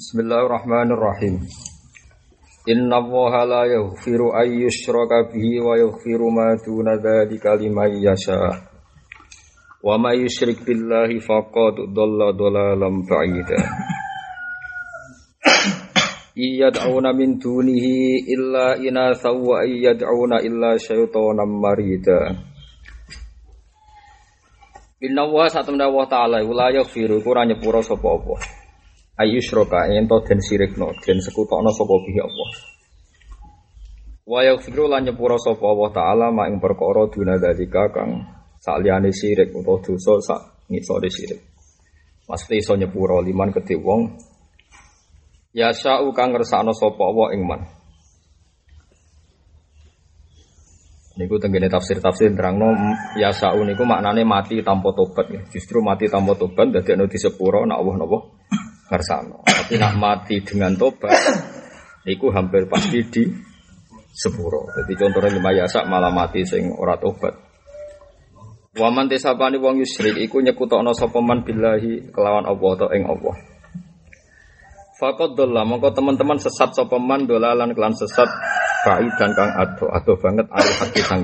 Bismillahirrahmanirrahim. Inna Allaha la yaghfiru an yushraka bihi wa yaghfiru ma duna dzalika liman yasha. Wa may yusyrik billahi faqad dhalla dhalalan ba'ida. Iyad'una min dunihi illa inatha wa iyad'una illa syaitanan marida. Inna wa satamna wa ta'ala la yaghfiru kurang nyepuro sapa apa ayyusroka ento den sirikno den sekutokno sapa bihi Allah? Wa yaghfiru lan nyepura sapa Allah taala mak ing perkara duna dalika kang saliyane sirik utawa dosa sak ngisore sirik. Mesti iso nyepura liman kedhe wong. Ya sa'u kang ngersakno sapa Allah ing man. Niku tenggene tafsir-tafsir terangno ya sa'u niku maknane mati tanpa tobat. Ya. Justru mati tanpa tobat dadekno disepuro nak Allah napa Karsano. Tapi nak mati dengan tobat, itu hampir pasti di sepuro. Jadi contohnya lima yasak malah mati sing ora tobat. Waman tesapani wong yusrik iku nyekutokno sapa man billahi kelawan Allah atau ing Allah. Fakot dola, mongko teman-teman sesat sapa dolalan kelan sesat baik dan kang ado ado banget ayo hati sang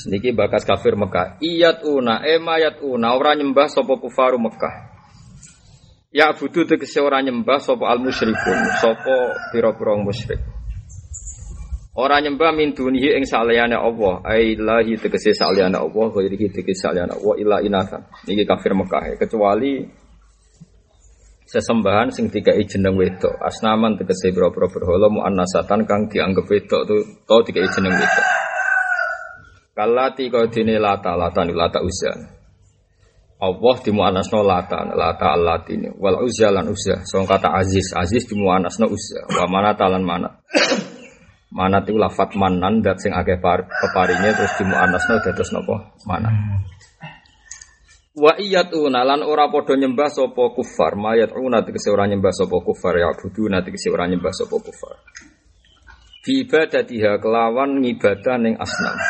Niki bakas kafir Mekah. Iyat una, emayat una, ora nyembah sapa kufaru Mekah. Ya budu tegese ora nyembah sapa al musyrikun, sapa pira-pira musyrik. Ora nyembah min dunihi ing saliyane Allah, ai lahi tegese saliyane Allah, ghairihi tegese saliyane Allah illa inathan. Niki kafir Mekah kecuali sesembahan sing dikai jeneng wedok. Asnaman tegese pira-pira berhala muannasatan kang dianggap wedok tu to dikai jeneng wedok. Kalati kau dene lata lata lata uzan. Allah dimuanasno lata lata ini wal uzza lan uzza. So kata aziz aziz dimuanasno uzza. Wa mana talan mana mana itu lafat manan dat sing akeh peparinya terus dimuanasno dados napa? Mana wa iyatuna lan ora padha nyembah sapa kufar. Mayatuna tegese ora nyembah sapa kufar. Ya buduna tegese ora nyembah sapa kufar. Fi ibadatiha kelawan ngibadah ning asnam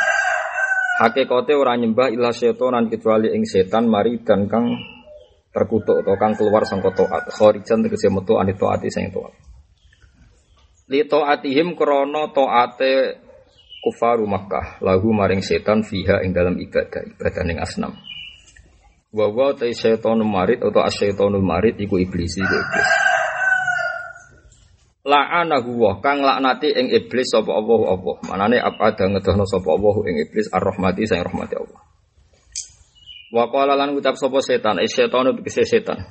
Hakikate ora nyembah ilah setan kecuali ing setan mari dan kang terkutuk atau kang keluar sangka taat. Kharijan tegese metu anit taati sing taat. Li taatihim krana taate kufaru Makkah lahu maring setan fiha ing dalam ibadah ibadah ning asnam. Wa wa ta setan marid atau asyaitonul marid iku iblis iku iblis la'anahu wa kang laknati ing iblis sapa Allah apa manane apa ada ngedohno sapa Allah ing iblis? Ar-rahmati sing rahmati Allah. Wa qala lan ucap sapa setan? Eh setan tegese setan.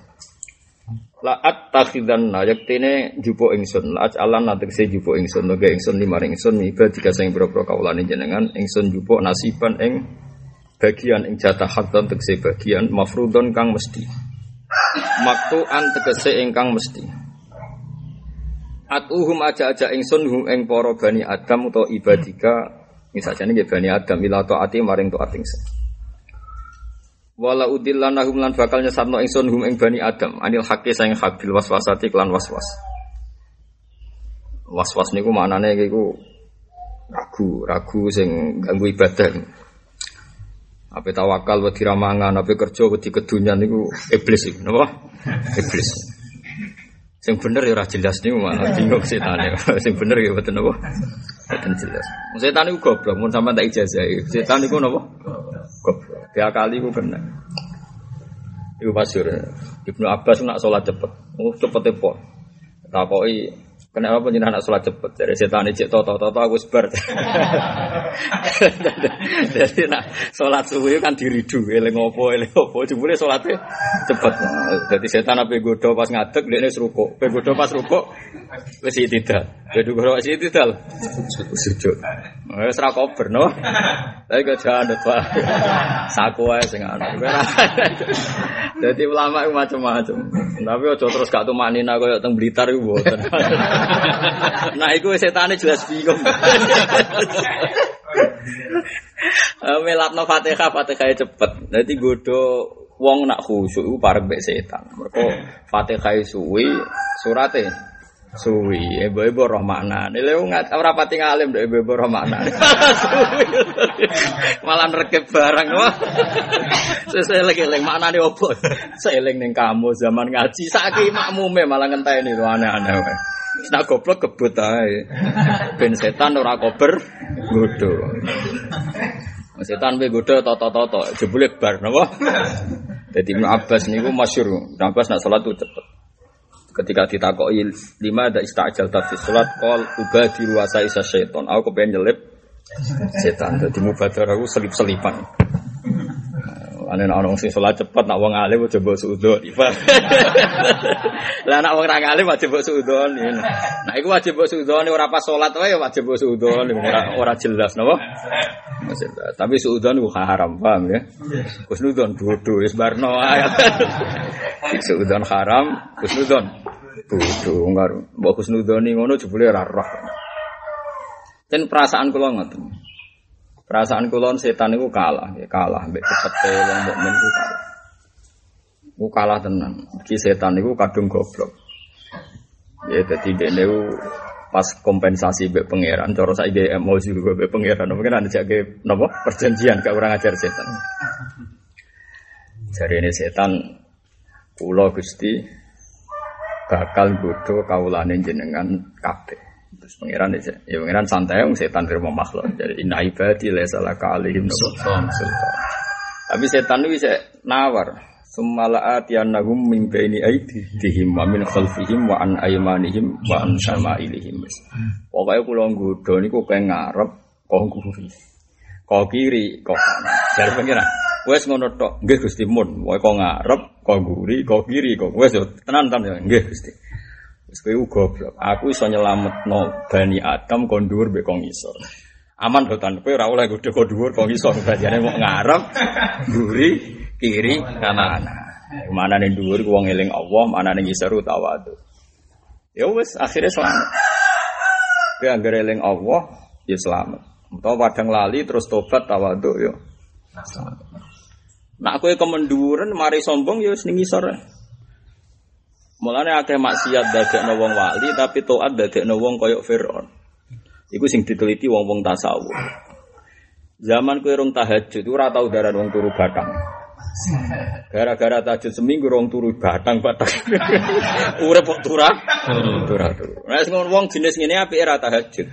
La attakhidanna yaktine jupo ingsun. La ajalan tegese jupo ingsun. Noge ingsun limare ingsun miba jika sing pira-pira kawulane jenengan. Ingsun jupo nasiban ing bagian ing jatah hakdan tegese bagian. Mafrudon kang mesti. Maktu an tegese ingkang mesti Atuhum aja-aja ingsun hum ing para bani Adam utawa ibadika ini bani Adam ila taati maring taat ingsun. Wala udillanahum lan bakal nyesatno ingsun hum ing bani Adam anil haqqi sayang hak bil waswasati klan waswas. Waswas niku maknane iku ragu, ragu sing ganggu ibadah. Apa tawakal wedi ramangan, apa kerja wedi kedunyan niku iblis iku, napa? Iblis. Sing bener ya ora jelas niku malah bingung setane. Sing bener ya mboten napa? Mboten jelas. Setan niku goblok, mun sampean tak ijazah. Setan niku napa? Goblok. Dia kali ku kena. Iku masyhur. Ibnu Abbas nak sholat cepet. Oh cepet e po. Takoki Kenapa penjenengan anak sholat cepet? Dari setan ini cek toto toto aku sebar. Jadi nak sholat subuh kan diridu, eleng opo eleng opo. Jumlah sholatnya cepet. Jadi setan apa godo pas ngadek dia ini seruko. Apa godo pas seruko, wes tidak. Jadi godo wes tidak. Sujud. Wes rakober no. Tapi gak jangan pak. Saku aja sing Jadi ulama macam-macam. Tapi ojo terus gak tuh manina kau teng Blitar itu nah, itu setan jelas bingung. Eh, Melatno Fatihah, Fatihah cepet. Nanti godo wong nak khusyuk itu parek mbek setan. Mereka Fatihah suwi surate Suwi, ibu-ibu roh makna. Ini lho ngat ora pati ngalim deh ibu-ibu roh makna. Suwi. Malah rekep barang wah. Sesuai lagi eling makna nih opo. Seeling ning kamu zaman ngaji saiki makmume malah ngenteni lho aneh-aneh wae. Nak goblok kebut ae. Ben setan ora kober godho. Setan be godho toto-toto jebule bar napa? Jadi Ibnu Abbas niku masyhur. Ibnu Abbas nak salat tuh cepet. Ketika ditakoi lima ada istajal tapi sholat kol ubadiru wasa isa seton. Aku kepengen nyelip setan. Jadi mubadar aku selip selipan. Ane nak orang sing sholat cepat, nak wong alim coba suudon. Lah nak wong ra alim wajib suudon. Nah iku wajib suudon ora pas sholat wae wajib suudon ora ora jelas napa? Tapi suudon ku haram, paham ya? Kusnudon bodoh wis barno Suudon haram, kusnudon bodoh enggak. Mbok kusnudoni ngono jebule ora roh. Dan perasaan kula ngoten. Perasaan kulon setan itu kalah, ya kalah. Mbak cepete wong mukmin itu kalah. Ku kalah tenan. Ki setan itu kadung goblok. Ya dadi dene pas kompensasi mbek pangeran, cara saiki emosi juga mbek pangeran. Mungkin ada jake napa perjanjian gak kurang ajar setan. Jari ini setan pulau Gusti bakal bodoh kaulane jenengan kabeh. Terus pangeran ya, ya pangeran santai yang setan terima makhluk. Jadi inna ibadi salah kalihim sultan. Tapi setan itu bisa nawar. Sumalaat nagum mimpi ini aidihim wa min khalfihim wa an aymanihim wa an ilihim. Pokoknya gudo ini kok pengen ngarep kau guri, kau kiri, kau kanan. Jadi pangeran. Wes ngono tok, nggih Gusti mun. Wae kok ngarep, kok guri, kok kiri, kok wes tenan tenan nggih Gusti. Wis kowe goblok. Aku iso nyelametno Bani Adam kon dhuwur mbek. Aman dotan kowe ora oleh godho kon dhuwur kon ngisor bajane mau ngarep, mburi, kiri, kanan. Mana ning dhuwur wong eling Allah, mana ning ngisor tawadu. Ya wis akhirnya selamat. Kowe anggere eling Allah, ya selamat. Utawa padang lali terus tobat tawadu yo. Nak kowe kemenduren mari sombong ya wis ning. Mulane akeh maksiat dadekno wong wali tapi taat dadekno wong koyok Firaun. Iku sing diteliti wong-wong tasawuf. Zaman kowe rong tahajud ora tau daran wong turu batang. Gara-gara tahajud seminggu rong turu batang batang. Urip kok turah? Turah turu. Nah sing wong jenis ngene apike ora tahajud.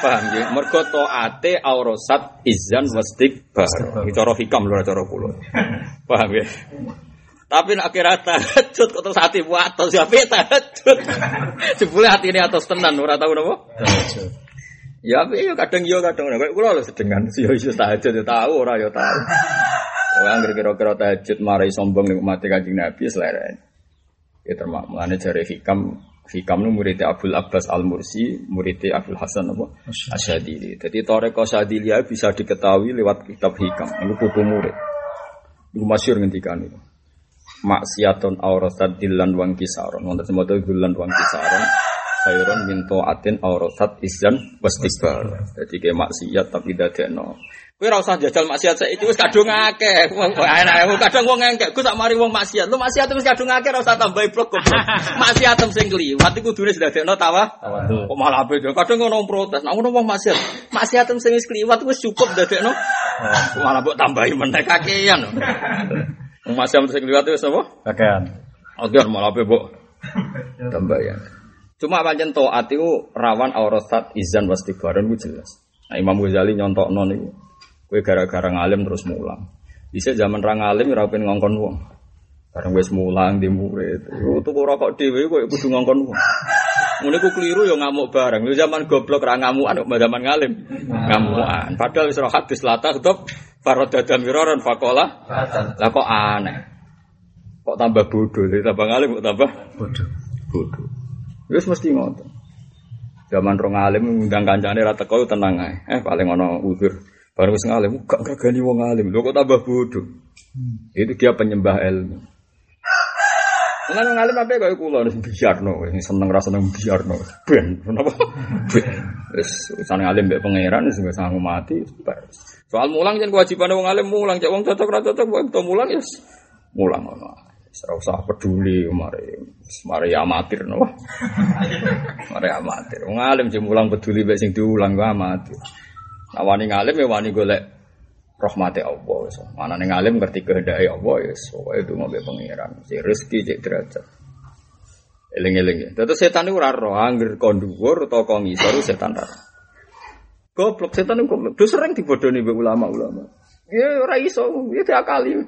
Paham ya? Mergo taate aurasat izan wastikbar. Iki cara hikam lho cara kula. Paham ya? Tapi nak kira tahajud kok terus hati buat atau siapa tahajud. Jebule hati ini atas tenan ora tahu napa? Tahajud. Ya tapi yo kadang yo kadang ora. Kula lho sedengan yo iso tahajud yo tahu ora yo tahu. Orang kira-kira tahajud marai sombong nih mati kanjeng Nabi selera. Ya termak mulane jare hikam Hikam nu murid Abdul Abbas Al Mursi, murid Abdul Hasan apa? Asyadili. Jadi Toreko Syadilia bisa diketahui lewat kitab Hikam. Ini putu murid. Itu masyur ngendikan itu maksiatun aurasat dilan wang kisaron wonten semoto dilan wang kisaron khairon min taatin aurasat izan wastikbar jadi kayak maksiat tapi dadekno. Kowe ora usah jajal maksiat saiki wis kadung akeh. Enak kadang wong engkek ku tak mari wong maksiat. Lu maksiat wis kadung akeh ora usah tambah blok goblok. Maksiat sing kliwat iku kudune dadekno tawa kok malah ape kadang ngono protes nek ngono wong maksiat. Maksiat sing wis kliwat wis cukup dadekno. Malah mbok tambahi meneh kakean masih yang sing liwat itu apa? Kakean. Oke, malah apa, Bu? Tambah ya. Cuma pancen taat itu rawan aurasat izan wastighfaran itu jelas. Nah, Imam Ghazali nyontok non itu. Kue gara-gara ngalim terus mulang. Bisa zaman ra ngalim ora pengen ngongkon wong. Bareng wis mulang di murid. Yo tuku rokok dhewe kowe kudu ngongkon wong. Ngene ku keliru yo ngamuk bareng. Yo zaman goblok ra ngamukan kok zaman ngalim. Ngamukan. Padahal wis hadis latah tetep Farodada miroran fakola. Lah kok aneh. Kok tambah bodoh, tambah ngalim kok tambah bodoh. Bodoh. Wis mesti ngoten. Zaman rong alim ngundang kancane ra teko tenang ae. Eh paling ana uzur. Baru wis ngalim gak gagani wong alim. Lho kok tambah bodoh. Hmm. Itu dia penyembah ilmu. Nah, ngalim apa kaya kula wis biarno, seneng rasa seneng biarno. Ben, kenapa? Ben. Wis urusan ngalim mbek pangeran wis sanggup mati. Soal mulang jangan kewajiban wong alim mulang, cek wong cocok ra cocok to mulang ya mulang ngono. Ora usah peduli mari mari amatir no. mari amatir. Wong alim mulang peduli mek sing diulang ku amatir. Nah wani ngalim ya wani golek rahmati Allah wis. Manane ngalim ngerti kehendake Allah ya pokoke itu ngombe pangeran. Si rezeki cek derajat. Eling-eling ya. Terus setan itu ora roh angger kon dhuwur utawa kon setan ora. Goblok setan itu goblok. Terus sering dibodoni mbek ulama-ulama. Ya ora iso, ya diakali.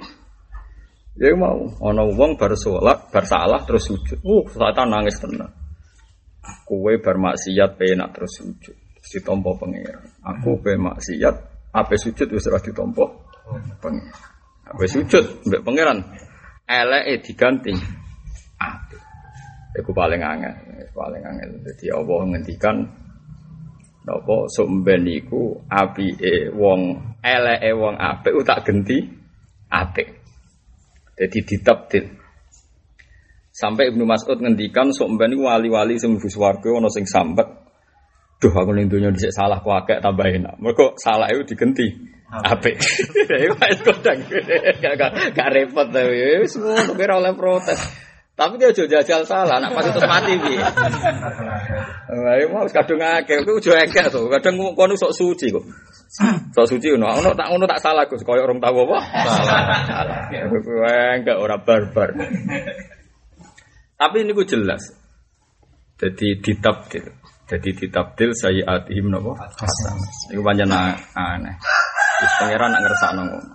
Ya mau, ana wong bar salat, bar salah terus sujud. Uh, setan nangis tenan. Kowe bar maksiat penak terus sujud. Ditampa pangeran. Aku pe maksiat, ape sujud wis ora ditampa pangeran. Ape sujud mbek pangeran. Eleke diganti. Ati. Iku paling angel, paling angel. Jadi Allah ngendikan napa sumben iku apike wong eleke wong apik tak genti apik. Jadi ditabdil. Sampai Ibnu Mas'ud ngendikan sok mbani wali-wali sing mlebu swarga ana sing sambat. Duh aku ning donya dhisik salah ku akeh tambah enak. Mergo salah itu digenti apik. Iku wis kodang. Gak repot ta wis ngono kira oleh protes. Tapi dia aja jajal salah, nak pasti terus mati piye. Wah, mau kadung akeh, ku aja akeh to. Kadang kono sok suci kok. Sok suci ngono, ono tak ngono tak salah Gus, koyo orang tahu apa? Salah. Salah. Wah, enggak ora barbar. Tapi ini ku jelas. Jadi ditabdil. Jadi ditabdil sayiatihim napa? Hasan. Iku pancen aneh. Wis pangeran nak ngersakno ngono.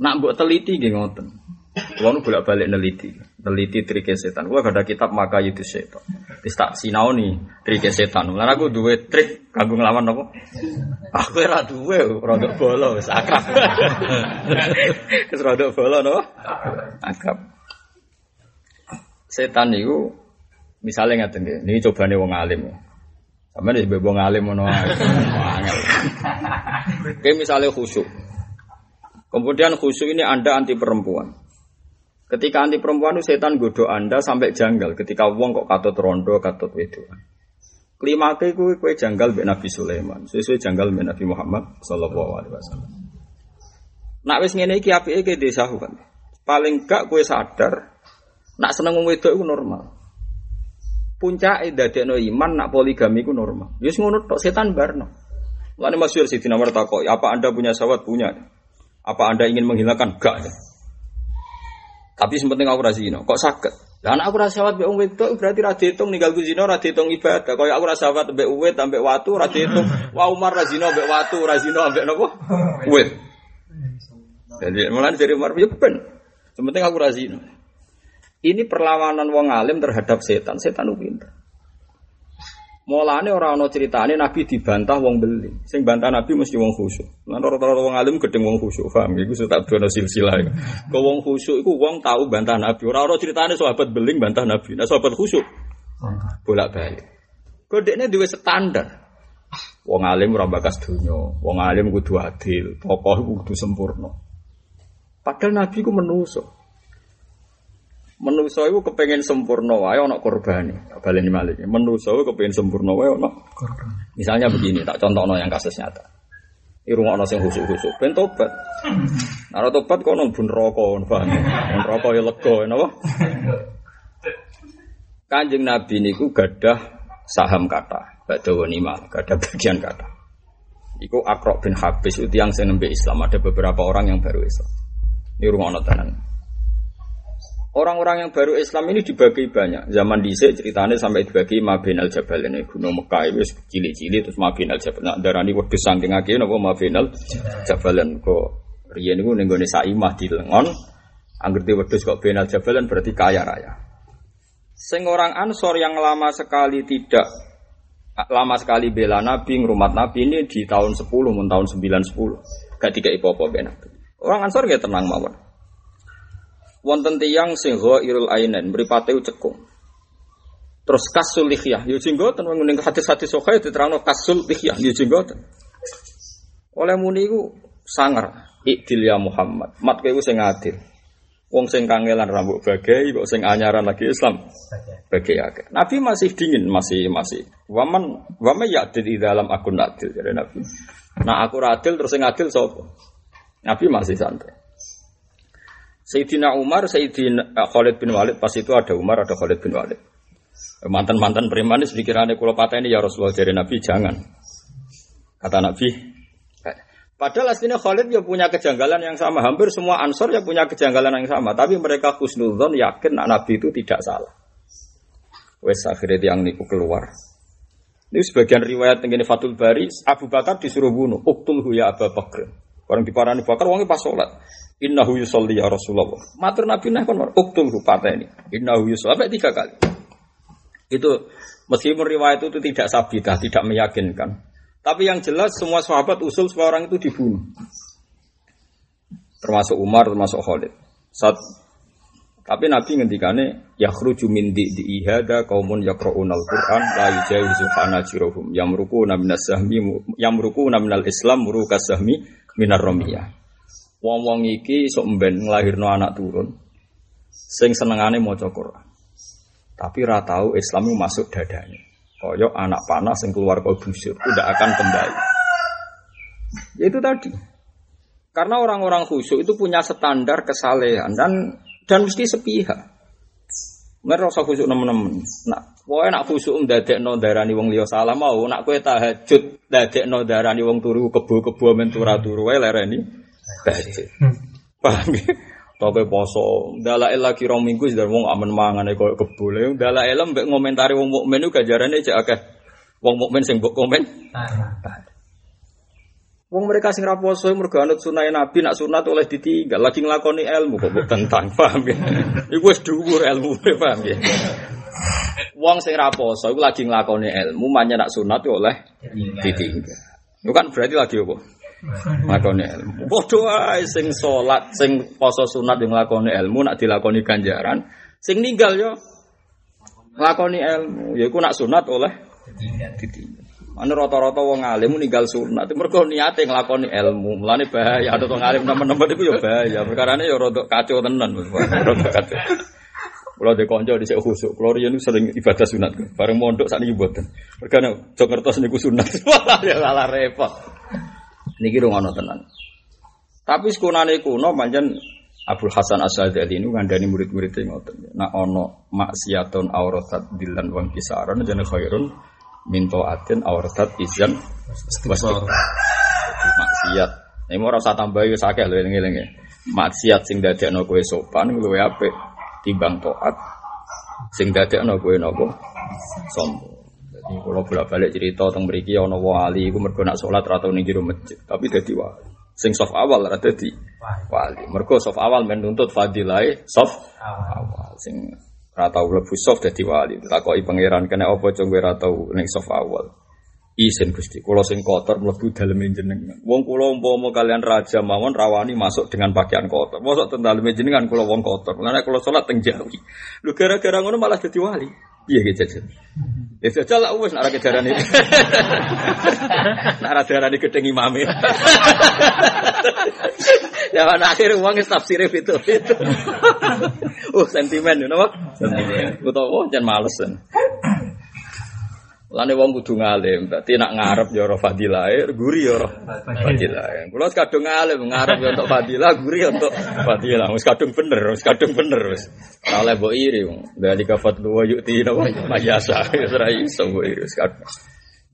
Nak mbok teliti nggih ngoten. Kulo nu bolak-balik neliti, neliti trike setan. Gak ada kitab maka itu setan. Wis tak sinaoni trike setan. Lan aku duwe trik kanggo nglawan apa? Aku ora duwe, rada bola wis akrab. Wis rada bola no? Akrab. Setan niku misalnya ngaten nggih, niki cobane wong alim. Sampeyan wis wong alim ngono. Angel. Kayak misalnya khusyuk. Kemudian khusyuk ini Anda anti perempuan. Ketika anti perempuan itu setan godo Anda sampai janggal. Ketika wong kok katut rondo, katut. Kelima ke kue kue janggal be Nabi Sulaiman. Sesuai janggal be Nabi Muhammad Sallallahu Alaihi Wasallam. Nak wis ngene iki apike ke desa kan. Paling gak kue sadar. Nak seneng wong wedok itu normal. Puncake dadekno iman nak poligami ku normal. Wis ngono tok setan barno. Lan masyhur Sidina Umar takok, apa Anda punya sahabat? Punya. Apa Anda ingin menghilangkan? Gak. Tapi sempenting aku ra zina. Kok sakit? Anak aku ra syahwat mbek wedok berarti ra diitung ku zina ra diitung ibadah. Aku ra syahwat mbek uwit ambek watu ra diitung. Wa Umar ra zina mbek watu, ra zina. Jadi mulane dari Umar ya aku ra zina. Ini perlawanan wong alim terhadap setan. Setan itu pinter. Mulane ora ana critane Nabi dibantah wong beli. Sing bantah Nabi mesti wong khusyuk. Lan rata-rata wong alim gedeng wong khusyuk, paham? Iku tak dono silsilah. Kok wong khusyuk iku wong tahu bantah Nabi. Ora ana critane sahabat beling bantah Nabi. Nah sahabat khusyuk bolak-balik. Kodeknya duwe standar. Wong alim ora bakas wong alim kudu adil, tokoh kudu sempurna. Padahal Nabi ku menuso. Menuso itu kepengen sempurna wae ana korbane. Baleni malih. Menuso itu kepengen sempurna wae ana korban. Misalnya begini, tak contohno yang kasus nyata. Irungokno sing khusuk-khusuk ben tobat. Nek tobat kok nang bun rokok, paham? Bun rokok ya lega, napa? Kanjeng Nabi niku gadah saham kata, badha wanimal, gadah bagian kata. Iku Akrok bin Habis itu yang nembe Islam. Ada beberapa orang yang baru Islam. Ini rumah tenan. Orang-orang yang baru Islam ini dibagi banyak. Zaman dhisik ceritanya sampai dibagi Mabin al Jabal ini gunung Mekah itu cilik-cilik terus Mabin al Jabal. Nah, darani wedhus saking akeh napa Mabin al Jabalan kok riyen niku ning gone Saimah di Lengon. Angger di wedhus kok Bin al berarti kaya raya. Sing orang Ansor yang lama sekali tidak lama sekali bela Nabi, ngrumat Nabi ini di tahun 10 mun tahun 9 10. Gak tiga ipo-ipo. Orang Ansor ya tenang mawon wonten tiyang sing irul ainen mripate cekung. Terus kasul lihyah, yo jenggoten wong ning hadis-hadis sahih diterangno kasul lihyah, yo jenggoten. Oleh muni iku sangar, ikdil ya Muhammad. Mat kowe sing adil. Wong sing kangelan rambut bagai, kok sing anyaran lagi Islam bagai akeh. Nabi masih dingin, masih masih. Waman waman ya'dil di dalam akun adil jadi Nabi. Nah aku adil terus sing adil sapa? Nabi masih santai. Sayyidina Umar, Sayyidina eh, Khalid bin Walid pas itu ada Umar, ada Khalid bin Walid. Mantan-mantan preman ini pikirannya kalau patah ini ya Rasulullah dari Nabi jangan. Kata Nabi, Padahal aslinya Khalid ya punya kejanggalan yang sama. Hampir semua ansor ya punya kejanggalan yang sama. Tapi mereka khusnudon yakin nak Nabi itu tidak salah. Wes akhirnya tiang niku keluar. Ini sebagian riwayat ini Fatul Bari, Abu Bakar disuruh bunuh. Uktul ya Abu Bakar. Orang di Abu Bakar, wongnya pas sholat. Innahu yusolli ya Rasulullah. Matur Nabi nah kon uktul hu ini. Innahu yusolli. Tiga kali. Itu meskipun riwayat itu tidak sabidah, tidak meyakinkan. Tapi yang jelas semua sahabat usul semua orang itu dibunuh. Termasuk Umar, termasuk Khalid. Saat tapi Nabi ngendikane yakhruju min di ihada kaumun yaqrauna al-Qur'an la yujawizu hanajiruhum yamrukuna minas sahmi yamrukuna minal Islam muruka sahmi minar romiyah. Wong-wong iki sok mben nglahirno anak turun sing senengane maca Qur'an. Tapi ra tau Islam masuk dadanya. Koyok anak panah yang keluar kau busur tidak akan kembali. Ya itu tadi. Karena orang-orang khusyuk itu punya standar kesalehan dan dan mesti sepihak. Mereka rasa khusyuk nemen-nemen. Nak, kowe nak khusyuk no darani wong liya salah mau, nak kowe tahajud no darani wong turu kebo-kebo men turu-turu wae lereni tahajud. Paham ya? Toke poso, dalail lagi rong minggu sudah wong aman mangan koyo kebule. Dalail mbek ngomentari wong mukmin ku gajarane cek akeh. Wong mukmin sing mbok komen. Wong mereka sing ra poso mergo anut sunah Nabi nak sunat oleh ditinggal lagi nglakoni ilmu kok mbok tentang paham ya. Iku wis dhuwur ilmu paham ya. Wong sing ra poso iku lagi nglakoni ilmu manya nak sunat oleh ditinggal. Itu kan berarti lagi apa? Lakoni ilmu. Bodoh ae sing salat, sing poso sunat yang lakoni ilmu nak dilakoni ganjaran, sing ninggal yo lakoni ilmu. Yaiku nak sunat oleh. Mana rata-rata wong alim ninggal sunat, mergo niate nglakoni ilmu. Mulane bahaya ada wong alim nemen-nemen iku yo bahaya. Perkarane yo rada kacau tenan, rada kacau. Kalau di konco di sini khusuk, kalau dia sering ibadah sunat, bareng mondok saat ini buatan. Karena jok ngertos niku sunat, malah ya malah repot. Niki rungono tenan. Tapi sekunane kuno manjen Abdul Hasan Asyadzali ini ngandani murid-muridnya ngoten. Nak ono maksiatun auratat dilan wang kisaran jane khairun minto atin auratat izan wastik. Maksiat. Ini mau rasa tambah yo sakeh lho eling-eling ya. Maksiat sing dadekno kowe sopan luwe apik timbang taat sing dadekno kowe napa sombong. Kalau bolak balik cerita tentang beriki ono wali, aku mergo nak sholat atau jero masjid, tapi jadi wali. Sing soft awal rata di wali. Mergo soft awal menuntut fadilai soft awal. Sing ratau lebu soft jadi wali. Takoi pangeran kena apa cung ratau ning soft awal. Isen Gusti, kula sing kotor mlebu dalem jenengan. Wong kula umpama kalian raja mawon rawani masuk dengan pakaian kotor. Mosok teng dalem jenengan kula wong kotor. Lan kula salat teng Jawi. Lu gara-gara ngono malah dadi wali. Iya gitu aja. Ya saja lah wes nara kejaran ini. Nara kejaran ini gedeng imam. Ya kan akhir uangnya tafsire itu itu. Uh sentimen ya nama. Sentimen. Kita oh jangan malesan. Lane wong kudu ngalim, berarti nak ngarep ya ora fadilah, guri ya ora fadilah. Kula kadung ngalim, ngarep ya untuk fadilah, guri ya untuk fadilah. Wis kadung bener, wis kadung bener wis. Oleh mbok iri wong. Dari kafat wa yuti napa mayasa, wis ora iso mbok iri wis kadung.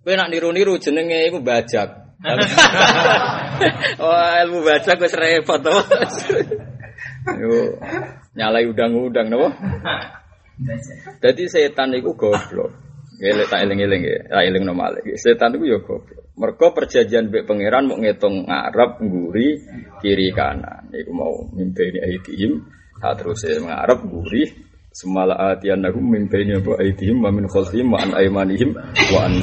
Kowe nak niru-niru jenenge iku bajak. Wah, ilmu bajak wis repot to. Yo nyalai udang-udang napa? Jadi setan itu goblok. Gile tak eling-eling ya, tak eling normal. Setan itu ya goblok. Mereka perjanjian mbek pangeran mau ngitung ngarep, nguri, kiri kanan. Iku mau mimpi ini aitihim, tak terus ngarep, nguri, semala mimpi ini apa aitihim, wa min khalfihim, wa an aimanihim, wa an.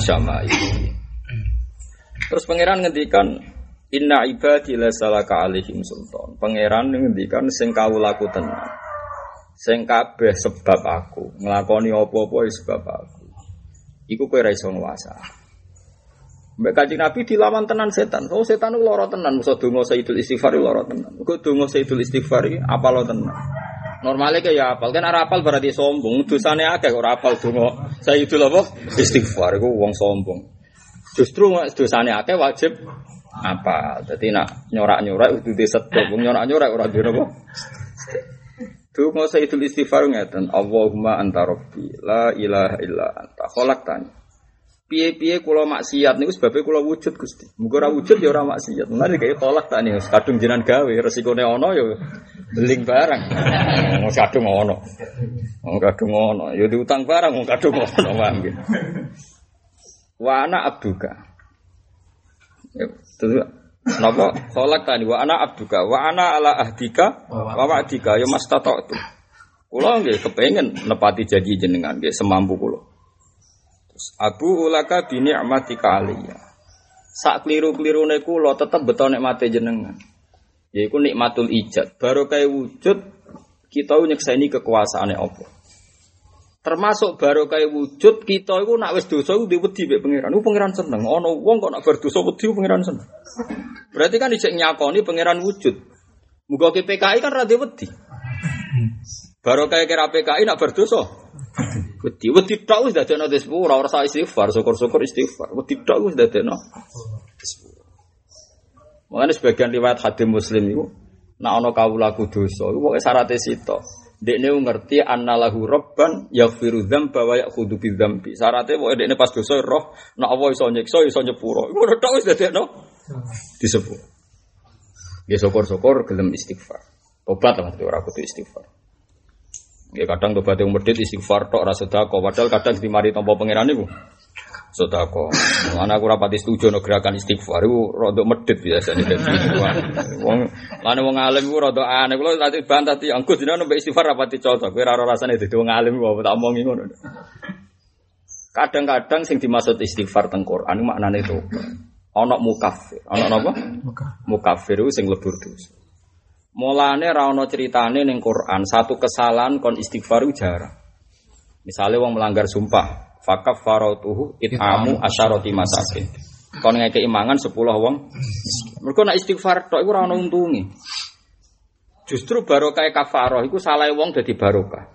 Terus pangeran ngendikan Inna ibadi la salaka alaihim sultan. Pangeran ngendikan sing laku tenan. Sing kabeh sebab aku, nglakoni apa-apa ya sebab aku. Iku kowe ra iso nguasa. Mbak Kanjeng Nabi dilawan tenan setan. Oh setan itu loro tenan, musuh donga Sayyidul Istighfar loro tenan. Kok donga Sayyidul Istighfar apa lo tenan. Normalnya kayak ya apal, kan arah berarti sombong. Dosane akeh ora apal donga Sayyidul apa? Istighfar iku wong sombong. Justru dosane akeh wajib apa? Jadi nak nyorak-nyorak itu disetup, nyorak-nyorak ora dhewe apa? Donga Sayyidul Istighfar ngeten, Allahumma anta rabbi, la ilaha illa anta khalaqtani. Piye-piye kula maksiat niku sebabe kula wujud Gusti. Muga ora wujud ya ora maksiat. Mulane kaya tolak tak nih, kadung jinan gawe, resikone ana ya beling barang. Wong kadung ana. Wong kadung ana, ya diutang barang wong kadung ana paham Wa ana abduka. Ya, Napa kholak tani wa ana abduka wa ana ala ahdika wa wa'dika ya mastata'tu. Kula nggih kepengin nepati janji jenengan nggih semampu kula. Terus Abu ulaka bi ni'matika aliyya. Sak kliru-klirune kula tetep beto nikmate jenengan. Yaiku nikmatul ijad. Baru kaya wujud kita nyekseni kekuasaane Allah. Termasuk baru kayak wujud kita itu nak wis dosa itu diwedi mbek pangeran. Iku pangeran seneng. Ono wong kok nak berdosa wedi pangeran seneng. Berarti kan dicek nyakoni pangeran wujud. Muga ke PKI kan ra wedi. Baru kayak kira PKI nak berdosa. Wedi wedi tok wis dadekno disepuro ora usah istighfar, syukur-syukur istighfar. Wedi tok wis dadekno Mengenai sebagian riwayat hadis muslim itu, nak ono kawulaku dosa, itu pokoknya syaratnya sitok. Dekne ngerti annalahu rabban yaghfiru dzamba wa ya'khudhu bidzambi. Syaratnya pokoke dekne pas dosa roh nek Allah iso nyiksa iso. Iku ora tok wis dadekno disebut. Ya syukur-syukur gelem istighfar. Tobat lah ora kudu istighfar. Ya kadang tobat yang medit istighfar tok ora sedekah padahal kadang dimari tampa pangeran niku sodako. Mana aku rapati setuju no gerakan istighfar itu rodok medit biasa nih dari Wong, mana wong alim itu rodok aneh. Kalau tadi bantah ti angkut jadi nombor istighfar rapati cocok. Kira raro rasanya itu wong alim gua tak omong ngono. Kadang-kadang sing dimaksud istighfar teng Quran maknane itu. Onok mukafir, onok apa? Mukafir itu sing lebur dosa. Mulane ra ono ceritane ning Quran satu kesalahan kon istighfar jarang. Misalnya wong melanggar sumpah, fakaf farautuhu it'amu asyaroti masakin. Kon ngeke imangan sepuluh wong. Mereka nak istighfar tok iku ora ono untunge. Justru barokah kafaroh iku salah wong dadi barokah.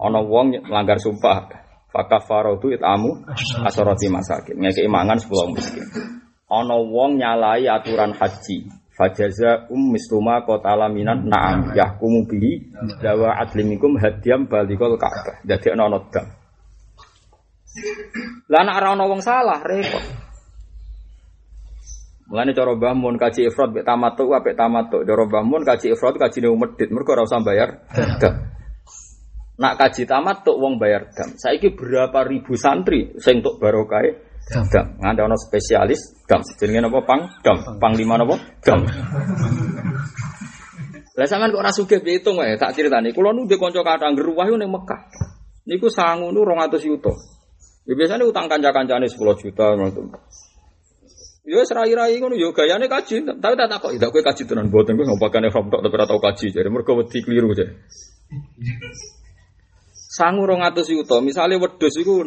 Ana wong melanggar sumpah, fakaf farautu it'amu asyaroti masakin. Ngeke imangan sepuluh wong miskin. Ana wong nyalai aturan haji, fajaza um misluma kota laminan naam yahkumu bihi dawa adlimikum hadiam balikol ka'bah dadi ana ana dam lah nek ora wong salah repot. Mulane cara Mbah Mun kaji ifrat mek tamattu apik tamattu. Cara Mbah Mun kaji ifrat kaji ne medit mergo ora usah bayar dam. Nak kaji tamattu wong bayar dam. Saiki berapa ribu santri sing entuk barokah dam. Nganda ana spesialis dam. Jenenge napa pang dam. Panglima napa dam. Lah sampean kok ora sugih pitung wae tak critani. Kula nu ndek kanca kathah ngruwah ning Mekah. Niku sangu nu 200 yuta. Ya biasanya utang kanca-kancane 10 juta ngono. Ya serai-rai ngono ya gayane kaji, tapi tak takok, tidak kowe kaji tenan mboten kowe ngopakane from tok tapi ora tau kaji jare mergo wedi keliru jare. Sangu rong atus yuta, misalnya wedus iku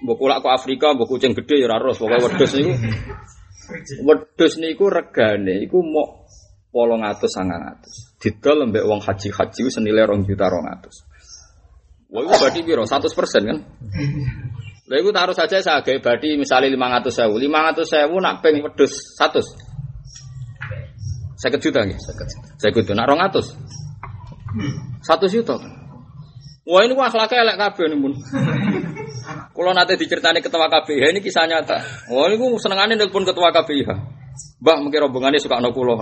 mbok kulak ke Afrika, mbok kucing gede ya ora ros, pokoke wedus niku wedus niku regane iku mok 800 900. Didol mbek wong haji-haji senilai 2 juta 200. Wah, berarti piro? 100% kan? Lha iku taruh saja saya gawe badi misalnya 500 sewu. 500 sewu nak peng wedhus 100. 50 juta nggih. 50 juta. Nak 200. 100 juta. Wah ini wah akhlaknya elek kabeh nih pun. Kalau nanti diceritani ketua KPIH ini kisah nyata. Wah ini gue senengannya nelpon ketua KPIH. Bah mungkin rombongannya suka no pulau.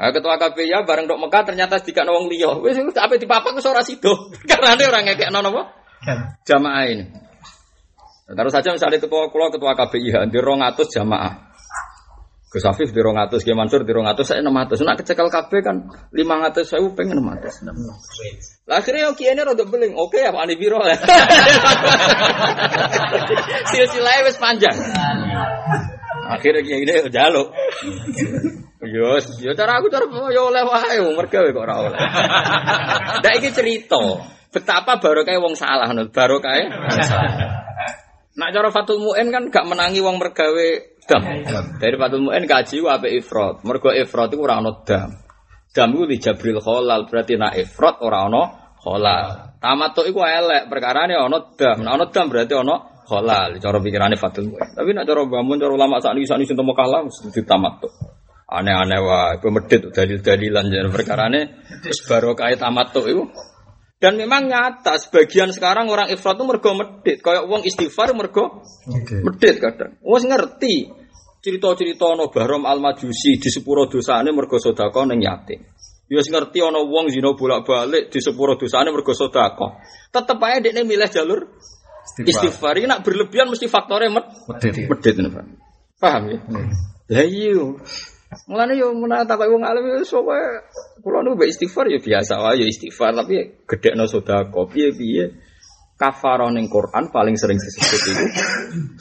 Nah, ketua KPIH bareng dok Mekah ternyata tiga nawang liyo. Wes apa di papa ke suara sido. Karena dia orang ngekek nono apa? Jamaah ini. Taruh saja misalnya ketua kulo ketua KPIH di rongatus jamaah. Gus Afif di rongatus, Kiai Mansur di rongatus, saya enam ratus. Nak kecekel KB kan lima ratus, saya pengen enam ratus. Akhirnya yang kiai ini rada beling, oke ya Pak Biro ya. Silsilahnya wis panjang. Akhirnya kiai ini jaluk. Yo, yo cara aku cara yo oleh wae mergo kok ora oleh. Ndak iki cerita betapa barokah wong salah ngono, barokah salah. Nak cara Fatul Mu'in kan gak menangi wong mergawe dam. Dari Fatul Mu'in kaji wape ifrot. Mergo ifrot itu ora ana dam. Dam itu di Jabril Kholal berarti nak ifrot ora ana kholal. Tamatuk iku elek perkarane ana dam. Nak ana dam berarti ana kholal. Cara pikirane Fatul Mu'in. Tapi nak cara bangun cara ulama sakniki sakniki sinten Mekah lah mesti tamatuk. Aneh-aneh wah, itu medit dalil-dalilan jadi perkarane terus baru kait amat tuh itu. Dan memang nyata sebagian sekarang orang ifrat itu mergo medit, kayak uang istighfar mergo medit kadang. Wes ngerti cerita-cerita no Bahram al Majusi di sepuro dosane mergo sedekah ning yatim. Ya ngerti ana wong zina bolak-balik di sepuro dosane mergo sedekah. Tetep ae dekne milih jalur istighfar. Ini nak berlebihan mesti faktornya med Medit. medit. Paham ya? Lah iya. Mulane yo menawa tak wong alim yo sapa kula istighfar ya biasa wae ya istighfar tapi gedekno sedekah piye-piye. Kafarah ning Quran paling sering disebut itu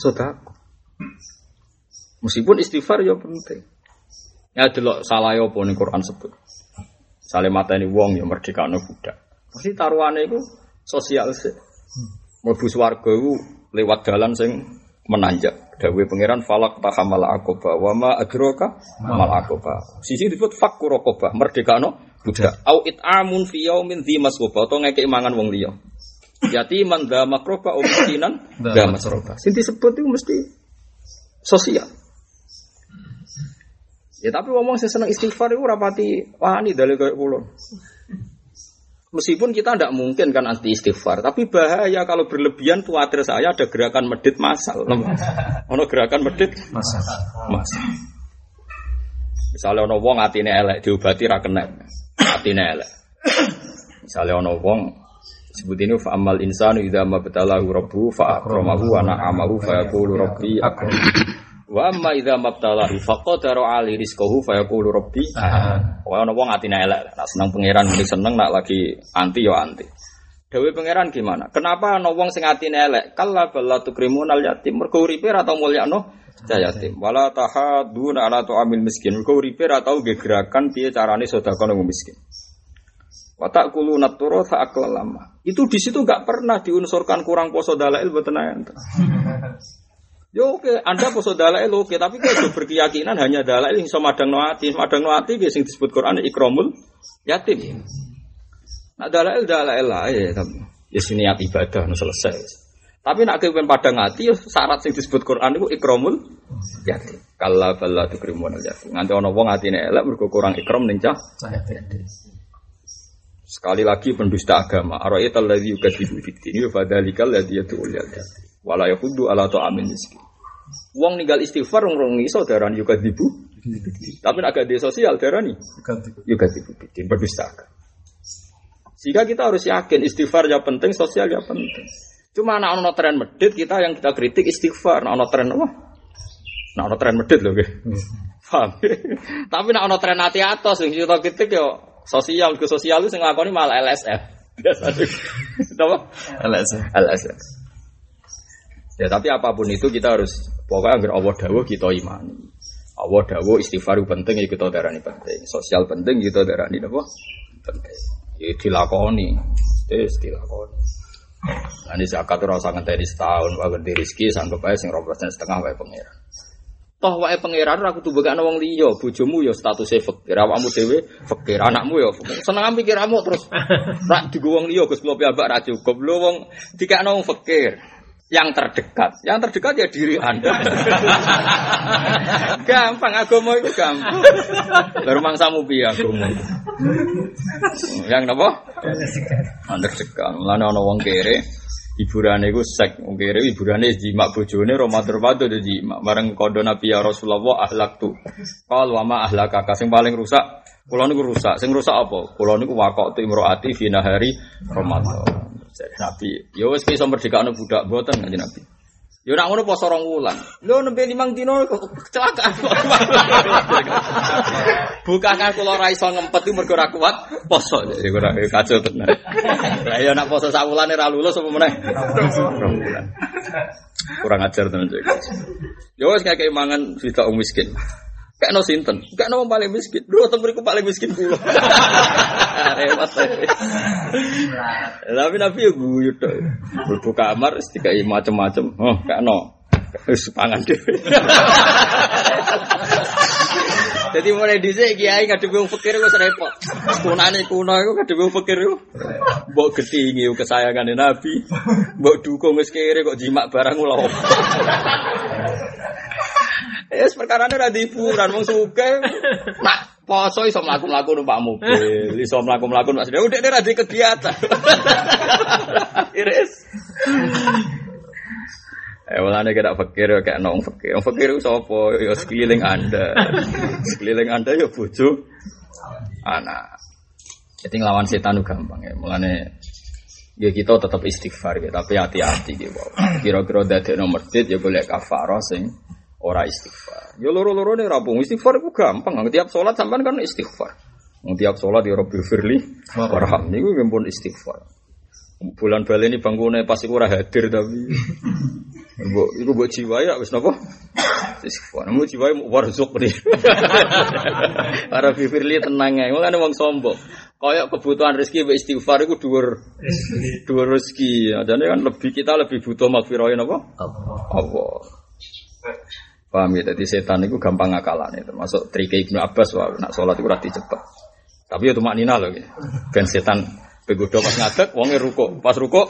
sedekah. Meskipun istighfar ya penting. Ya delok salah ya apa ning Quran sebut. Sale mateni wong ya merdekano budak. Pasti taruhane iku sosial sih. Mlebu swarga iku lewat dalan sing menanjak. Dawe pangeran falak tahamal akoba wa ma adraka mal akoba. Sisi disebut fakku rokobah merdekano budak. Au it'amun fi yaumin masroba atau ngekek mangan wong liya. Yatiman dha makroba o miskinan dha masroba. Sing disebut itu mesti sosial. Ya tapi ngomong sing seneng istighfar itu rapati wani dalil kayak kula. Meskipun kita tidak mungkin kan anti istighfar, tapi bahaya kalau berlebihan khawatir saya ada gerakan medit masal. Ono gerakan medit Masa. masal. Misalnya ono wong atine elek diobati ra kena. Atine elek. Misalnya ono wong sebut ini fa amal insanu idza mabtalahu rabbuhu fa akramahu wa na'amahu fa yaqulu rabbi akram. Wa amma idza mabtalahu fa qadara ali rizqahu fa yaqulu rabbi. Wah ono wong atine elek, nak seneng pangeran muni seneng, nak lagi anti yo anti. Dewe pangeran gimana? Kenapa ono wong sing atine elek? Kalla balla tukrimunal yatim. Mergo uripe ra tau mulyakno yatim. Wala tahaduna ala tu'amil miskin. Mergo uripe ra tau gerakan piye carane sedekah nang miskin. Watak kulu naturo tak lama. Itu di situ nggak pernah diunsurkan kurang poso dalail buat. Yo oke, Anda poso dalail oke, tapi kalau berkeyakinan hanya dalail yang sama madang noati, madang noati biasanya disebut Quran ikromul yatim. Nah dalail dalail lah ya, tapi ya sini niat ibadah, no selesai. Tapi nak kepen padang hati, yo syarat yang disebut Quran itu ikromul yatim. Kalau bala tukrimun yatim. Nanti ono wong hatine elek mergo kurang ikram ning cah Saya Sekali lagi pendusta agama. Ara'aital ladzi yukadzibu fid-din wa fadzalikal ladzi yad'ul yatim. Wala yahuddu ala ta'amil miskin. Wong ninggal istighfar wong rong iso darani yukadzibu. Tapi nek agak di sosial darani yukadzibu fid-din pendusta agama. Sehingga kita harus yakin istighfar ya penting, sosial ya penting. Cuma anak ono tren medit kita yang kita kritik istighfar, anak ono tren apa? Nah ono tren medit loh, gitu. Paham? Tapi nek ono tren ati atos sing kita kritik yo sosial ke sosial itu sing nglakoni malah LSF. Biasanya. Apa? LSM. LSF. Ya tapi apa pun itu kita harus pokoknya agar Allah dawuh kita imani. Allah dawuh istighfar penting ya kita darani penting. Sosial penting kita darani apa? Penting. Ya dilakoni. Terus dilakoni. Ini zakat ora usah ngenteni setahun, wae ganti rezeki sanggup ae sing 2% setengah wae pangeran. Toh wae pangeran ora kudu bekakno wong liya, bojomu ya statusé fakir, awakmu dhewe fakir, anakmu ya fakir. Seneng pikirmu terus rak digo wong liya Gus kula piyambak ra cukup. Lho wong dikakno wong fakir. Yang terdekat, yang terdekat ya diri Anda. gampang agama itu gampang. Baru mangsamu piye agama. Yang napa? Terdekat. Mulane ana wong kere hiburane iku sek wong kere hiburane jimak bojone romatur padu jimak bareng kodo Nabi ya Rasulullah ahlak tu. Qal wa ma ahlaka sing paling rusak Kulo niku rusak. Sing rusak apa? Kulo niku wakok tu imroati fi nahari Ramadan. Nabi, ya wis iso merdekakno budak mboten kanjeng Nabi. Ya nak ngono poso rong wulan. Lho nembe limang dino kecelakaan. Bukan kan kula ora iso ngempet iku mergo ora kuat poso. Jadi ora kacau tenan. Lah ya nak poso sak wulane ra lulus apa meneh? Kurang ajar tenan cek. Ya wis kakek mangan wong miskin. Kayak no sinten, kayak no paling miskin. Dua temen paling miskin. Repot. Tapi Nabi ya guyu tuh. Berbuka kamar, dikai macem-macem. Oh, kayak no. Wis dhewe. Jadi mulai dhisik kiai ngadepi wong fakir wis repot. Kunane kuno iku ngadepi wong fakir iku. Mbok getingi kesayangane Nabi. Mbok dukung wis kere kok jimak barang lho. Es perkara ini ada hiburan, mau suka. Nah, poso iso melaku-melaku numpak mobil, iso melaku-melaku numpak sepeda. Udah ini ada kegiatan. Iris. Eh, mulane kira fakir kayak nong fakir. Nong fakir itu sapa? Ya sekeliling Anda. Sekeliling Anda ya bojo anak. Jadi ngelawan setan itu gampang ya. Mulane ya kita tetap istighfar ya, tapi hati-hati gitu. Kira-kira dadi nomor masjid ya boleh kafarah sing ora istighfar. Ya loro-loro nih rampung istighfar itu gampang. Tiap sholat sampean kan istighfar. Tiap sholat ya Rabbil firli warham niku pun istighfar. Bulan bali ini bangunnya pasti kurang hadir tapi bu, itu buat jiwa ya, wis nopo? Istighfar, mau jiwa mau warzuk nih. Para firli tenang ya, mulane wong sombong. Kayak kebutuhan rezeki be istighfar itu dua dua rezeki. Jadi kan lebih kita lebih butuh makfirohin apa? Allah. Paham ya? Jadi setan itu gampang ngakalan itu. Termasuk trik Ibnu Abbas wah nak sholat itu rati cepat. Tapi ya cuma nina loh. Ben setan begodo pas ngadeg, wongnya ruko. Pas ruko,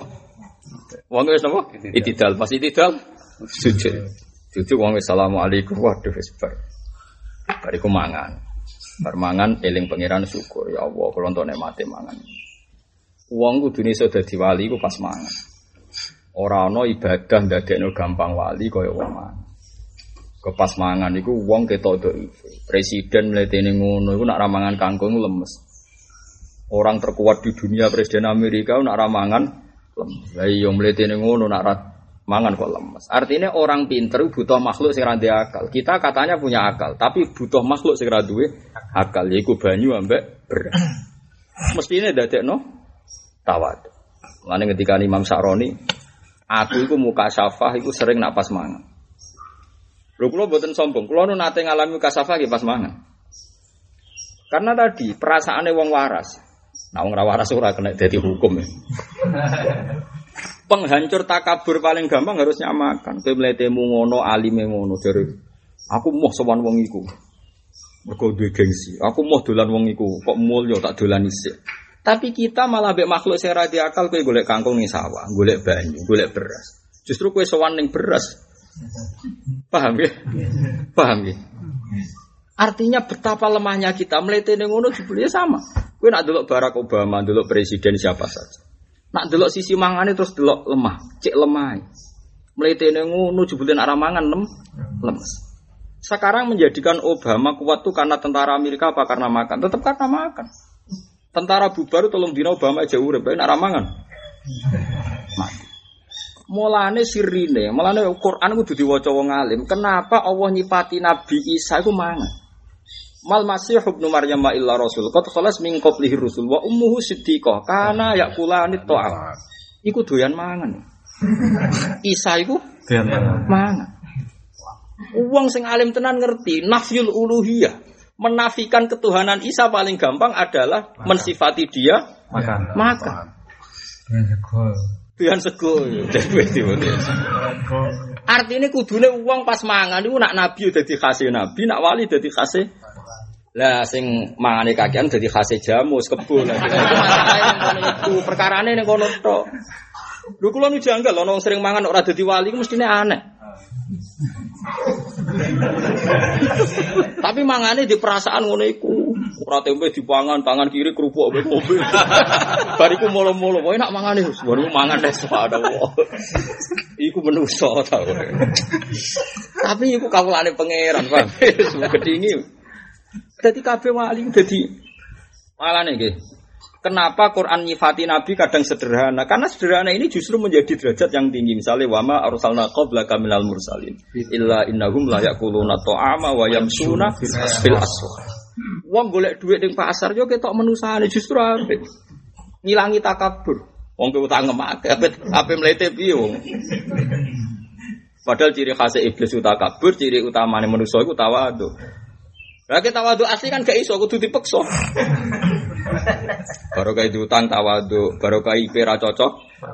wongnya wis napa? Itidal. Pas itidal, sujud. Sujud wongnya assalamualaikum. Waduh wis bar. Bariku mangan. Permangan eling pangeran syukur ya Allah kalau untuk mati mangan. Uang kudu iso dadi wali ku pas mangan. Ora ana ibadah ndadekno gampang wali kaya wong mangan kepas mangan iku wong ketok do presiden mletene ngono iku nak ramangan kangkung lemes. Orang terkuat di dunia presiden Amerika nak ramangan lemes. Lah iya mletene ngono nak mangan kok lemes. Artinya orang pinter butuh makhluk sing akal. Kita katanya punya akal tapi butuh makhluk sing duwe akal. Yaiku banyu ambek beras. Mestine dadekno tawad Lalu ketika Imam Sa'roni aku iku muka syafah iku sering nak pas mangan Lho kula mboten sombong, kula nu nate ngalami kasafah nggih pas mangan. Karena tadi perasaannya wong waras. Nah wong waras ora kena dadi hukum ya. Penghancur takabur paling gampang harus nyamakan. Kowe mletemu ngono, alime ngono jare. Aku mau sowan wong iku. Mergo duwe gengsi. Aku mau dolan wong iku, kok mulya tak dolan isik. Tapi kita malah be makhluk sing ra akal kowe golek kangkung ning sawah, golek banyu, golek beras. Justru kowe sowan ning beras, Paham ya? Paham ya? Artinya betapa lemahnya kita melihat ngono jebule sama. Kowe nak delok Barack Obama, delok presiden siapa saja. Nak delok sisi mangane terus delok lemah, cek lemah. Melihat ngono jebule nak mangan lem, lemes. Sekarang menjadikan Obama kuat tuh karena tentara Amerika apa karena makan? Tetap karena makan. Tentara bubar tolong dina Obama aja urip, nak mangan. Mati. Mulane sirine, mulane Quran kudu diwaca wong alim. Kenapa Allah nyipati Nabi Isa iku mangan? Mal Masih ibnu Maryam illa rasul. Qad khalas min qablihi rusul wa ummuhu siddiqah. Kana yakulani ta'am. Iku doyan mangan. Isa iku doyan mangan. Uang sing alim tenan ngerti nafyul uluhiyah. Menafikan ketuhanan Isa paling gampang adalah mensifati dia makan. Makan. makan. Pian sego. Artinya kudune uang pas mangan itu nak nabi udah dikasih nabi, nak wali udah dikasih lah sing mangane kakean dadi khase jamu kebo lah. Itu perkarane ning kono tok. Lho kula nu janggal ana sering mangan ora dadi wali ku mestine aneh. Tapi mangane di perasaan ngono iku. Ora tempe dipangan tangan kiri kerupuk mbek mobil. Bariku molo-molo, kowe nak mangane baru mangan des ada. Iku menuso tau. Tapi iku kawulane pangeran, Pak. Gedingi. Dadi kabeh wali dadi malane nggih. Kenapa Quran nyifati Nabi kadang sederhana? Karena sederhana ini justru menjadi derajat yang tinggi. Misalnya wama arsalna qablaka minal mursalin illa innahum la yaquluna ta'ama wa yamsuna fil aswaq. Wong golek duit ning pasar yo ketok menusane justru apik. Ngilangi takabur. Wong ke utang ngemak, ape ape mlete piye wong. Padahal ciri khas iblis utakabur, ciri utamanya manusia itu tawadu. Lah kita tawadu asli kan gak iso kudu dipeksa. diutang tawadu, baru kayak IP cocok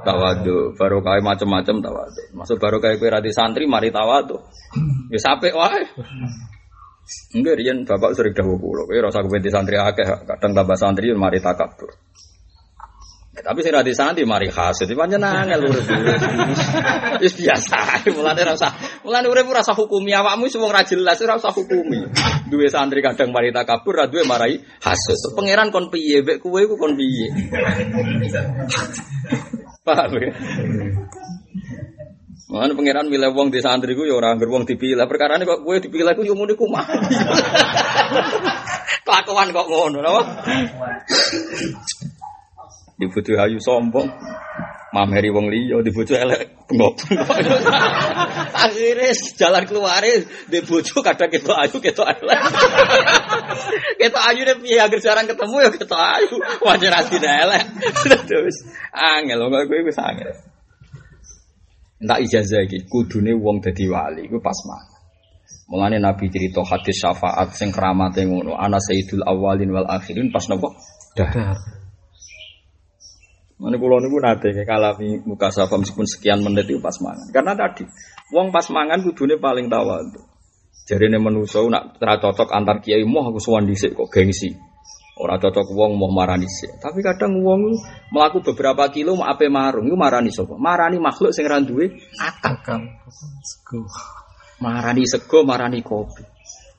tawadu, baru kayak macam-macam tawadu. Masuk baru kayak IP di santri mari tawadu. Ya sampai wae. Enggak, Rian bapak sering dahulu pulau. Eh, rasa kepentingan santri akeh, kadang tambah santri mari takabur. Tapi sing ra di santri mari hasud, pancen angel urip. Wis biasa, mulane ra usah. Mulane urip ora usah hukumi awakmu wis wong ra jelas ora usah hukumi. Duwe santri kadang mari takabur, ra duwe marai hasud. Pangeran kon piye, mek kowe iku kon piye. Paham ya? Mana pangeran milih wong di santri ku ya ora anggere wong dipilih. Perkara ini kok kowe dipilih ku yo ngene ku mah. Kelakuan kok ngono, napa? Di bojo ayu sombong. Mameri wong liya di bojo elek bengok. Akhirnya jalan keluar di bojo kadang ketok ayu ketok elek. ketok ayu deh piye agar jarang ketemu ya ketok ayu. Wajar asline elek. Terus angel kok kowe wis angel. Entah ijazah iki kudune wong dadi wali iku pas mangan. Mulane Nabi cerita hadis syafaat sing keramate ngono, ana sayyidul awalin wal akhirin pas nopo? Dah. Mana pulau niku nate kalami muka safa meskipun sekian menit itu pas mangan. Karena tadi wong pas mangan kudune paling tawa. Jadi ini menuso nak cocok antar kiai moh aku suwan dhisik kok gengsi. Ora cocok wong mau marani sih. Tapi kadang wong melaku beberapa kilo mau ape marung, itu marani sapa? Marani makhluk sing ra duwe akal. Sego. Marani sego, marani kopi.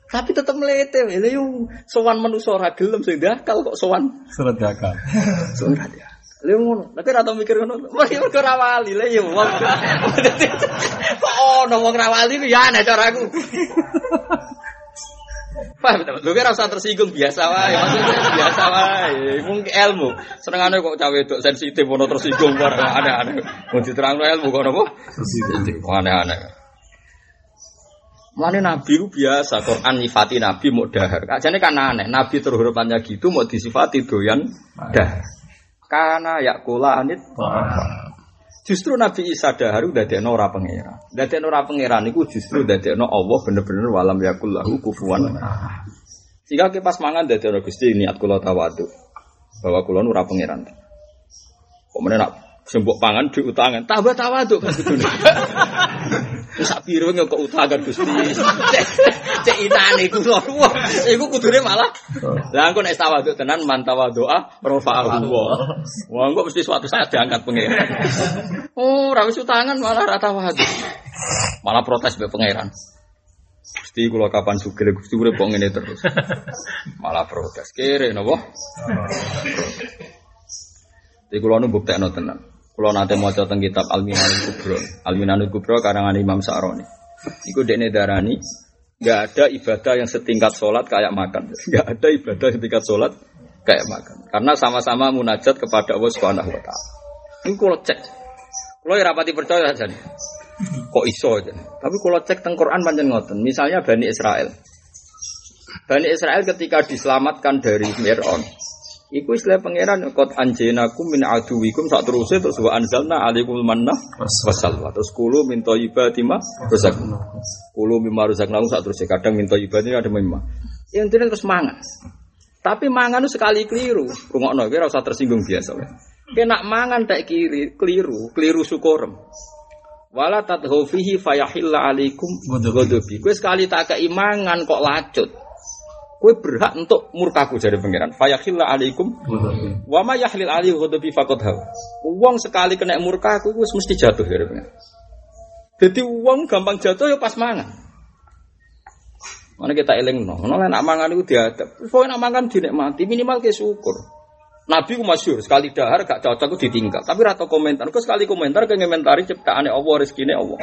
Tapi tetep melete, lha yo sowan manusa ora gelem sing dakal kok sowan Surat dakal. ra dia. Lha ngono, tapi ora tau mikir ngono. Mesti mergo ra wali, lha yo wong. Kok ono wong ra wali ku ya aneh caraku. Paham betul? Lu kira usah tersinggung biasa wae, maksudnya biasa wae. Mungkin ilmu. Senengane kok cawe wedok sensitif ono tersinggung bareng aneh-aneh. Mau diterangno ilmu kok apa? Sensitif. Aneh-aneh. Mana Nabi itu biasa, Quran nyifati Nabi mau dahar. Kajane kan aneh, Nabi terhormatnya gitu mau disifati doyan dahar. Karena yakula anit Justru Nabi Isa dahar udah dadekno ora pangeran. Dadekno ora pangeran iku justru dadekno Allah bener-bener walam yakul lahu kufuwan. Sehingga ke pas mangan dadekno Gusti niat kula tawadu. Bahwa kula ora pangeran. Kemudian nak sembok pangan diutangan, tambah tawadu kan gitu. Sak piro kok utangan Gusti. Cek inane kula. Wah, iku kudune malah. Lah engko nek tawadu tenan man tawadu'a rafa'ahu Allah. Wah, engko mesti suatu saat diangkat pangeran. Oh, ra wis utangan malah ra tawadu. Malah protes be pangeran. Gusti kula kapan sugih Gusti urip kok ngene terus. Malah protes. Kere napa? Di kula nu buktekno tenan. Kula nate maca teng kitab Al-Minanul Kubra. Al-Minanul Kubra karangan Imam Sa'roni. Iku dekne darani nggak ada ibadah yang setingkat sholat kayak makan. Nggak ada ibadah setingkat sholat kayak makan. Karena sama-sama munajat kepada Allah Subhanahu wa taala. Ini kalau cek. Kalau ya rapati percaya aja nih. Kok iso aja. Tapi kalau cek teng Quran panjang ngoten. Misalnya Bani Israel. Bani Israel ketika diselamatkan dari Fir'aun. Iku istilah pangeran kot anjenakum min aduwikum. Sak terusé terus wa anzalna alaikumul manna wasalwa terus kulu min thayyibati ma razaqna kulu mimma razaqna sak terusé kadang min thayyibati ada mimma. Yang intinya terus mangan tapi mangan itu sekali keliru. Rungokno kira usah tersinggung biasa kena mangan tak kiri keliru keliru syukurem. Wala tadhu fihi fayahilla alaikum ghadabi. Sekali tak keimangan kok lacut Kue berhak untuk murkaku dari pangeran. Fayakhilla alaikum wa ma yahlil alaihi ghadabi faqad. Wong sekali kena murkaku wis mesti jatuh dari pangeran. Jadi wong gampang jatuh ya pas mangan. Mana kita eling no, mana nak mangan itu diadab. Pokoknya nak mangan dinikmati minimal ke syukur. Nabi ku masyur sekali dahar gak cocok ku ditinggal. Tapi rata komentar, kok sekali komentar ke ngomentari ciptaane Allah rezekine Allah.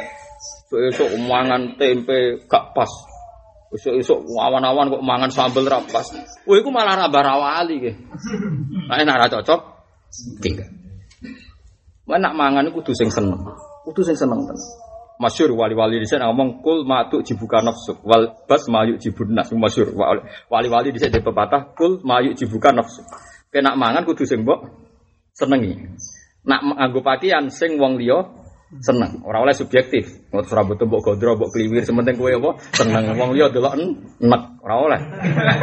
So esuk mangan tempe gak pas. Esuk-esuk awan-awan kok mangan sambel rapas. Wah, iku malah ra barawali. Nah, nek ra cocok tinggal. Mana nak mangan kudu sing seneng. Kudu sing seneng tenan. Masyur wali-wali di sana ngomong kul matuk jibuka nafsu wal bas mayuk jibun nas masyur wali-wali di sana pepatah kul mayuk jibuka nafsu. Kena mangan kudu sing mbok senengi. Nak nganggo pakaian sing wong liya seneng. Ora oleh subjektif. Ngot ora butuh mbok gondro, mbok kliwir, sementing kowe apa seneng. Wong liya delok enek, ora oleh.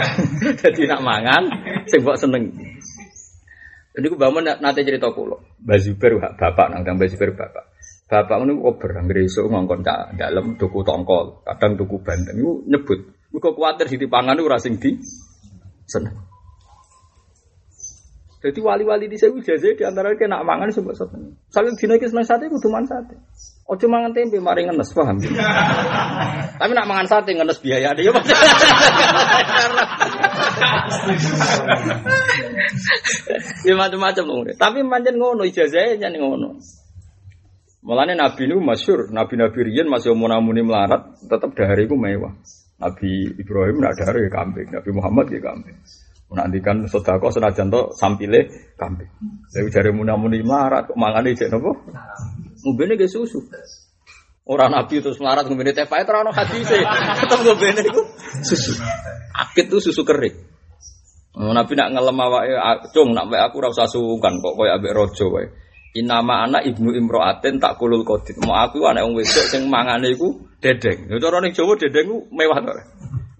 Jadi nak mangan sing seneng. Jadi ku bangun nate cerita kula. Mbak Zubair bapak nang Mbak Zubair bapak. Bapak ngono ober anggere esuk ngongkon cak dalem tuku tongkol, kadang tuku bandeng iku nyebut. Muga kuwatir sing dipangan ora sing di seneng. Jadi wali-wali di sewu jaze di antara kena nak mangan sebab sate. Saking dina iki seneng sate kudu mangan sate. Ojo mangan tempe mari ngenes paham. Tapi nak mangan sate ngenes biaya dia. Ya macam-macam loh. Tapi manjen ngono ijazahnya nih ngono. Mulane Nabi nu masyur, Nabi-Nabi riyen masih muni melarat, tetap dahari ku mewah. Nabi Ibrahim nak dahari kambing, Nabi Muhammad ya kambing. Nanti kan sodako senajan to sampile kambing. Dari jari muni melarat kok mangane cek nopo? Ngobene ge susu. Orang Nabi terus melarat ngobene teh pae ora ono hadise. Tetep ngobene iku susu. Akit tuh susu kering. Oh, Nabi nak ngelem awake, cung nak aku ora usah sungkan kok koyo ambek raja wae. Inama anak ibnu imroaten tak kulul kodit. Mau aku anak wong wedok sing mangane iku dedeng. Yo cara ning Jawa dedeng ku mewah to.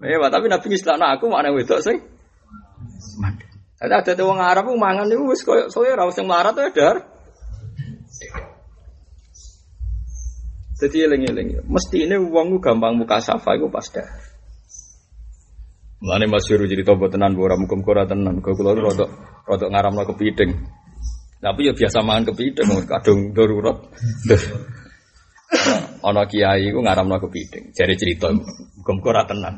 Mewah, tapi Nabi ngistakno aku anak wedok sing Ada ada wong Arab ku mangan niku wis koyo soe ra sing melarat to dar. Jadi eling-eling. Mesti ini uangku gampang muka safa iku pas dah. Mulane Mas Yuru jadi tobat tenan ora mukum ora tenan. Kok kula rodok rodok ngaramno kepiting. Tapi ya biasa mangan kepiting, kadung darurat. Ana kiai ku ngaramno kepiting, jare cerita muga-muga ora tenan.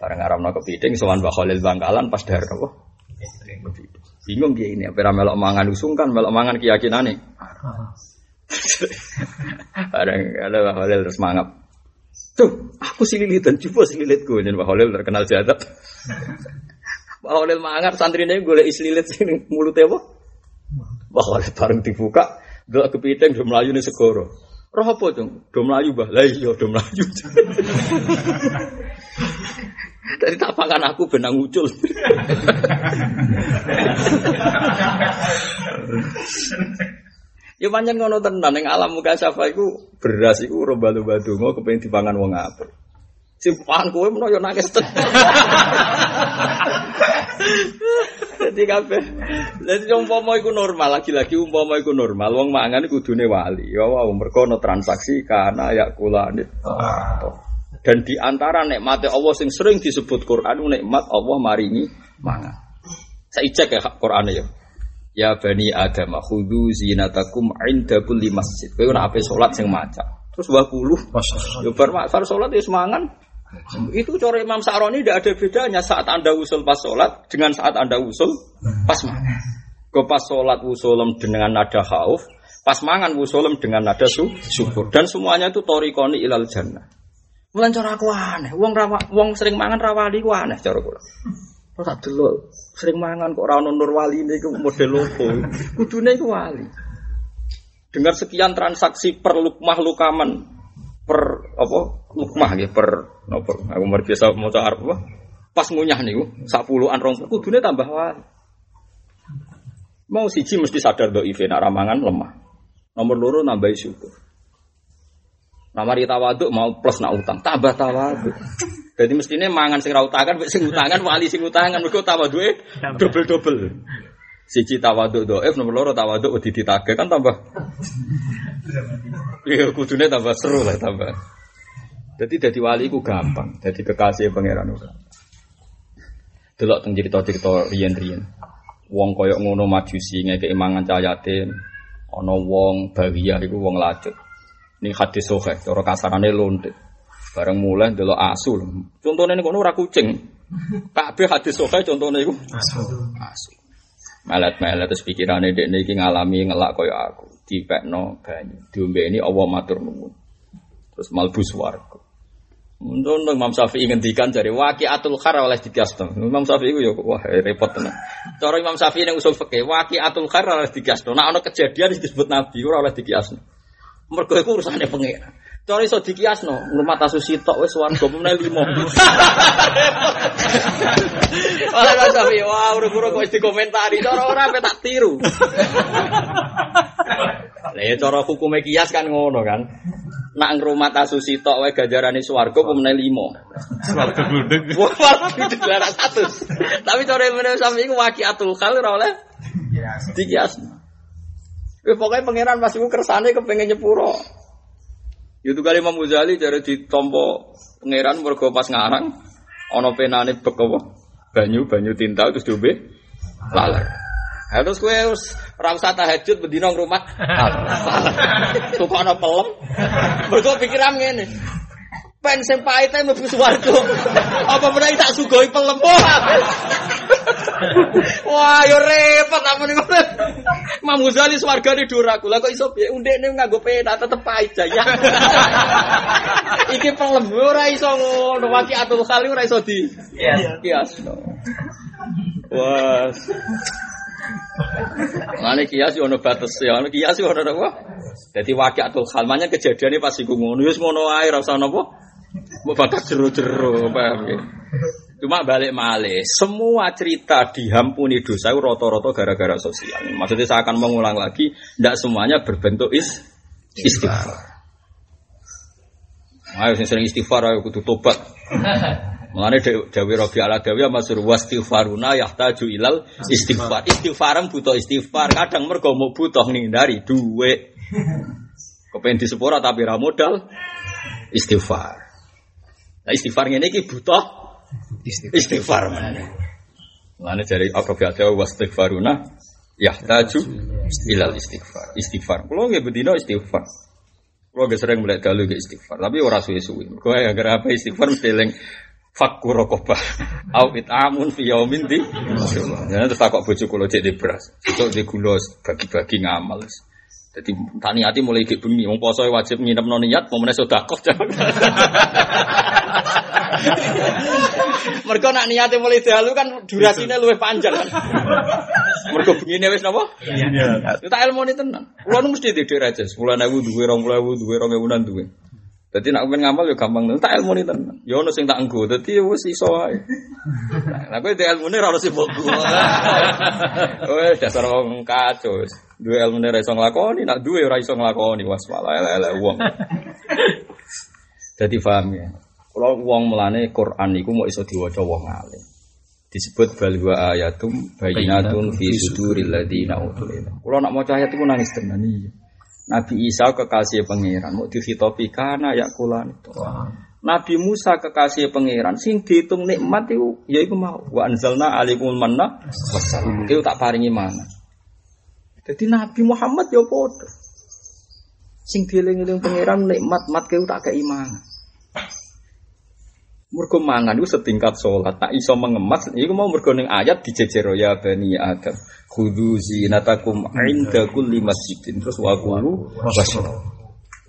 Bareng ngaramno kepiting sowan Mbah Khalil Bangkalan pas dahar apa? Bingung kiai ini, apa melok mangan usungkan, melok mangan keyakinane. Bareng ada Mbah Khalil terus mangap. Tuh, aku si lilitan, coba si lilitku, jadi Mbah Khalil terkenal jadat. Mbah Khalil mangan santrine golek islilit sing mulute apa? Bahwa bareng dibuka, gak kepiting do melayu nih segoro. Roh apa tuh? Do melayu bah, lah iya do melayu. Dari tapakan aku benang ucul. Ya panjang ngono tenan ning alam muka syafa iku beras iku romba-lomba donga kepengin dipangan wong apik. Sing pangan kowe menawa yo nangis tenan. Jadi kabeh. Jadi umpama iku normal, lagi-lagi umpama iku normal, wong mangan kudune wali. Ya ono transaksi karena ya kulane. Dan di antara nikmat Allah sing sering disebut Quran nikmat Allah maringi mangan. Saya cek ya Quran ya. Ya bani Adam, khudhu zinatakum inda kulli masjid. Kowe ora ape salat sing maca. Terus 20. Yo bar bar salat ya semangan. Itu cara Imam Sa'roni tidak ada bedanya saat Anda usul pas sholat dengan saat Anda usul pas mangan. Ke pas sholat usulem dengan nada khauf, pas mangan usulem dengan nada su, syukur. Dan semuanya itu torikoni ilal jannah. Mulan cara aku aneh, wong rawa, wong sering mangan rawali ku aneh cara kula. Kok tak sering mangan kok ora ono wali niku model opo? Kudune iku wali. Dengar sekian transaksi per lukmah lukaman per apa lukmah nggih per napa aku mer biasa maca Arab apa pas ngunyah niku sak puluhan rong kudune tambah wali. Mau siji mesti sadar do ife nak ramangan lemah. Nomor loro nambahi syukur. Namari tawaduk mau plus nak utang, tambah tawaduk. Jadi mestinya mangan sing ra utangan, sing utangan wali sing utangan mergo tawaduke double-double. Siji tawaduk doef, nomor loro tawaduk wedi ditagih kan tambah. Iya kudune tambah seru lah tambah. Jadi jadi wali ku gampang, jadi kekasih pangeran uga. Delok teng cerita-cerita riyen-riyen. Wong koyok ngono majusi ngeke mangan cayatin, ana wong bawiya iku wong lacut. Ini hadis sohe, cara kasarane lonte. Bareng mulai delok asu. Contohnya ini kono ora kucing. Kabeh hadis sohe contohnya iku asu. Asu. Melet-melet terus pikirane dekne iki ngalami ngelak kaya aku. Dipekno banyu. Diombe ini Allah matur nuwun. Terus malbu swarga. Untuk Imam Syafi'i ngendikan dari waqiatul khar oleh dikiasno. Imam Syafi'i itu ya wah repot tenan. Cara Imam Syafi'i yang usul fikih waqiatul khar oleh dikiasno. Nah ana kejadian disebut Nabi ora oleh dikiasno. Mergo iku urusane pengira. Cara iso dikiasno, rumah tasu sitok wis warga meneh limo. Oleh Imam Syafi'i, wah urung-urung kok dikomentari, cara ora sampe tak tiru. Lah ya cara hukume kias kan ngono kan. Nak ngrumat asusi tok wae ganjarane swarga apa meneh limo. Swarga gludeg. Wah, itu lara satu. Tapi cara meneh sami iku waqiatul khal ora oleh dikias. Kowe pokoke pangeran pas iku kersane kepengin nyepuro. Itu kali Imam Ghazali dari ditompo pangeran mergo pas ngarang ana penane bek apa? Banyu, banyu tinta terus diombe laler. Ya, kowe wis ora usah tahajud nang rumah. Tukokno pelem. Mergo pikiran ngene. Pen sing pahite mlebu swarga. Apa meneh tak sugoi pelem. Wah, yo repot apa nih Imam Ghazali swargane dhuwur aku. Lah kok iso piye undekne nganggo pena tetep pahit jaya. Iki pelem ora iso ngono. Waqiatul khali ora iso di. Iya. Kias. Wah. Mane kias yo ono batas ya, ono kias yo ono apa? Dadi waqiatul hal makanya kejadiannya pas iku ngono wis ngono ae ora usah napa. Mau batas jero-jero paham ya. Cuma balik malih, semua cerita dihampuni dosa rata-rata gara-gara sosial. Maksudnya saya akan mengulang lagi, tidak semuanya berbentuk is istighfar. Ayo sing sering istighfar ayo kudu tobat. Mulane Dawi Rabi ala Dawi masur wastighfaruna yahtaju ilal istighfar. Istighfaran butuh istighfar. Kadang mergo mau butuh dari duit. Kepengen disepura tapi ra modal istighfar. Nah istighfar ngene iki butuh istighfar. Dari Rabi ala Dawi wastighfaruna yahtaju ilal istighfar. Istighfar. Kulo nggih bedino istighfar. Kulo gak sering mulai dalu ke istighfar, tapi ora suwe-suwe. Kau yang gara apa istighfar mesti eling fakku rokobah. Au amun fi yaumin di. Ya terus takok bojo kula cek di beras. Itu di gula bagi-bagi ngamal. Jadi tani hati mulai ke bumi, mau poso wajib nginep non niat, mau menes sedekah Mereka nak niatnya mulai dalu kan durasinya lebih panjang kan. Mereka begini wes napa? Iya. Kita ilmu ini tenang. Kulo mesti tidur aja. Dua, rong puluh ewu dua, rong ewunan dua. Jadi nak pengen ngamal ya gampang tak ilmu ini tenan. Ya ono sing tak enggo, dadi ya wis iso wae. Lah kowe ilmu ini ora sibuk gua. Wes dasar wong kacau. Duwe ilmu ini ora iso nglakoni, nak duwe ora iso nglakoni, was malah elek-elek wong. Dadi paham ya. Kalau wong melane Quran iku mau iso diwaca wong alim. Disebut bal wa ayatum bayinatun fi suduril ladina utul ilm. Kalau nak maca ayat iku nangis tenan iya. Nabi Isa kekasih pangeran, mau dihitopi karena ya kulan itu. Nabi Musa kekasih pangeran, sing dihitung nikmat itu, ya itu mau. Wa anzalna alikumul manna wassalam. Itu tak paringi mana. Jadi Nabi Muhammad ya bodoh. Sing dieling-eling pangeran nikmat mat kau tak keimanan. Mergo mangan itu setingkat sholat, tak iso mengemas, iku mau mergo ning ayat dijejero ya bani Adam. Khudhu zinatakum inda kulli masjidin terus wa qulu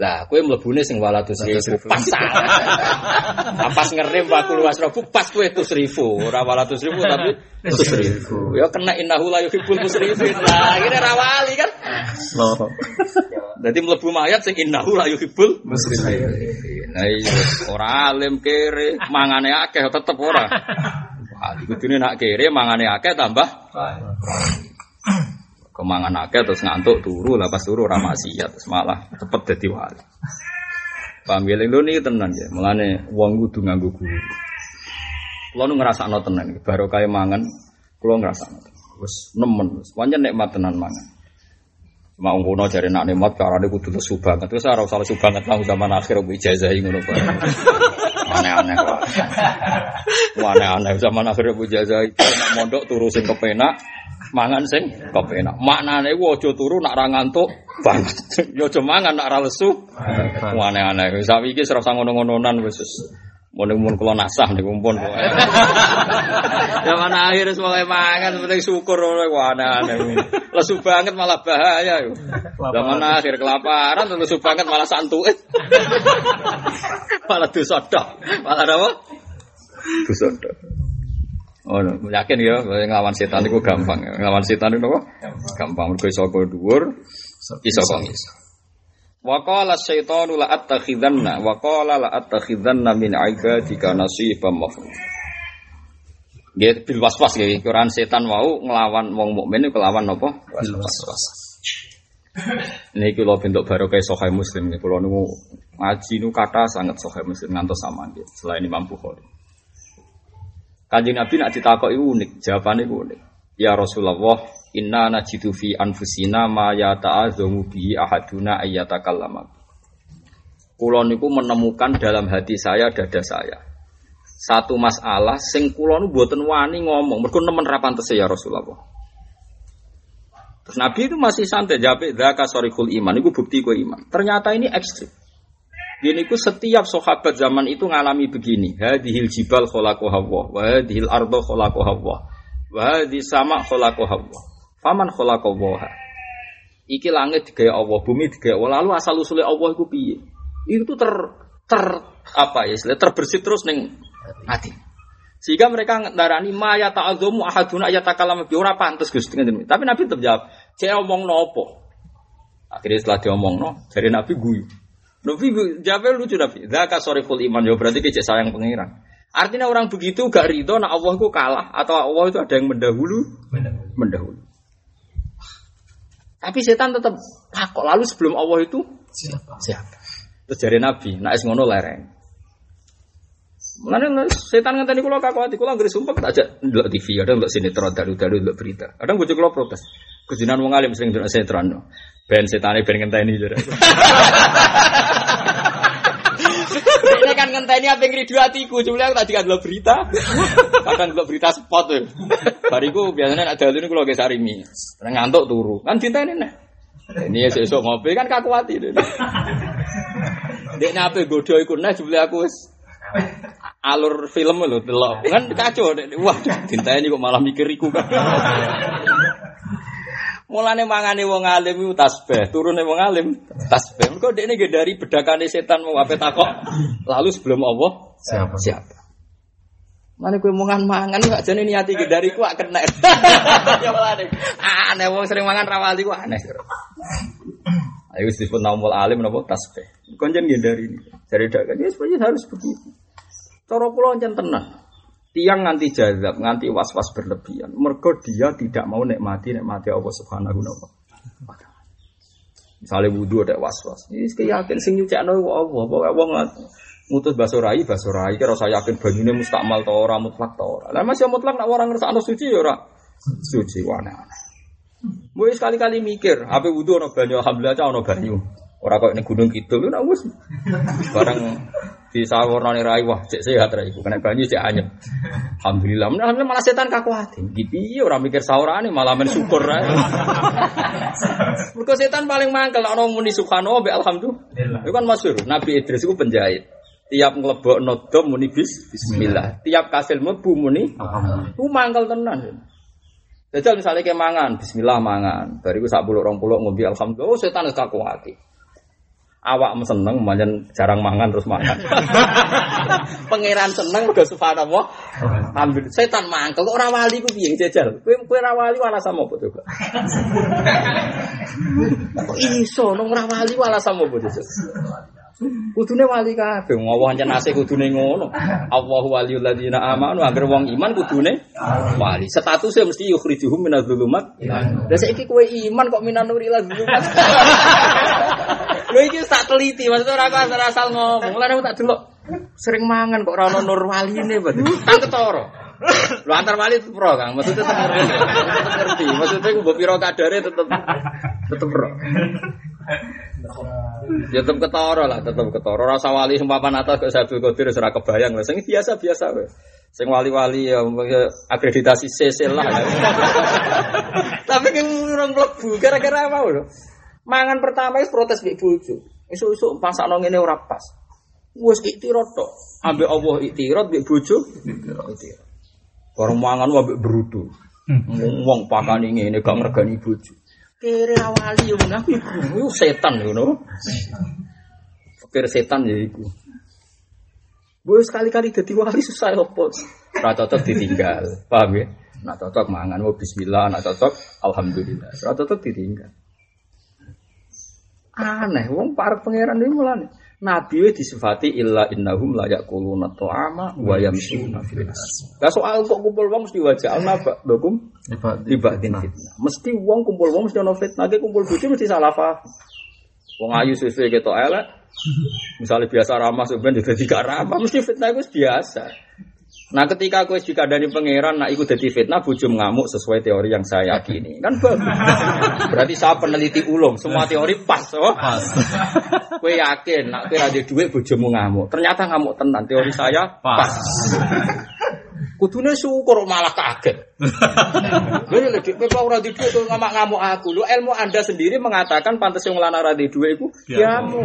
Lah, kowe mlebune sing walatus ribu pas. Pas ngerem wa qulu wasrafu pas kowe tus ribu, ora walatus ribu tapi tus ribu. Ya kena innahu la yuhibbul musrifin. Lah, kira ra wali kan. Loh. Dadi mlebu mayat sing innahu la yuhibbul musrifin. Nah iya, ora alim kere, mangane akeh tetep ora. Wah, kudune nak kere mangane akeh tambah Kemangan akeh terus ngantuk turu lah pas turu ora maksiat terus malah cepet dadi wali. Paham ya niki tenan ya. Mulane wong kudu nganggo guru. Kulo nu ngrasakno tenan baru kaya mangan kulo ngrasakno. Wis nemen wis pancen nikmat tenan mangan. Mau ngono jare nak nikmat karane kudu lesu banget. Terus ora usah lesu banget lah zaman akhir kuwi ijazah ngono kok. Aneh-aneh kok. Aneh-aneh zaman akhir kuwi ijazah mondok turu sing kepenak mangan sing kepenak. Maknane ku aja turu nak ra ngantuk banget. Ya aja mangan nak ra lesu. Aneh-aneh. Wis iki serasa ngono-ngononan wis. Mun-mun kula nasah niku pun. Ya mana akhir semoga mangan penting syukur ora aneh-aneh. Lesu banget malah bahaya. Zaman akhir kelaparan lesu banget malah santuit. malah dosa Malah apa? Dosa Oh, yakin ya, ngelawan setan itu gampang. Ngelawan setan itu apa? Gampang. Mereka iso kau dhuwur, iso kau iso. Wa qala syaitanu la attakhidanna wa qala la attakhidanna min ibadika nasiban mafruḍ. Nggih bil waswas nggih Quran setan wau nglawan wong mukmin iku kelawan napa? Waswas. Niki kula bentuk barokah sahih Muslim nggih kula niku ngaji nu kata sangat sahih Muslim ngantos sama nggih selain Imam Bukhari. Kanjeng Nabi nak ditakoki unik, jawabane unik. Ya Rasulullah, inna najidu fi anfusina ma yata'azzamu bihi ahaduna ayyatakallama. Kula niku menemukan dalam hati saya dada saya satu masalah sing kula nu mboten wani ngomong, mergo nemen ra pantes ya Rasulullah. Terus Nabi itu masih santai dzaka sorikul iman, itu bukti gue iman. Ternyata ini ekstrim. Gini ku setiap sahabat zaman itu ngalami begini. Hadhil jibal kholako hawa, wa hadhil ardo kholako hawa, wa hadhil sama kholako hawa. Faman kholako waha. Iki langit digaya Allah, bumi digaya Allah. Lalu asal usulnya Allah itu piye? Itu ter ter apa ya terbersih terus neng hati. Sehingga mereka ndarani ma ya ta'adzumu ahaduna ya takalam bi ora pantes Gusti Tapi Nabi tetap jawab, "Saya omong nopo?" Akhirnya setelah diomong no, dari Nabi guyu. Nabi jawab lucu Nabi. Zaka soriful iman ya berarti kecek sayang pengiran. Artinya orang begitu gak ridho nah Allah itu kalah atau Allah itu ada yang mendahulu mendahulu. mendahulu. Tapi setan tetap takut lalu sebelum Allah itu siapa? Siapa? Terus dari Nabi, nak es ngono lereng. Mana setan ngenteni kula kakuati kula anggere sumpah tak aja ndelok TV, ada ndelok sinetron dalu-dalu ndelok berita. Kadang bojo kula protes. Kejinan wong alim sering ndelok sinetron. Ben setane ben ngenteni jare. Ini kan ngenteni apa yang ridu hatiku, cuma aku tadi kan berita, kadang ndelok berita spot tuh. Bariku biasanya ada ini kalau geser sarimi, ngantuk turu, kan cinta ini nih. Ini ya sesuk ngopi kan kaku hati deh. Dek nape godo iku nah jebule aku alur film lho delok. Kan kacau dek. Wah, ini kok malah mikir iku kan. Mulane mangane wong alim iku tasbih, turune wong alim tasbih. Mergo dekne nggih dari bedakane setan mau ape takok. Lalu sebelum Allah siapa? Siapa? Mana kue mangan mangan gak jadi niati dari ku kena. ya aneh wong sering mangan rawali ku aneh. Ayo disebut naumul alim nopo tasbih. Konjen dari ini. Dari dagang ya sebenarnya harus begitu. Cara kula tenang. Tiang nganti jazab, nganti was-was berlebihan. Mergo dia tidak mau nikmati nikmati Allah Subhanahu wa taala. Misalnya wudhu ada was-was. Ini yakin sing nyucikno Allah, pokoke wong ngutus basorai basorai kira saya yakin banyune mustakmal ta ora mutlak ta ora. Lah masih mutlak nek orang ngersakno suci ya ora suci wana. Mulai sekali-kali mikir, apa wudhu ono banyu, alhamdulillah ono banyu. Ora kok ning gunung kidul ora wis. Barang di sawornane rai wah cek sehat rai kena banyu cek anyep. Alhamdulillah. Alhamdulillah malah setan kaku hati. Di piye ora mikir saurane malah men syukur rai. Mergo setan paling mangkel ana muni subhanallah be alhamdulillah. Itu kan masyhur. Nabi Idris itu penjahit. Tiap ngelebok nodom muni bis, bismillah. Tiap kasil mlebu muni alhamdulillah. Ku mangkel tenan. Jajal misalnya kayak mangan, bismillah mangan. Bariku sak puluh rong puluh ngombe alhamdulillah. Oh setan kaku hati awak seneng manjan jarang mangan terus mangan. Pangeran seneng mergo subhanallah. Ambil setan mangkel kok ora wali ku piye jajal. Kowe kowe ora wali alasan apa coba? Kok iso nang ora wali alasan apa coba? Kudune wali kabeh, ngowo ancen asih kudune ngono. Allahu waliyul ladzina amanu, agar wong iman kudune wali. Statusnya mesti yukhrijuhum minadz dzulumat. Lah saiki kowe iman kok minan nuri dzulumat. Lho iki tak teliti, maksudnya ora kok asal ngomong. Lah aku tak delok sering mangan kok ora ono nur waline berarti. Tak ketara. Lu antar wali itu pro Kang, maksudnya tetep ngerti. Maksudnya ku mbok pira kadare tetep tetep pro. Ya tetep ketara lah, tetep ketara. Rasa wali sing papan atas kok Sabtu Qadir ora kebayang lah. Sing biasa-biasa wae. Sing wali-wali ya akreditasi CC lah. Tapi kan urung mlebu gara-gara apa lho? Mangan pertama itu protes mbek bojo. Esuk-esuk pasakno ngene ora pas. Wes iktirot tok. Ambek Allah iktirot mbek bojo. Iktirot. Bareng mangan ambek berutu. Wong pakane ngene gak ngregani bojo. Kere awali yo aku iku setan ngono. Pikir setan ya iku. Gue sekali-kali jadi wali susah opo. Ora cocok ditinggal. Paham ya? Nak cocok mangan mau bismillah, nak cocok alhamdulillah. Ora cocok ditinggal. Aneh, wong para pangeran ini mulane. Nabi disifati illa innahum la yaquluna ta'ama wa yamshuna fil Lah soal kok kumpul wong mesti wajah napa dokum tiba fitnah. Mesti wong kumpul wong mesti ono fitnah, kumpul bojo mesti salah paham. Wong ayu sesuai ketok elek. Misalnya biasa ramah sebenarnya jadi gak ramah, mesti fitnah itu biasa. Nah ketika aku jika dari pangeran, nak ikut jadi fitnah, bujum ngamuk sesuai teori yang saya yakini, kan bagus. Berarti saya peneliti ulung, semua teori pas, oh. Pas. Kue yakin, nak kue ada duit bujum ngamuk. Ternyata ngamuk tenan, teori saya pas. Kudune syukur malah kaget. Lha lek pepa ora di dhuwit ngamak-ngamuk aku. Lu ilmu Anda sendiri mengatakan pantas yang lanang ora di dhuwit iku diamu.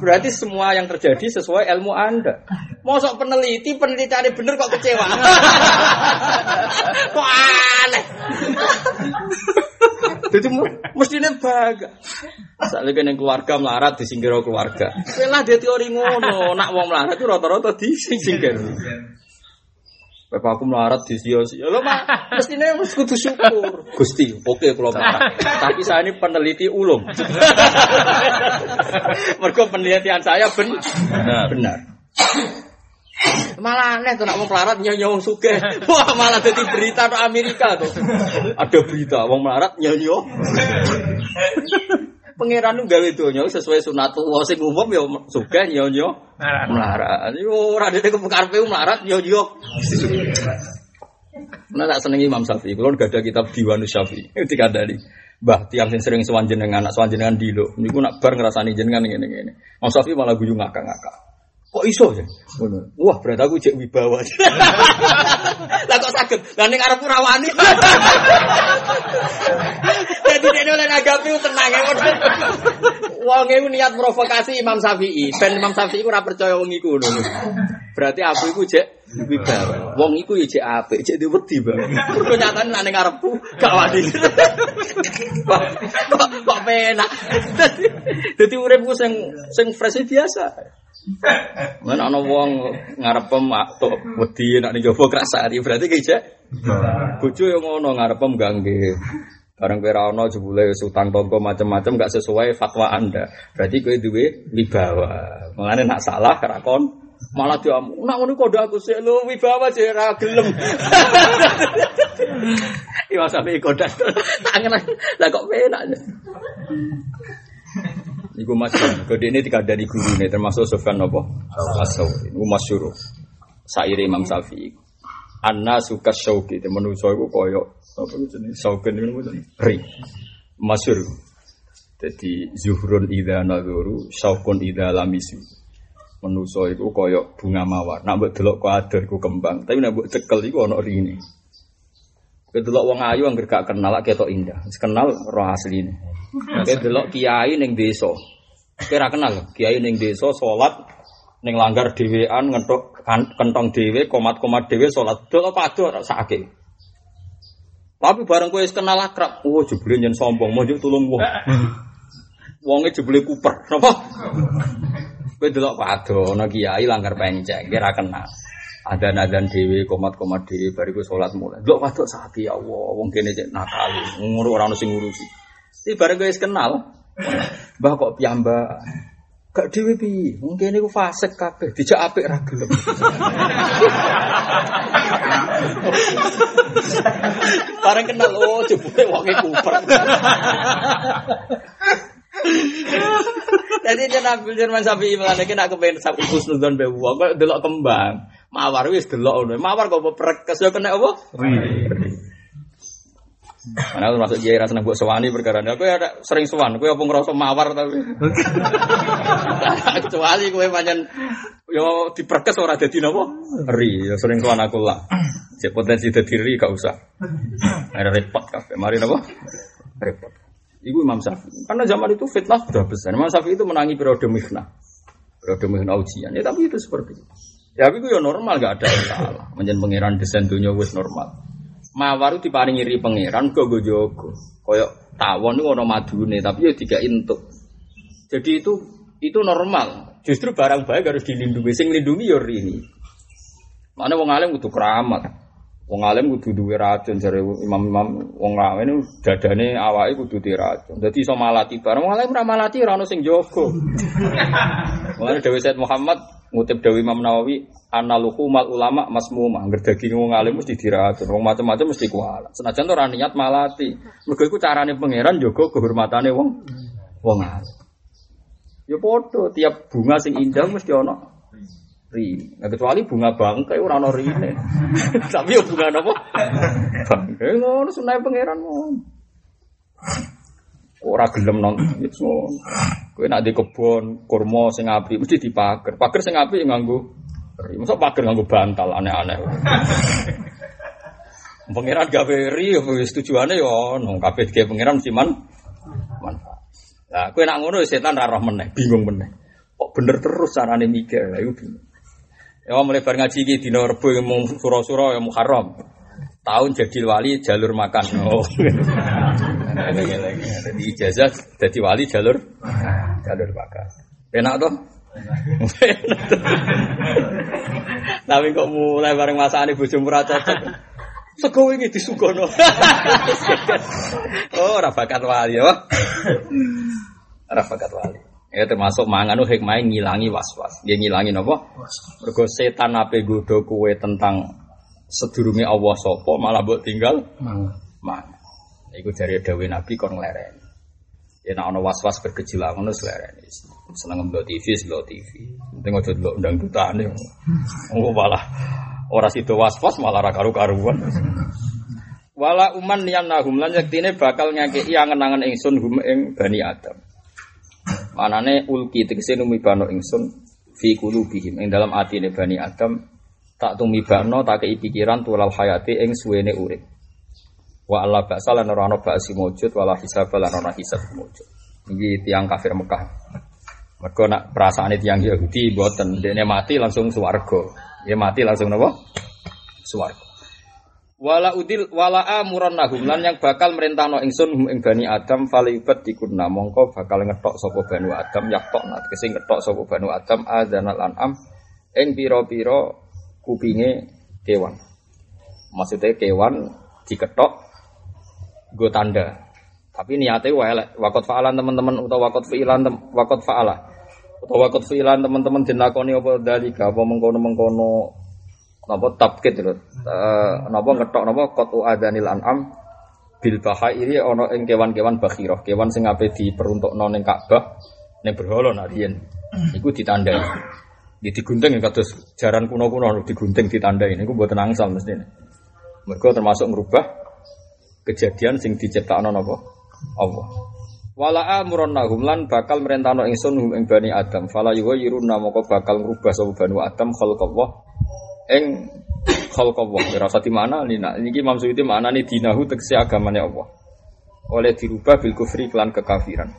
Berarti semua yang terjadi sesuai ilmu Anda. Mosok peneliti penelitiannya bener kok kecewa. kok aneh. Jadi mestinya baga. Saat lagi yang keluarga melarat disingkir keluarga. Lah dia teori ngono, nak wong melarat itu rata-rata disingkir. Bapak aku melarat di sio sio. Lo mah mestinya harus kudu syukur. Gusti, oke kalau melarat. Tapi saya ini peneliti ulung. Mergo penelitian saya ben benar. benar. Malah aneh tuh nak mau melarat nyanyi wong suge. Wah malah jadi berita di Amerika tuh. Ada berita wong melarat nyanyi Pangeran nu gawe donya sesuai sunatullah sing umum ya sugih ya yo melarat. Yo ora dene kepekarpe melarat yo yo. Nah tak seneng Imam Syafi'i. Kulo gak ada kitab Diwan Syafi'i. Itu dikandani. Mbah tiang sing sering sowan jenengan, anak sowan jenengan dilo. Niku nak bar ngrasani jenengan ngene-ngene. Imam Syafi'i malah guyu ngakak-ngakak. Kok iso ya? Wah, berarti aku cek wibawa. Lah kok saged? Lah ning arep rawani. Jadi dia oleh nagapi tenang ya. Wong iku niat provokasi Imam Syafi'i. Ben Imam Syafi'i ora percaya wong iku ngono. Berarti aku iku cek wibawa. Wong iku ya cek apik, cek diwedi, Bang. Mergo nyatane nek ning arepku gak wani. Kok kok penak. Dadi uripku sing sing fresh biasa. Men ana wong ngarepem tok wedi nek ning jaba krasani berarti ki jek. Bojo yo ngono ngarepem gangge. Bareng kowe ora ana jebule utang tonggo macam-macam gak sesuai fatwa Anda. Berarti kowe duwe wibawa. Mengane nak salah kerakon malah dia nak ngono kode aku sih lu wibawa sih ra gelem. Iya sampe kode tangan lah kok penak. Iku masyur. Kode ini tiga dari guru ini termasuk Sofyan Nopo. Asau. Iku masyur. Sair Imam Syafi'i. Anna suka syauki. Itu menurut iku koyo. Apa itu jenis? Saukin itu Ri. Masyur. Jadi zuhrun idha nadhuru. Syaukun idha lamisu. Menuso iku koyo bunga mawar. Nak buat delok kok ada iku kembang. Tapi nak buat cekel iku ono rini. Kedelok wong ayu angger gak kenal ketok indah. Kenal roh asline. Kedelok kiai ning desa. Kira kenal kiai ning desa salat ning langgar dhewean ngentok kentong dhewe komat-komat dhewe salat. Delok padha sakake. Tapi bareng kowe kenal akrab, oh jebule nyen sombong, mau tulung wong. Wonge jebule kuper, napa? Kowe delok padha ana kiai langgar penceng, kira kenal. Ada nadan dewi komat komat dewi bariku sholat mulai. Lo padok sakit ya Allah wong kene nakal nguru orang sing ngurusi. Si bareng guys kenal bah kok piamba gak dewi pi mungkin ini fasek kabeh dijak apik ra bareng kenal oh jebule wong kuper. Jadi dia nabi Jerman sapi iman lagi nak kepengen sapi khusnudon bewu, kok delok kembang. Mawar wis delok ngono. Mawar kok perkes yo kena apa? Mana aku masuk jaya rasa buat sewani perkara ini. Aku ya ada sering sewan. Aku apa ngerasa mawar tapi. Kecuali gue panjang yo diperkes orang jadi nopo. Ri, yo sering sewan aku lah. Cek potensi jadi ri gak usah. Ada repot kafe. Mari nopo. Repot. Ibu Imam Syafi'i. Karena zaman itu fitnah sudah besar. Imam Syafi'i itu menangi periode mihnah. Periode mihnah ujian. Ya tapi itu seperti itu. Ya tapi ya normal gak ada yang salah. Menjen pangeran desain dunia wis normal. Mawar itu diparingi ri pangeran kok go jogo. Koyok tawon itu ono madune tapi ya tiga intuk. Jadi itu itu normal. Justru barang baik harus dilindungi. Sing lindungi ya ini. Mana wong alim butuh keramat. Wong alim kudu duwe racun jare imam-imam wong alim dadane awake kudu duwe racun. Dadi iso malati bareng wong alim ora malati ora ono sing jaga. Mulane Dewi Said Muhammad ngutip Dewi Imam Nawawi analuhu mal ulama masmumah angger daging wong alim mesti diracun wong macam-macam mesti kualat. Senajan ora niat malati. Mergo iku carane pangeran jaga kehormatane wong wong alim. Ya padha tiap bunga sing indah mesti ana ri nah, kecuali bunga bangkai ora ana rine. Tapi ya bunga napa bangkai. Ngono sunai pangeran ngono. Ora gelem nonton Kowe nak di kebon kurma sing apik mesti dipager. Pager sing apik nganggo Masa pager nganggo bantal aneh-aneh. Pangeran gawe ri wis tujuane ya ono kabeh ge pangeran mesti man manfaat. Lah kowe nak ngono setan ra roh meneh, bingung meneh. Kok bener terus carane mikir, lha iku bingung. Ya mulai bar ngaji iki dina Rebo mau sura-sura ya Muharram. Tahun jadi wali jalur makan. Oh. Jadi ijazah jadi wali jalur jalur makan. Enak toh? Tapi kok mulai bareng masakane bojomu ra cocok. Sego iki disugono. oh, ora bakat wali ya. Ora bakat wali. Ya termasuk mangan hikmah ngilangi was-was. Dia ngilangi napa? Mergo setan ape godho kowe tentang sedurunge Allah sapa malah mbok tinggal mangan. Iku dari dawuh Nabi kon nglereni. Ya nek ana was-was bergejolak ngono nglereni. Seneng ndelok TV, ndelok TV. Penting aja ndelok ndang dutane. Oh malah Ora sido was-was malah ra karu-karuan. Wala uman niyan nahum lan yektine bakal ngakei angen-angen ingsun hum ing Bani Adam. Manane ulki tegese numibano ingsun fi qulubihim ing dalam atine Bani Adam tak tumibano tak kei pikiran tulal hayati ing suwene urip. Wa Allah ba'sa lan ora ana ba'si mujud wala hisab lan ora hisab mujud. Iki tiang kafir Mekah. Mergo nak perasaane tiang Yahudi mboten dene mati langsung swarga. Ya mati langsung nopo? Suwarga. Wala udil wala amuran nahum lan yang bakal merintahno ingsun hum ing bani Adam falibat dikunna mongko bakal ngetok sapa bani Adam yaktok nat kese ngetok sapa bani Adam adzanal an'am ing pira-pira kupinge kewan. Maksudnya kewan diketok go tanda. Tapi niatnya wae wakot faalan teman-teman atau wakot fiilan wakot faala. Utawa waktu filan teman-teman dilakoni apa dalika apa mengkono-mengkono napa tabkit lho. Eh napa ngetok napa qatu adanil an'am bil bahairi ana ing kewan-kewan bakhirah, kewan sing ape diperuntukno ning Ka'bah ning berhala nak riyen. Iku ditandai. Di digunting kados jaran kuno-kuno digunting ditandai niku mboten angsal mestine. Mergo termasuk merubah kejadian sing diciptakno napa? Allah. Wala amronnahum lan bakal merentano ingsun hum ing bani Adam. Fala yuwayyiruna moko bakal ngrubah sapa bani Adam khalqallah ing khalqallah. Ora usah mana lina. Niki Imam Suyuti maknane dinahu tegese agamane Allah. Oleh dirubah bil kufri kelan kekafiran.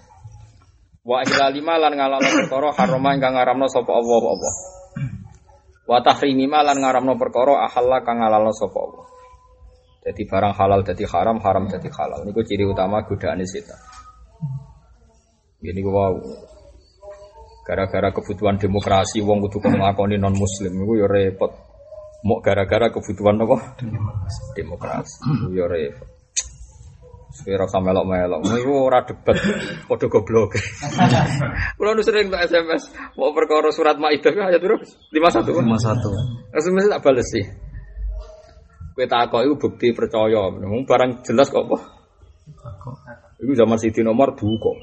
Wa ihlalima lan ngalalo perkara harama ingkang ngaramno sapa Allah Allah. Wa tahrimima lan ngaramno perkara ahalla kang ngalalo sapa Allah. Jadi barang halal jadi haram, haram jadi halal. Niku ciri utama godaan setan. Ini wow. Gara-gara kebutuhan demokrasi, wong kudu ngakoni non muslim, itu ya repot. Mau gara-gara kebutuhan apa? Demokrasi. Itu ya repot. Sepira sama melok melok, itu ora debat, podo goblok. Kulo nu sering tak SMS, mau perkara surat Maidah ayat terus lima satu. Lima satu. SMS tak balas sih. Kue takok itu bukti percaya, barang jelas kok apa? Itu zaman Siti Nomor kok.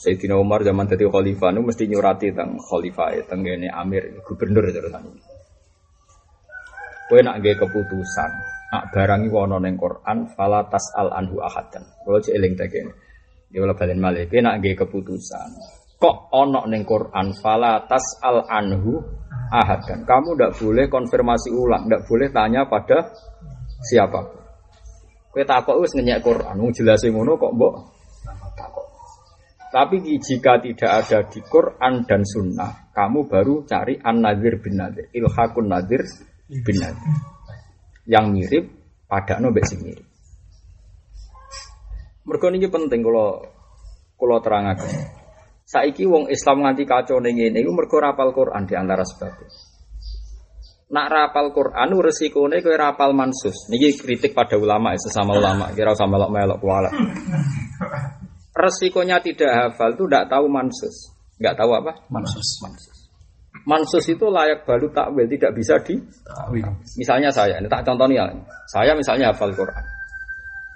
Sayyidina Umar zaman tadi khalifah itu mesti nyurati tentang khalifah tenggene Amir gubernur terusan. Kowe nak nggih keputusan, nak barangi wono ning Quran fala tasal anhu ahadan. Kalau cek eling tak kene. Ya wala balen malih, kowe nak nggih keputusan. Kok ono ning Quran fala tasal anhu ahadan. Kamu ndak boleh konfirmasi ulang, ndak boleh tanya pada siapa. Kowe takok wis ngenyek Quran, wong jelas ngono kok mbok tapi jika tidak ada di Quran dan Sunnah, kamu baru cari an-nadir bin nadir, ilhakun nadir bin nadir. Yang mirip pada nobek sing mirip. Mergo ini penting kalau kalau aja. Saiki wong Islam nganti kacau ning ngene iku mergo rapal Quran di antara sebabnya. Nak rapal Quran resikone kowe rapal mansus. Niki kritik pada ulama sesama ulama, kira sama melok-melok kuala resikonya tidak hafal itu tidak tahu mansus. Nggak tahu apa? Mansus. Mansus. Mansus itu layak baru takwil, tidak bisa di Misalnya saya, ini tak contohnya, saya misalnya hafal Quran.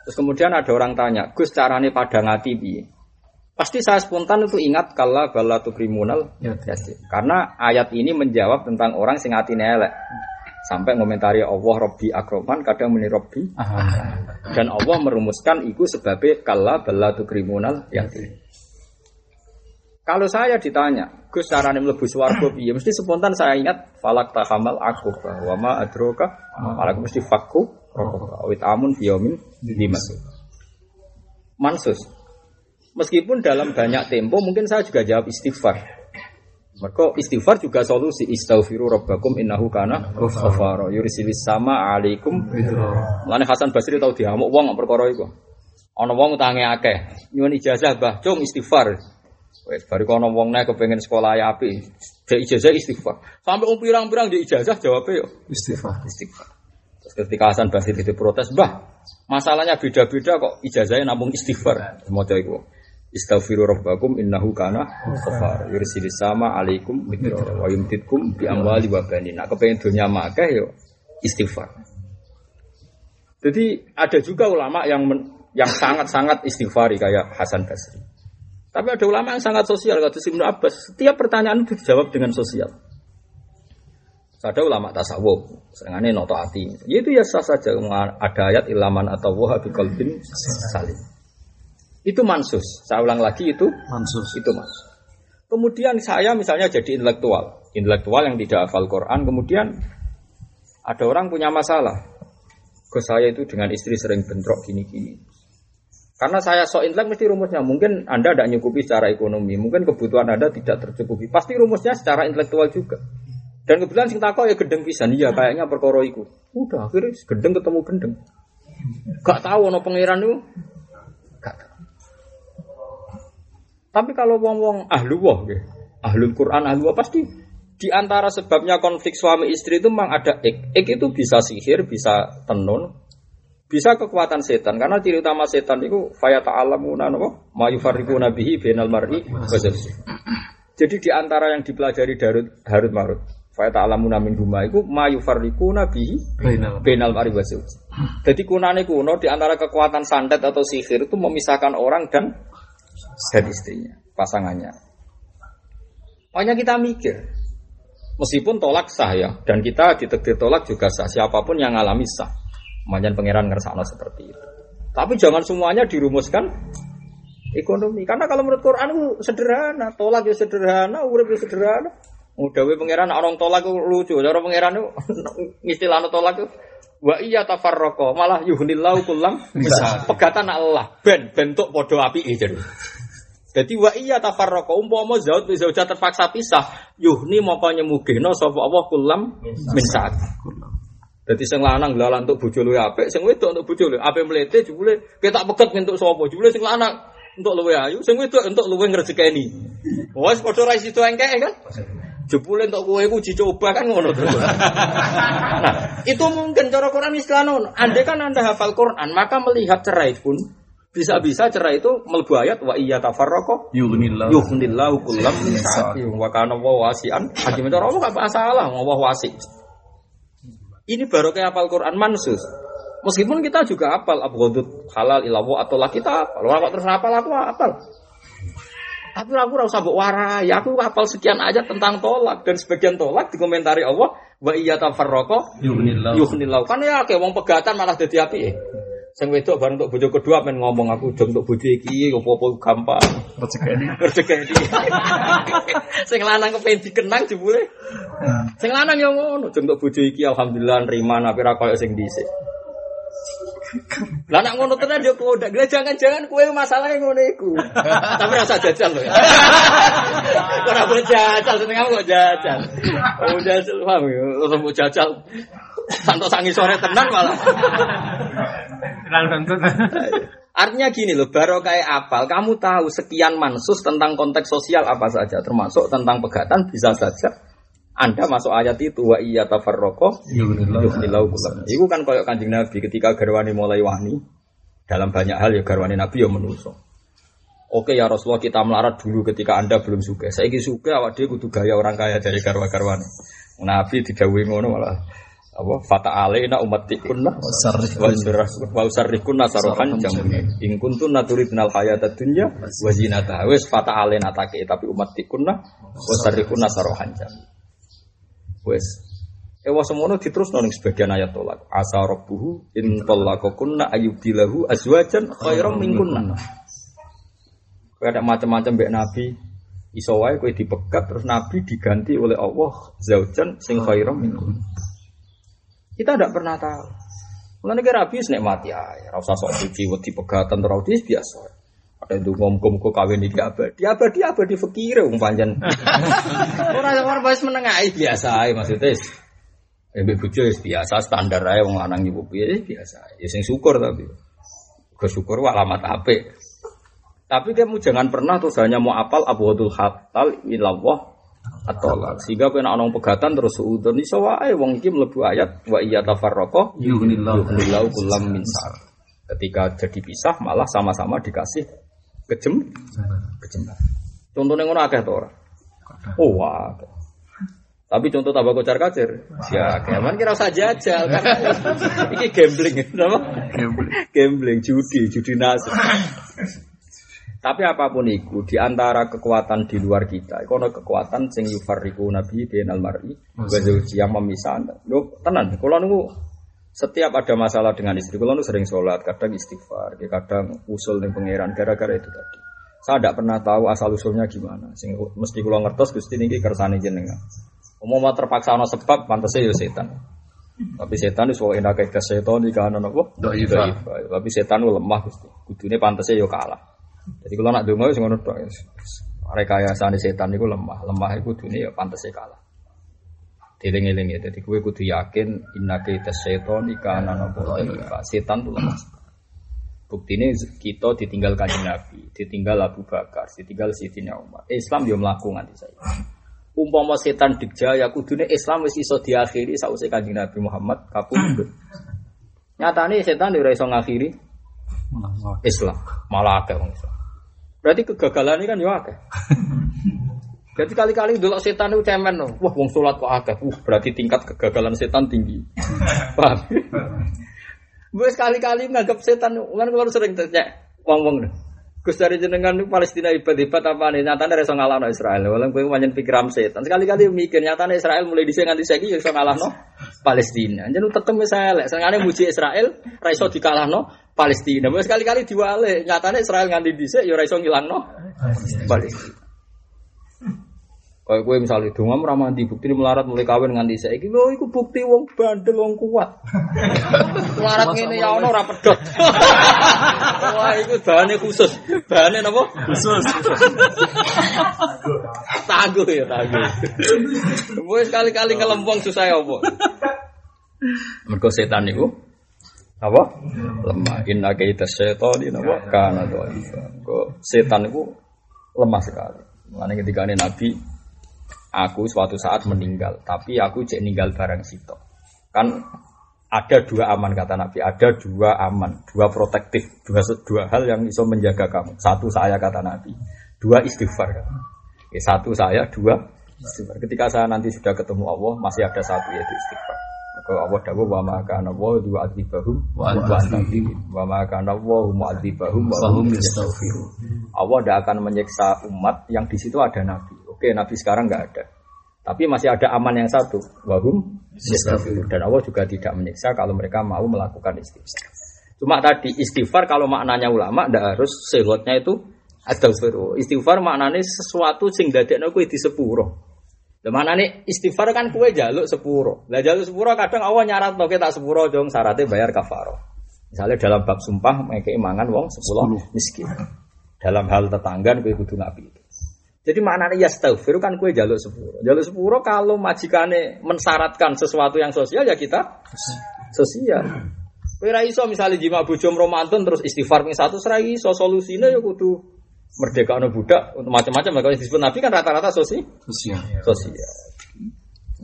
Terus kemudian ada orang tanya, Gus carane pada ngati bi. Pasti saya spontan itu ingat kala balatu kriminal ya, ya. Karena ayat ini menjawab tentang orang sing atine elek. Sampai ngomentari Allah Robbi Akroman kadang meni Robbi Dan Allah merumuskan itu sebabnya kalla bala kriminal yang Kalau saya ditanya, Gus carane mlebu swarga piye? Mesti spontan saya ingat falak tahamal aku wa ma adroka falak mesti fakku rokok awit amun biomin dimasuk. Mansus. Meskipun dalam banyak tempo mungkin saya juga jawab istighfar. Maka istighfar juga solusi istaghfiru rabbakum innahu kana ghafara yursilis sama alaikum. Mulane Hasan Basri tau diamuk wong perkara iku. Ana wong utange akeh, nyuwun ijazah Mbah, cung istighfar. Wes baru kono wong nek kepengen sekolah ya api, dia ijazah istighfar. Sampai um pirang-pirang dia ijazah jawabnya yo Istighfar. istighfar. Terus ketika Hasan Basri itu protes, bah masalahnya beda-beda kok ijazahnya namun istighfar. Mau itu. Istaghfiru rabbakum innahu kana ghafar. Yursilis sama alaikum midra wa yumtitkum bi amwali wa banin. Nah, kepengen dunia makah yo istighfar. Jadi ada juga ulama yang men- yang sangat-sangat istighfari kayak Hasan Basri. Tapi ada ulama yang sangat sosial kata Ibnu Abbas. Setiap pertanyaan itu dijawab dengan sosial. Ada ulama tasawuf, seringane noto hati. Itu ya sah saja ada ayat ilaman atau wah biqalbin salim. Itu mansus. Saya ulang lagi itu Mansus. itu mas. Kemudian saya misalnya jadi intelektual, intelektual yang tidak hafal Quran. Kemudian ada orang punya masalah. Ke saya itu dengan istri sering bentrok gini-gini. Karena saya sok intelek mesti rumusnya. Mungkin Anda tidak nyukupi secara ekonomi. Mungkin kebutuhan Anda tidak tercukupi. Pasti rumusnya secara intelektual juga. Dan kebetulan sing takok ya gendeng pisan. Iya kayaknya perkara iku. Udah akhirnya gendeng ketemu gendeng. Gak tahu ono pangeran itu. Gak tahu. Tapi kalau wong-wong ahlu wah, ahlul Quran ahlu wah pasti di antara sebabnya konflik suami istri itu memang ada ik. Ik itu bisa sihir, bisa tenun, bisa kekuatan setan. Karena ciri utama setan itu faya ta'alamuna napa? Ma yufarriquna bihi bainal mar'i. Jadi di antara yang dipelajari Harut Harut Marut, faya ta'alamuna min huma iku ma yufarriquna bihi Bainal. Benal mari. Jadi kunane kuno di antara kekuatan santet atau sihir itu memisahkan orang dan dan istrinya, pasangannya. Makanya kita mikir, meskipun tolak sah ya, dan kita ditekdir tolak juga sah, siapa pun yang ngalami sah. Makanya pangeran ngersakno seperti itu. Tapi jangan semuanya dirumuskan ekonomi. Karena kalau menurut Quran itu sederhana, tolak ya sederhana, urip ya sederhana. Udawe pangeran orang tolak itu lucu, cara pangeran itu istilahnya tolak itu wa iya tafarraqo malah yuhnillahu kullam Bisa. pegatan Allah ben bentuk podo api jadi. Jadi wa iya tafarraqo umpama zaud bisa udah terpaksa pisah yuhni moko nyemugihno sapa Allah kullam min saat. Dadi sing lanang lalan untuk bojo luwe apik, sing wedok untuk bojo luwe apik mlete jebule ketak peget entuk sapa? Jebule sing lanang untuk luwe ayu, sing wedok untuk luwe ngrejekeni. Wes padha ra sido engkek kan? Jebule untuk kowe iku dicoba kan ngono terus. nah, itu mungkin cara Quran ngono. Andai kan Anda hafal Quran, maka melihat cerai pun bisa-bisa cerai itu mlebu ayat wa iya Yughnillahu. yuhnillahu. kullam min sa'ati wa kana wa wasi'an. Hakim cara Allah gak masalah Allah wasi. Ini baru kayak hafal Quran mansus. Meskipun kita juga hafal abghadut halal ilawo atau lah kita orang kok terus hafal aku hafal. Tapi aku ora usah mbok warai. Aku hafal sekian aja tentang tolak. Dan sebagian tolak dikomentari Allah wa iya tafarraqo Yughnillahu. yuhnillahu. Kan ya kayak wong pegatan malah dadi api. Sing wedok bareng untuk bojo kedua men ngomong aku jom untuk bojo iki opo-opo gampang. Rezeki. Rezeki. Sing lanang kepen dikenang jebule. Sing lanang yo ngono, jom untuk bojo iki alhamdulillah nerima tapi ra koyo sing dhisik. Lah nek ngono tenan yo kodak. Lah jangan-jangan kowe masalahnya ngono iku. Tapi rasa jajal lho ya. Ora boleh jajal, seneng kok jajal. Oh jajal, paham ya? Ora mau jajal. Santo sangi sore tenan malah. Artinya gini loh, baru kayak apal, kamu tahu sekian mansus tentang konteks sosial apa saja, termasuk tentang pegatan bisa saja. Anda masuk ayat itu wa iya tafarroko Yughnillahu. yuhnilau kulam. Itu kan koyok kanjeng Nabi ketika garwani mulai wani dalam banyak hal ya garwani Nabi ya menuso. Oke ya Rasulullah kita melarat dulu ketika Anda belum suka. Saya ingin suka awak dia kudu gaya orang kaya dari garwa garwani. Nabi didawuhi ngono malah apa fata alaina ummatikunna wa wa usarrikun nasarohan jamun in kuntum naturidnal hayata dunya wa zinataha wis fata alaina take tapi ummatikunna wa usarrikun nasarohan jamun wis Ewa semono diterus ning sebagian ayat tolak. Asa rabbuhu in talaqakunna ayyubilahu azwajan khairam minkunna. Kayak ada macam-macam mbek Nabi. Iso wae kowe dipegat terus Nabi diganti oleh Allah zaujan sing khairam minkum. Kita tidak pernah tahu. Mulane kira Rabi nikmati ae, ora usah sok suci wedi pegatan ora biasa. Ada itu ngomong kok kawin iki abadi, abadi abadi fakir wong panjen. Ora ora wis menengahi biasa ae maksudnya. Eh bojo biasa standar ae wong lanang ibu piye biasa. Ya sing syukur tapi. Kesyukur wa alamat apik. Tapi kamu jangan pernah terus hanya mau apal abwadul hatal ilawah atau sehingga kena orang pegatan terus suudon iso wae wong iki mlebu ayat wa iya tafarraqa yughnillahu kullam min Ketika jadi pisah malah sama-sama dikasih kejem kejem. Contohnya ngono akeh to ora? Oh, wah. Tapi contoh tambah kocar kacir, ya keman kira usah jajal kan. Iki gambling, apa? Gambling. Gambling, judi, judi nasib. Tapi apa pun itu, di antara kekuatan di luar kita, itu ada kekuatan sing yufarriku nabi bin almari, yang memisah. Lo tenan, kalau nunggu setiap ada masalah dengan istri, kalau nunggu sering sholat, kadang istighfar, kadang usul dengan pangeran, gara-gara itu tadi. Saya tidak pernah tahu asal usulnya gimana. Sing mesti kalau ngertos gusti ini kersane jenengan. Umum terpaksa no sebab pantasnya ya setan. Tapi setan itu soal enak kayak setan di kanan apa? Tapi setan itu lemah gusti. Kudunya pantasnya yo ya kalah. Jadi kalau nak dongo sing ngono tok. Rekayasane setan niku lemah, lemah iku dunia ya pantese kalah. Dieling-eling ya, jadi gue kudu yakin inna kita setan ikana nopo setan tuh. Bukti ini kita ditinggal kajian Nabi, ditinggal Abu Bakar, ditinggal Sayyidina Umar. Islam dia melakukan nanti saya. Umpama setan dikjaya, kudune Islam wis iso diakhiri sausé kanjeng Nabi Muhammad kapundhut. Nyatane setan ora iso ngakhiri Islam, malah akeh wong Islam. Berarti kegagalan ini kan akeh. Jadi kali-kali dulu setan itu cemen no. Wah, wong sholat kok akeh. Uh, berarti tingkat kegagalan setan tinggi. Paham? Gue sekali-kali nganggap setan, kan kalau sering tanya, wong-wong Gus dari jenengan Palestina ibadah apa nih? Nyatanya rasa ngalah no Israel. Walau gue banyak pikiran setan. Sekali-kali mikir nyatanya Israel mulai di sini nganti segi ya ngalah no Palestina. Jadi tetep misalnya, sengaja muji Israel, raiso dikalah no Palestina. Mau sekali-kali diwale. Nyatanya Israel nganti di sini ya raiso ngilang no Palestina. Kayak gue misalnya dongam ramanti bukti melarat mulai kawin nganti saya gitu, itu bukti wong bandel wong kuat. melarat ini ya ono rapedot. Wah itu bahannya khusus, bahannya apa? Khusus. tangguh ya tangguh. Gue sekali-kali ngelempong susah ya apa? Mereka setan itu apa? Lemah. Inna kaita setan ini apa? Karena doa Setan itu lemah sekali. Mengenai ketika ini Nabi aku suatu saat meninggal, tapi aku cek ninggal barang sitok. Kan ada dua aman kata Nabi, ada dua aman, dua protektif, dua dua hal yang bisa menjaga kamu. Satu saya kata Nabi, dua istighfar. Ya, satu saya, dua istighfar. Ketika saya nanti sudah ketemu Allah, masih ada satu yaitu istighfar. Maka Allah dawuh wa ma kana wa yu'adzibahum wa anta wa ma kana wa mu'adzibahum wa hum yastaghfirun. Allah tidak akan menyiksa umat yang di situ ada nabi. Oke, Nabi sekarang nggak ada. Tapi masih ada aman yang satu, wahum dan Allah juga tidak menyiksa kalau mereka mau melakukan istighfar. Cuma tadi istighfar kalau maknanya ulama tidak harus sehotnya itu astaghfirullah. Istighfar maknanya sesuatu sing dadekno kuwi di sepuro. Lah maknane istighfar kan kue jaluk sepuro. Lah jaluk sepuro kadang Allah nyarat to tak sepuro dong syaratnya bayar kafaro. Misalnya dalam bab sumpah mengkei mangan wong sepuluh miskin. Dalam hal tetangga kue kudu nabi. Jadi maknanya ya yastaghfir kan kue jaluk sepuro. Jaluk sepuro kalau majikane mensyaratkan sesuatu yang sosial ya kita sosial. Kue raiso misalnya jima bujum romantun terus istighfar ping satu serai so solusine ya kudu merdeka no budak untuk macam-macam kalau disebut nabi kan rata-rata sosi sosial. Sosial.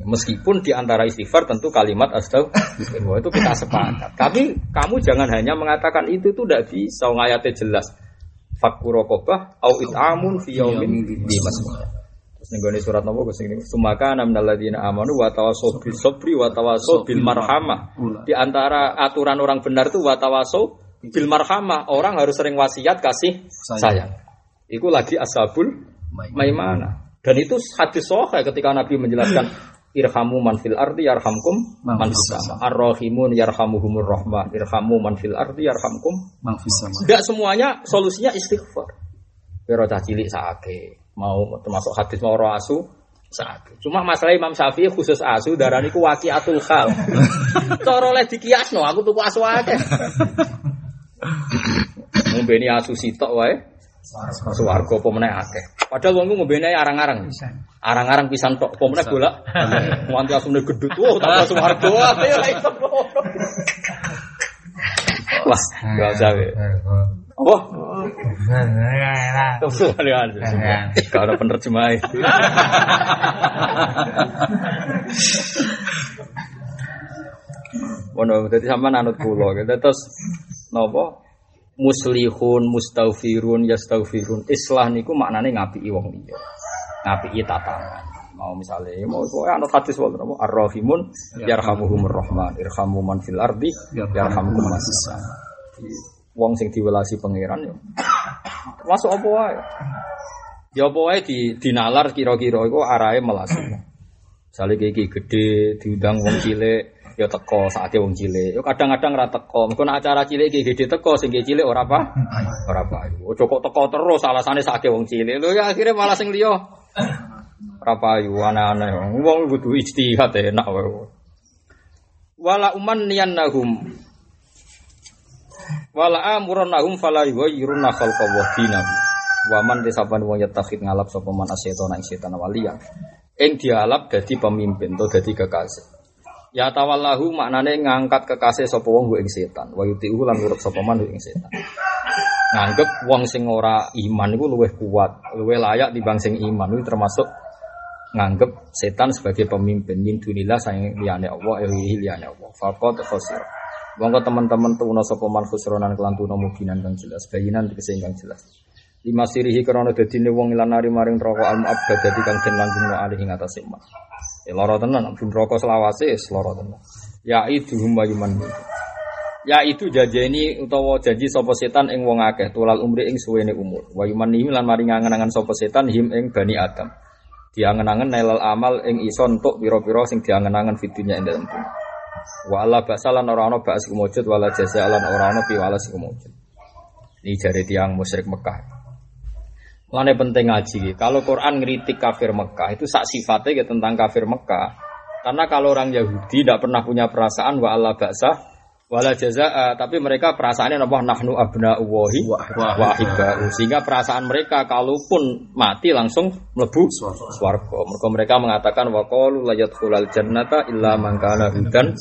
Meskipun di antara istighfar tentu kalimat astagfirullah itu kita sepakat. Tapi kamu jangan hanya mengatakan itu tuh tidak bisa ngayatnya jelas fakurokobah au it'amun fi yaumin di Terus nih surat nopo gue sini. Sumaka minal ladina amanu wa tawasaw bil sabri wa bil marhamah. Di antara aturan orang benar itu wa bil marhamah. Orang harus sering wasiat kasih sayang. Itu lagi asabul maimana. Dan itu hadis soha ketika Nabi menjelaskan irhamu man fil ardi yarhamkum man fis sama arrahimun yarhamuhumur rahmah irhamu man fil ardi yarhamkum man fis sama enggak semuanya solusinya istighfar Pero cah cilik sake mau termasuk hadis mau asu sakit. Cuma masalah Imam Syafi'i khusus asu darah niku waqiatul khal. Cara oleh dikiasno aku tuku asu akeh. Ngombeni asu sitok wae. Suwarga apa meneh akeh. Padahal wong ngombene arang-arang. Arang-arang pisan tok apa meneh golek. Nganti asune gedut. Wah, tambah suwarga. Iso. Wah, enggak usah. Apa? Gak ada penerjemah. Wono dadi sampean anut kula terus napa muslihun mustaghfirun yastaghfirun. Islah niku maknane ngapiki wong liya. Ngapiki tatanan. Mau misalnya mau pokoknya anut hadis wae napa ar-rahimun yarhamuhumur rahman. Irhamu man fil ardi yarhamukum man wong sing diwelasi pangeran yo. Masuk apa wae? Ya apa wae di dinalar kira-kira iku arahe melasi. Misalnya kayak gede diundang wong cilik ya teko saatnya wong cilik. Yo kadang-kadang ra teko. Nek acara cilik iki gede teko sing cilik ora apa? Ora apa. Ojo kok teko terus alasannya saatnya wong cilik. Lho ya akhirnya malah sing liya ora payu aneh-aneh. Wong kudu ijtihad enak wae. Wala uman nahum Wala amurannahum fala yughayyiruna khalqallah. Wa man disaban wong yatakhid ngalap sapa man asyaiton ing setan waliya. Ing dialap dadi pemimpin atau dadi kekasih. Ya tawallahu maknane ngangkat kekasih sapa wong ing setan. Wa yuti'u lan nurut sapa man ing setan. Nganggep wong sing ora iman iku luwih kuat, luwih layak dibanding sing iman. Itu termasuk nganggep setan sebagai pemimpin min dunillah sayang liyane Allah, ilahi liyane Allah. Faqad khosir. Monggo teman-teman tuna sapa man khusronan kelan muginan kang jelas, bayinan tegese kang jelas. Lima sirihi karena dadine wong ilan nari maring neraka al mu'abbad dadi kang den langgengno alih ing atase emas. Ya lara tenan, ben neraka selawase wis lara tenan. Ya itu hum wa yuman. Ya itu janjeni utawa janji sapa setan ing wong akeh tulal umri ing suwene umur. Wa yuman lan maring angen-angen sapa setan him ing bani Adam. Diangen-angen nailal amal ing iso entuk pira-pira sing diangen-angen fidunya ing dalem dunya. Wa ala basalan ora ana kumujud wala jazalan ora ana piwalas kumujud. Ini jari tiang musyrik Mekah. Lane penting ngaji. Kalau Quran ngeritik kafir Mekah itu sak sifatnya ya tentang kafir Mekah. Karena kalau orang Yahudi tidak pernah punya perasaan wa Allah baksa wala jazaa, tapi mereka perasaannya apa nahnu abna'ullahi wa ahibba'u. Sehingga perasaan mereka kalaupun mati langsung mlebu swarga. Mereka mereka mengatakan wa qalu la yadkhulul jannata illa man kana hudan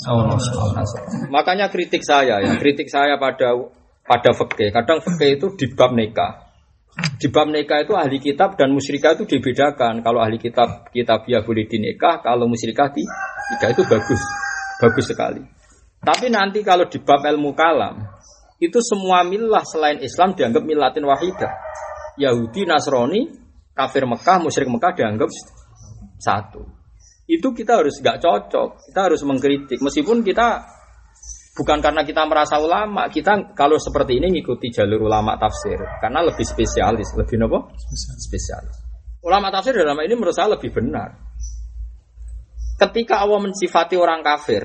Makanya kritik saya ya, kritik saya pada pada fikih. Kadang fikih itu di bab nikah. Di bab nikah itu ahli kitab dan musyrikah itu dibedakan. Kalau ahli kitab kitabiah boleh dinikah, kalau musyrikah nikah itu bagus, bagus sekali. Tapi nanti kalau di bab ilmu kalam, itu semua milah selain Islam dianggap milatin wahidah. Yahudi, Nasrani, kafir Mekah, musyrik Mekah dianggap satu. Itu kita harus nggak cocok, kita harus mengkritik. Meskipun kita bukan karena kita merasa ulama, kita kalau seperti ini ngikuti jalur ulama tafsir karena lebih spesialis, lebih nopo? Spesialis. Ulama tafsir dalam ini menurut saya lebih benar. Ketika Allah mensifati orang kafir,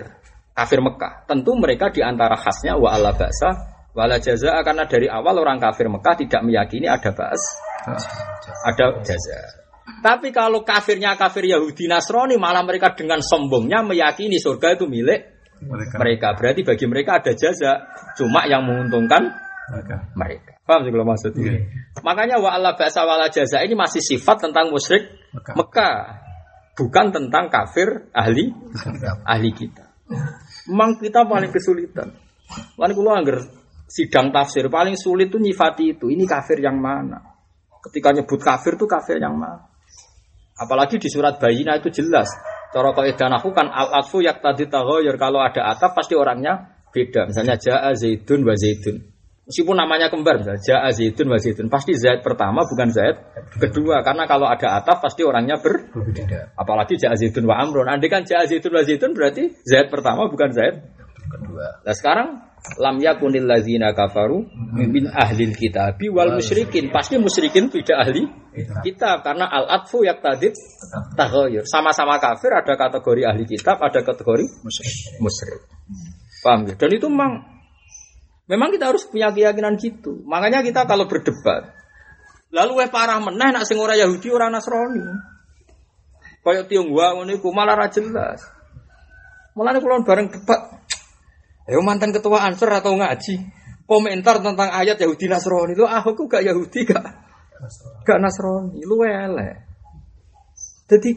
kafir Mekah, tentu mereka di antara khasnya wa ala ba'sa wala jaza karena dari awal orang kafir Mekah tidak meyakini ada ba'as, ada jaza. Tapi kalau kafirnya kafir Yahudi Nasrani malah mereka dengan sombongnya meyakini surga itu milik mereka. mereka. Berarti bagi mereka ada jaza, cuma yang menguntungkan mereka. mereka. Paham sih kalau maksudnya? Yeah. Makanya wa Allah ba'sa wala jaza ini masih sifat tentang musyrik Mekah. Mekah. Bukan tentang kafir ahli ahli kita. Memang kita paling kesulitan. Lalu kalau anggar sidang tafsir paling sulit tuh nyifati itu. Ini kafir yang mana? Ketika nyebut kafir tuh kafir yang mana? Apalagi di surat Bayina itu jelas. Cara kaidah aku kan al atfu yak tadi taghayyur kalau ada atap pasti orangnya beda. Misalnya jaa zaidun wa zaidun. Meskipun namanya kembar misalnya jaa zaidun wa zaidun, pasti zaid pertama bukan zaid kedua karena kalau ada atap pasti orangnya berbeda. Apalagi jaa zaidun wa amrun. Andai kan jaa zaidun wa zaidun berarti zaid pertama bukan zaid kedua. Nah sekarang lam yakunil ladzina kafaru min ahlil kitabi wal musyrikin. Pasti musyrikin tidak ahli kitab karena al atfu yak tadid taghayyur. Sama-sama kafir ada kategori ahli kitab, ada kategori musyrik. Paham ya? Dan itu memang memang kita harus punya keyakinan gitu. Makanya kita kalau berdebat Lalu eh parah meneh nak sing ora Yahudi ora Nasrani. Kaya Tionghoa ngono iku malah ra jelas. Mulane kula bareng debat. Ayo mantan ketua Ansor atau ngaji. Komentar tentang ayat Yahudi Nasrani itu aku gak Yahudi gak gak Nasrani. Lu elek. Jadi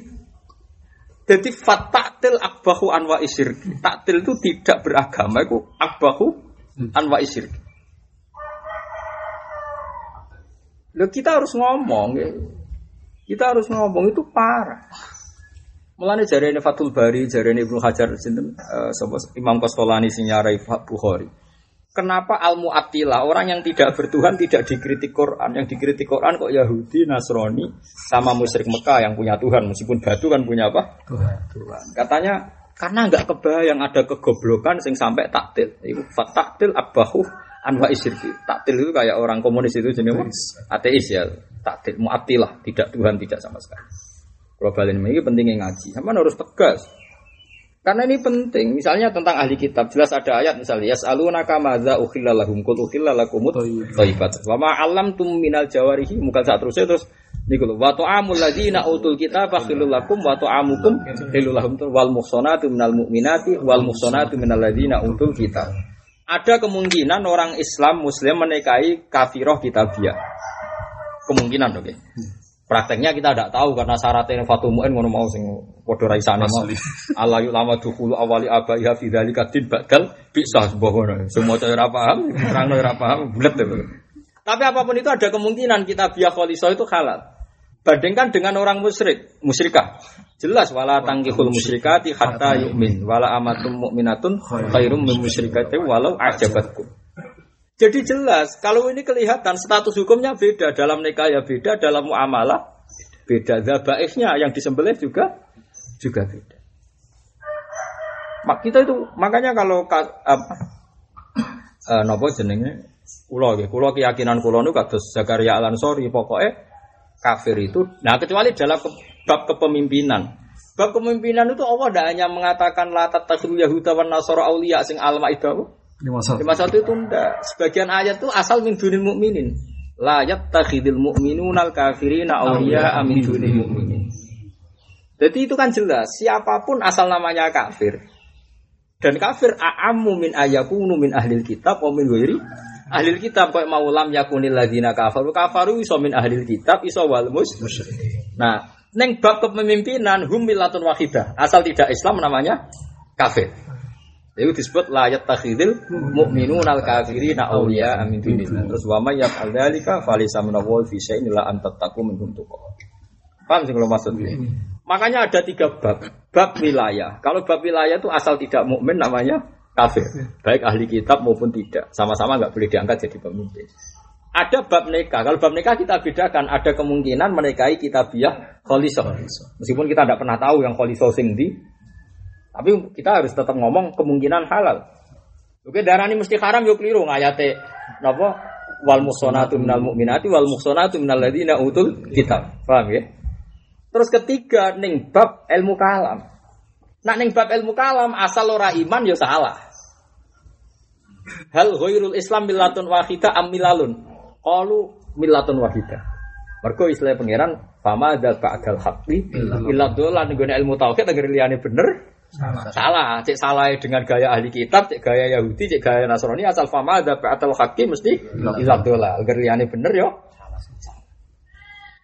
jadi fataktil akbahu anwa isirki. Taktil itu tidak beragama itu akbahu anwa isirki. Loh, kita harus ngomong, ya. kita harus ngomong itu parah. Mulane jari ini Fatul Bari, jari ini Ibnu Hajar, uh, Imam Kostolani sinyarai Bukhari. Kenapa al mu'attilah orang yang tidak bertuhan tidak dikritik Quran, yang dikritik Quran kok Yahudi, Nasrani, sama musyrik Mekah yang punya Tuhan, meskipun batu kan punya apa? Tuhan. Tuhan. Katanya karena nggak kebayang ada kegoblokan sing sampai taktil. Itu taktil abahu anwa isirki. Taktil itu kayak orang komunis itu jenis ateis ya. Taktil mu'attilah, tidak Tuhan, tidak sama sekali. Kalau balen ini pentingnya ngaji. Sama harus tegas. Karena ini penting. Misalnya tentang ahli kitab, jelas ada ayat misalnya yas'alunaka madza ukhilla lahum qul ukhilla lakumut thayyibat. Wa ma 'allamtum minal jawarihi muka saat terus terus niku lho wa ta'amul ladzina utul kitab khilul lakum wa ta'amukum khilul lahum wal muhsanatu minal mu'minati wal muhsanatu minal ladzina utul kitab. Ada kemungkinan orang Islam Muslim menikahi kafiroh kitabiah. Kemungkinan oke. Okay. Prakteknya kita tidak tahu karena syaratnya fatul mu'in ngono mau sing padha raisane mau. Allah yu lama dukhulu awali abaiha fi dzalika din badal bisa ngono. Semua cara ora paham, terang ora paham, bulet Tapi apa pun itu ada kemungkinan kita biya kholisoh itu halal. Bandingkan dengan orang musyrik, musyrikah. Jelas wala tangkihul musyrikati hatta yu'min wala amatum mu'minatun khairum min musyrikati walau ajabatkum. Jadi jelas, kalau ini kelihatan status hukumnya beda dalam nikah ya beda, dalam muamalah beda. Zabaihnya yang disembelih juga juga beda. Mak kita itu makanya kalau apa uh, nopo jenenge kulo ya, kulo keyakinan kulo nu kados Zakaria Al Ansori pokoknya kafir itu. Nah kecuali dalam bab kepemimpinan. Bab kepemimpinan itu Allah tidak hanya mengatakan la tattakhidul yahuda wan nasara auliya sing al-maidah Lima satu itu enggak. Sebagian ayat itu asal min dunil mukminin. La yattakhidul mu'minuna al-kafirina awliya min dunil mu'minin. Jadi itu kan jelas, siapa pun asal namanya kafir. Dan kafir a'ammu min ayakunu min ahlil kitab wa min ghairi ahlil kitab kok mau lam yakunil ladina kafaru kafaru iso min ahlil kitab iso wal mus Nah, neng bab kepemimpinan hum millatun wahidah. Asal tidak Islam namanya kafir. Itu disebut layat takhidil mu'minun al kafirina awliya amin dunillah. Terus wa may yaf'al dzalika falisa minallah fi syai'in la an tattaqu minhum Paham sih kalau maksud ini? Makanya ada tiga bab. Bab wilayah. Kalau bab wilayah itu asal tidak mukmin namanya kafir. Baik ahli kitab maupun tidak. Sama-sama nggak boleh diangkat jadi pemimpin. Ada bab nikah. Kalau bab nikah kita bedakan. Ada kemungkinan menikahi kitabiah kholisoh. Meskipun kita tidak pernah tahu yang kholisoh sing di tapi kita harus tetap ngomong kemungkinan halal. Oke, darah ini mesti haram yuk keliru ngayate napa wal musonatu minal mu'minati wal musonatu minal ladina utul kitab. Paham ya? Terus ketiga ning bab ilmu kalam. Nak ning bab ilmu kalam asal ora iman ya salah. Hal ghairul Islam millatun wahidah am milalun? Qalu millatun wahidah. Mergo istilah pangeran fama dal ba'dal haqqi illa dolan nggone ilmu tauhid agar liyane bener Salah. salah. Cek salah dengan gaya ahli kitab, cek gaya Yahudi, cek gaya Nasrani asal fama ada atau hakim mesti ilah dola. Agar liane bener yo.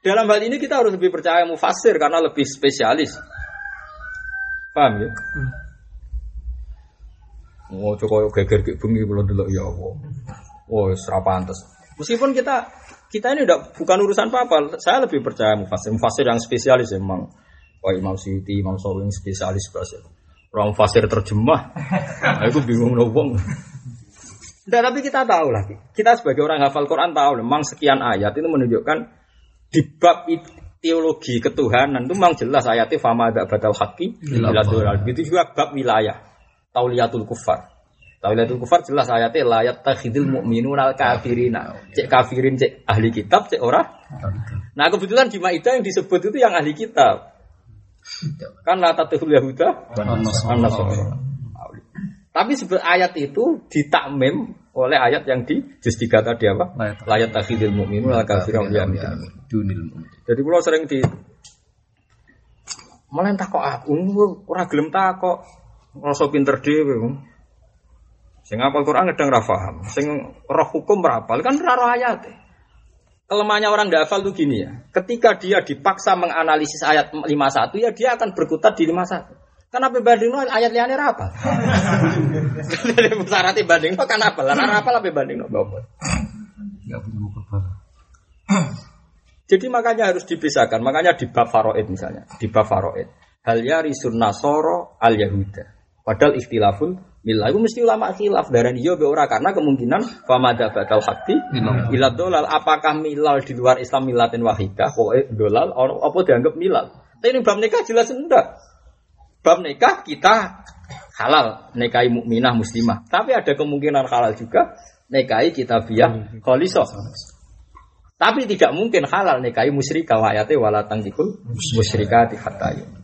Dalam hal ini kita harus lebih percaya mufasir karena lebih spesialis. Paham ya? Hmm. Oh, coba geger ke bumi belum dulu ya Allah. Oh, pantas. Meskipun kita kita ini udah bukan urusan apa-apa, saya lebih percaya mufasir, mufasir yang spesialis emang. Wah Imam Syuuti, Imam Sawing spesialis bahasa. Orang fasir terjemah. Aku bingung nobong. Nah, tapi kita tahu lah. Kita sebagai orang hafal Quran tahu memang sekian ayat itu menunjukkan di bab teologi ketuhanan itu memang jelas ayatnya fama ada batal haki Begitu juga bab wilayah tauliyatul kufar. Tauliyatul kufar jelas ayatnya layat takhidil mu'minun al kafirina. Cek kafirin cek ahli kitab cek orang. Nah kebetulan di Maidah yang disebut itu yang ahli kitab. Kan la tatihul Yahuda Tapi sebut ayat itu ditakmim oleh ayat yang di juz 3 tadi apa? Layat. Takhidil mu'minu al kafir Ya, dunil. Jadi kalau sering di malah takok aku, ora gelem takok. Rasa pinter dhewe. Sing apal Quran kadang ra paham, sing roh hukum ra apal kan ra roh ayat. Kelemahannya orang tidak hafal tuh gini ya. Ketika dia dipaksa menganalisis ayat 51 ya dia akan berkutat di 51. Kenapa banding ayat liane apa? Syarat banding kan apa? Lah apa apa banding apa? Enggak punya muka bala. Jadi makanya harus dipisahkan. Makanya di bab faroid misalnya, di bab faroid. Hal yarisun nasoro al yahuda. Padahal ikhtilaful milah itu mesti ulama khilaf. Darah dia be ora karena kemungkinan famada bakal hakti milad dolal. Apakah milal di luar Islam milatin wahidah? Pokoknya dolal apa dianggap milal? Tapi ini bab nikah jelas enggak. Bab nikah kita halal nikahi mukminah muslimah. Tapi ada kemungkinan halal juga nikahi kitabiah kholisoh tapi tidak mungkin halal nikahi musyrikah wa ayatnya wala tangkikul musyrikati hatta yum.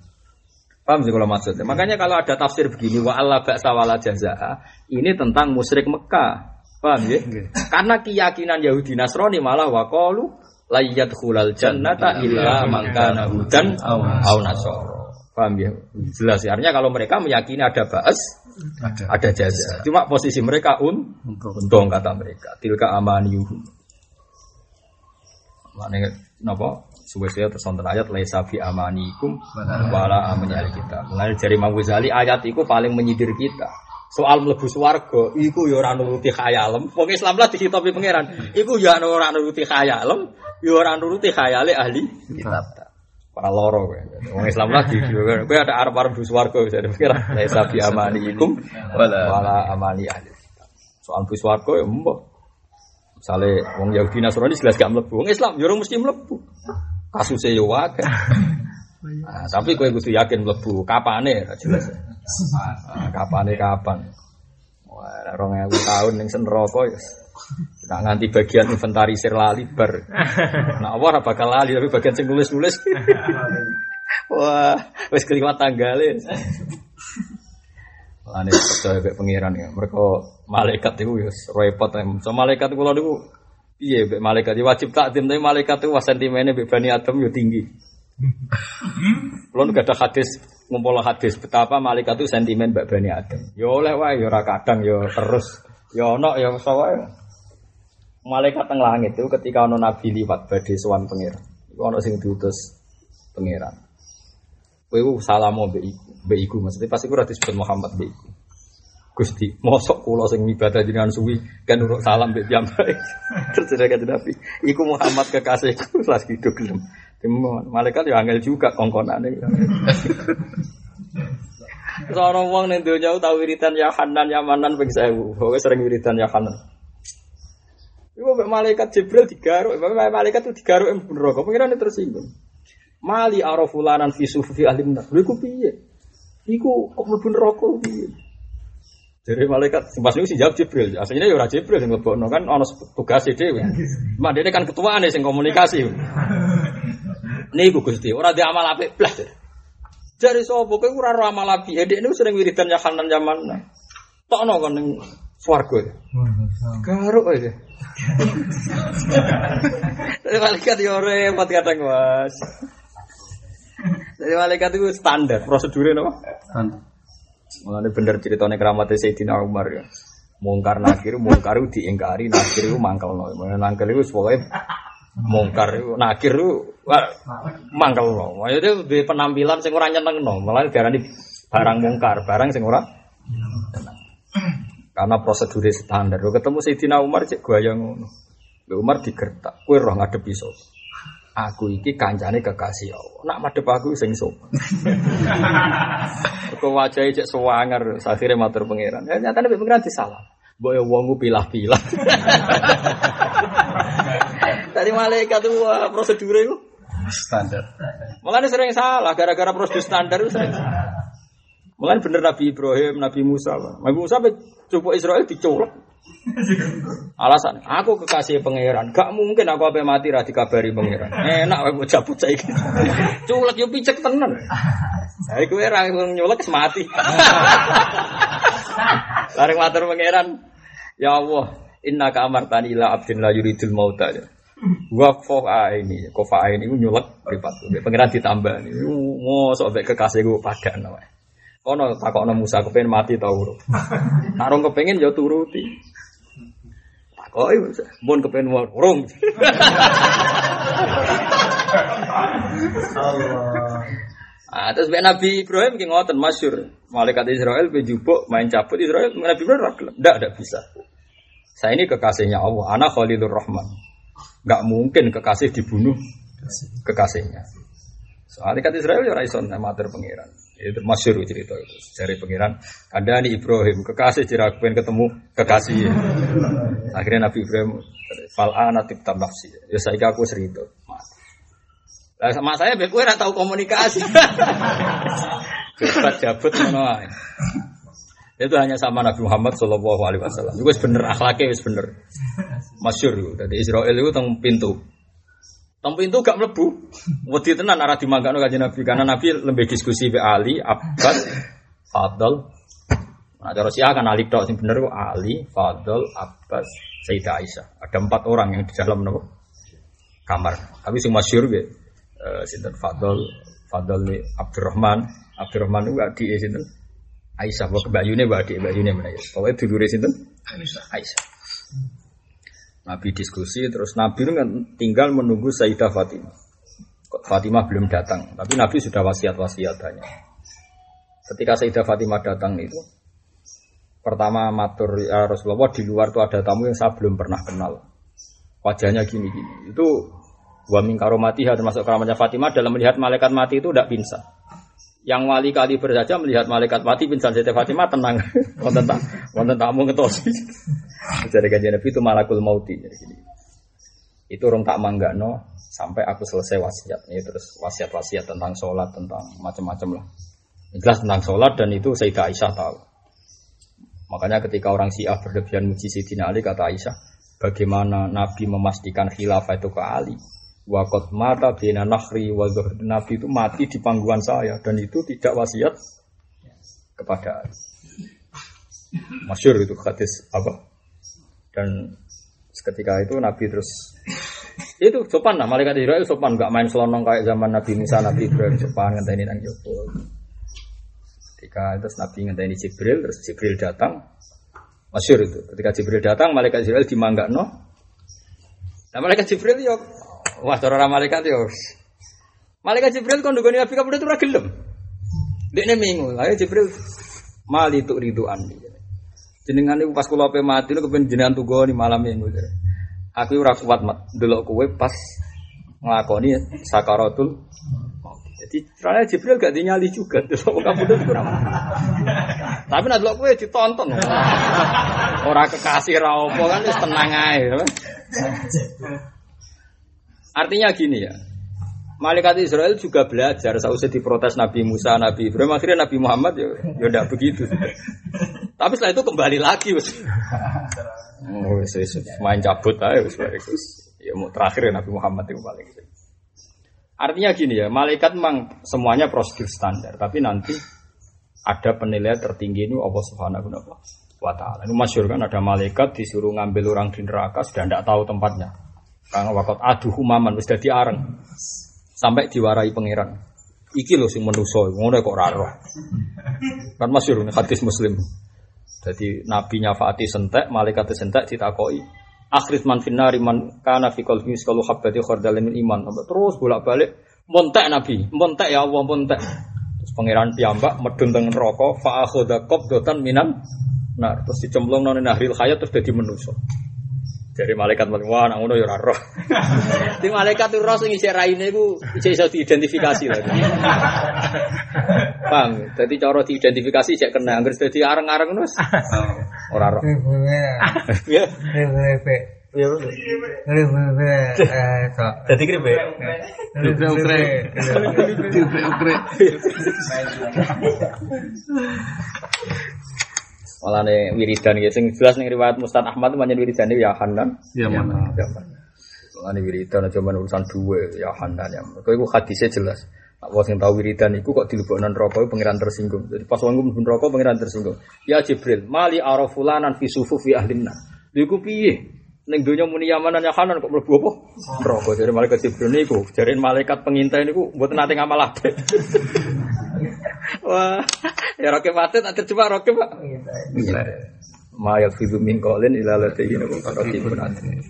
Paham sih kalau maksudnya? Makanya kalau ada tafsir begini wa Allah ba'sa wala jazaa, ini tentang musyrik Mekah. Paham ya? Karena keyakinan Yahudi Nasrani malah wa qalu la yadkhulal jannata illa man kana hudan au nasara. Paham ya? Jelas ya. Artinya kalau mereka meyakini ada ba'as, Ada. ada jaza. Cuma posisi mereka un untung kata mereka. Tilka amaniyuhum. Mana napa? Suwe-suwe terus wonten ayat laisa fi amanikum wala amani kita. Mulai dari Imam Ghazali ayat itu paling menyindir kita. Soal mlebu swarga iku ya ora nuruti khayalem. Wong Islam lah dihitopi pangeran. Iku ya ora nuruti khayalem, ya ora nuruti khayale ahli kitab. Para loro kowe. Wong Islam lah di kowe ada arep-arep mlebu swarga bisa dipikir laisa fi amanikum Wala. amani ahli kitab. Soal mlebu swarga ya mbok. Misale wong Yahudi Nasrani jelas gak mlebu. Wong Islam ya ora mesti mlebu. Kasusnya yo akeh. Nah, tapi kowe kudu yakin mlebu. Kapane ra jelas. Nah, kapane kapan? Wah, rong ewu tahun ning sen neraka ya. Nak nganti bagian inventarisir lali bar. Nah, apa ora bakal lali tapi bagian sing nulis-nulis. Wah, wis keliwat tanggale. Lane percaya kayak pangeran ya. Mereka malaikat itu ya repot ya. So malaikat kula niku piye mbek malaikat ya wajib takdim tapi malaikat itu wah sentimennya mbek Bani Adam yo tinggi. Kulo nu ada hadis ngumpul hadis betapa malaikat itu sentimen mbek Bani Adam. Ya oleh wae ya ora kadang ya terus ya ono ya sawae. Malaikat teng langit itu ketika ono nabi liwat badhe sowan pangeran. Iku ono sing diutus pangeran. Kowe salamu mbek iku, mbek iku maksudnya pas iku ora disebut Muhammad mbek iku. Gusti, mosok kula sing ibadah jenengan suwi kan urut salam mbek piyambake. Terus kata Nabi, iku Muhammad kekasihku las hidup gelem. Malaikat ya angel juga kongkonane. Seorang wong ning donya tau wiridan ya Hanan ya Manan ping 1000. Pokoke sering wiridan ya Hanan. Iku malaikat Jibril digaruk, malaikat itu digaruk bener kok pengiran tersinggung. Mali arafulanan fi sufi ahli nar. Lha iku piye? Iku kok mlebu neraka piye? Jadi malaikat pas niku sing jawab Jibril. Aslinya ya ora Jibril sing lebokno kan ana tugas dhewe. Mak dene kan ketuaan sing komunikasi. Niku Gusti, ora di amal apik blas. Jare sapa kowe ora ro amal apik. Ya dekne sering wiridan ya kanan zaman. Tokno kon ning swarga. Garuk aja. Dari malaikat ya repot kadang mas. Dari malaikat itu standar prosedurnya apa? Tan- Mulane bener ceritane keramatnya Sayyidina Umar ya. Mungkar nakir, mungkar itu diingkari, nakir itu mangkal no. Mangkal itu pokoknya mungkar itu, nakir itu wah, mangkal no. Maksudnya di penampilan sing ora nyeneng no. Malah diarani barang mungkar, barang sing ora. Karena prosedurnya standar. Ketemu Sayyidina Umar cek ngono. Mbak Umar digertak, kue roh ngadepi sapa? Aku iki kancane kekasih Allah. Nak madhep aku sing sapa? Kok wajahnya cek sewanger, akhirnya matur pangeran. Ya nyata nabi pangeran disalah. Mbok ya wongku pilah-pilah. Tadi malaikat tuh wah, prosedurnya itu. Standar. Makanya sering salah, gara-gara prosedur standar itu sering salah. Makanya bener Nabi Ibrahim, Nabi Musa. Nabi Musa sampai cukup Israel diculek. Alasan, aku kekasih pangeran. Gak mungkin aku apa mati ra dikabari pangeran. Enak wae mau cabut saiki. Culek yo picek tenan. Saya kowe ra nyulek mati. Bareng matur pangeran. Ya Allah, inna ka amartani ila abdin la yuridul mauta. Wa fa ini, kofa ini nyulek pripat. Pengiran ditambah. Mosok mek kekasih gue padan wae. Kono takokno Musa kepen mati ta urip. Narung kepengin ya turuti. Takoki Musa, mun kepen urung. Ah, terus Mbak Nabi Ibrahim ki ngoten masyhur. Malaikat Israel bejubuk main cabut Israel Nabi Ibrahim ra gelem. Ndak, ndak bisa. Saya ini kekasihnya Allah, anak Khalilur Rahman. Enggak mungkin kekasih dibunuh kekasihnya. Soalnya kata Israel ya raison amatir pangeran. Itu masyhur cerita itu. Dari pangeran, ada nih Ibrahim kekasih jirakuen ketemu kekasih. Akhirnya Nabi Ibrahim fal anatib nafsi. Ya saya aku serito. Lah sama saya be kowe ora tahu komunikasi. Cepat jabut ngono ae. Itu hanya sama Nabi Muhammad Shallallahu Alaihi Wasallam. Itu bener akhlaknya wis bener. Masyur itu. Dari Israel itu teng pintu. Teng pintu gak mlebu. Wedi tenan arah dimanggano kanjeng Nabi karena Nabi lebih diskusi be Ali, Abbas, Fadl. Nah, cara Syiah kan Ali tok sing bener kok Ali, Fadl, Abbas, Sayyidah Aisyah. Ada empat orang yang di dalam nopo kamar. Tapi sing masyhur ge uh, sinten Fadl, Fadl Abdurrahman, Abdurrahman itu adik sinten Aisyah, wa kebayune wa adik bayune mana ya. Pokoke dulure sinten Aisyah. Aisyah. Nabi diskusi terus Nabi itu kan tinggal menunggu Sayyidah Fatimah. Fatimah belum datang, tapi Nabi sudah wasiat-wasiat banyak. Ketika Sayyidah Fatimah datang itu pertama matur ya Rasulullah di luar tuh ada tamu yang saya belum pernah kenal. Wajahnya gini-gini. Itu wa min karomatiha termasuk keramatnya Fatimah dalam melihat malaikat mati itu tidak pingsan. Yang wali kali saja melihat malaikat mati pingsan Sayyidah Fatimah tenang. Wonten tak wonten tamu ngetosi. Jadi kajian Nabi itu malakul mauti. Itu orang tak manggano sampai aku selesai wasiat. Ini terus wasiat-wasiat tentang sholat, tentang macam-macam lah. Jelas tentang sholat dan itu Sayyidah Aisyah tahu. Makanya ketika orang Syiah berlebihan muji Sayyidina Ali kata Aisyah, bagaimana Nabi memastikan khilafah itu ke Ali. Wakot mata bina nakhri wa Nabi itu mati di panggungan saya dan itu tidak wasiat kepada. Masyur itu hadis apa? Dan ketika itu Nabi terus itu sopan lah malaikat Israel sopan nggak main selonong kayak zaman Nabi Musa Nabi Ibrahim sopan ngenteni nang jopo. Ketika terus Nabi ngenteni Jibril terus Jibril datang masyur itu ketika Jibril datang malaikat Israel no Nah malaikat Jibril yo wah cara malaikat yo malaikat Jibril kon ndugoni Nabi kabeh itu ora gelem. Dekne minggu, lah Jibril mali tu riduan. Jenengan itu pas kula pe mati lu kepen jenengan tugoni malam minggu. Aku ora kuat mat delok kowe pas nglakoni sakaratul jadi ternyata Jibril gak dinyali juga delok kamu udah kurang. Tapi nak delok kowe ditonton. Ora kekasih ra kan wis tenang ae. Artinya gini ya. Malaikat Israel juga belajar sausnya diprotes Nabi Musa, Nabi Ibrahim, akhirnya Nabi Muhammad ya ya udah begitu. Tapi setelah itu kembali lagi wis. Oh, main cabut aja wis Ya mau terakhir ya Nabi Muhammad itu paling. Artinya gini ya, malaikat memang semuanya prosedur standar, tapi nanti ada penilaian tertinggi ini Allah Subhanahu wa taala. Ini masyhur kan ada malaikat disuruh ngambil orang di neraka sudah tidak tahu tempatnya. Karena waktu aduh humaman sudah diareng sampai diwarai pangeran. Iki loh sing menuso, ngono kok raro. Kan masyhur hadis Muslim. Jadi nabinya Fatih sentek, malaikat sentek ditakoi. Akhir man finari man kana fi qalbi kalau habbati khardalin min iman. Terus bolak-balik montek nabi, montek ya Allah montek. Terus pangeran piyambak medun teng neraka fa akhadha qabdatan minan Nah, terus dicemplung nang nahril hayat terus jadi manusia. Dari malaikat wah nang ngono ya ora roh. Di malaikat roh sing isih raine iku isih iso diidentifikasi lah. Bang, dadi cara diidentifikasi cek kena anggere dadi areng-areng terus. Ora roh. Ya. Ya, Dadi kripe. ukre. Ukre ukre. Malah nih wiridan gitu, sing jelas nih riwayat Mustad Ahmad banyak wiridan ya Hanan. Ya mana. Malah nih wiridan cuma urusan dua ya Hanan ya. Kau itu hadisnya jelas. Wong sing tau wiridan iku kok dilebokno neraka pangeran tersinggung. Jadi pas wong mlebu neraka pangeran tersinggung. Ya Jibril, mali arafulanan fi sufufi ahlinna. Lha iku piye? Ning donya muni yamanan ya kanan kok mlebu apa? Neraka dari malaikat Jibril niku. Jare malaikat pengintai niku mboten nate ngamal apik. Wah, ya roke patet tak terjebak roke, Pak. Ma yafidu min qawlin ila ladayhi raqibun atid.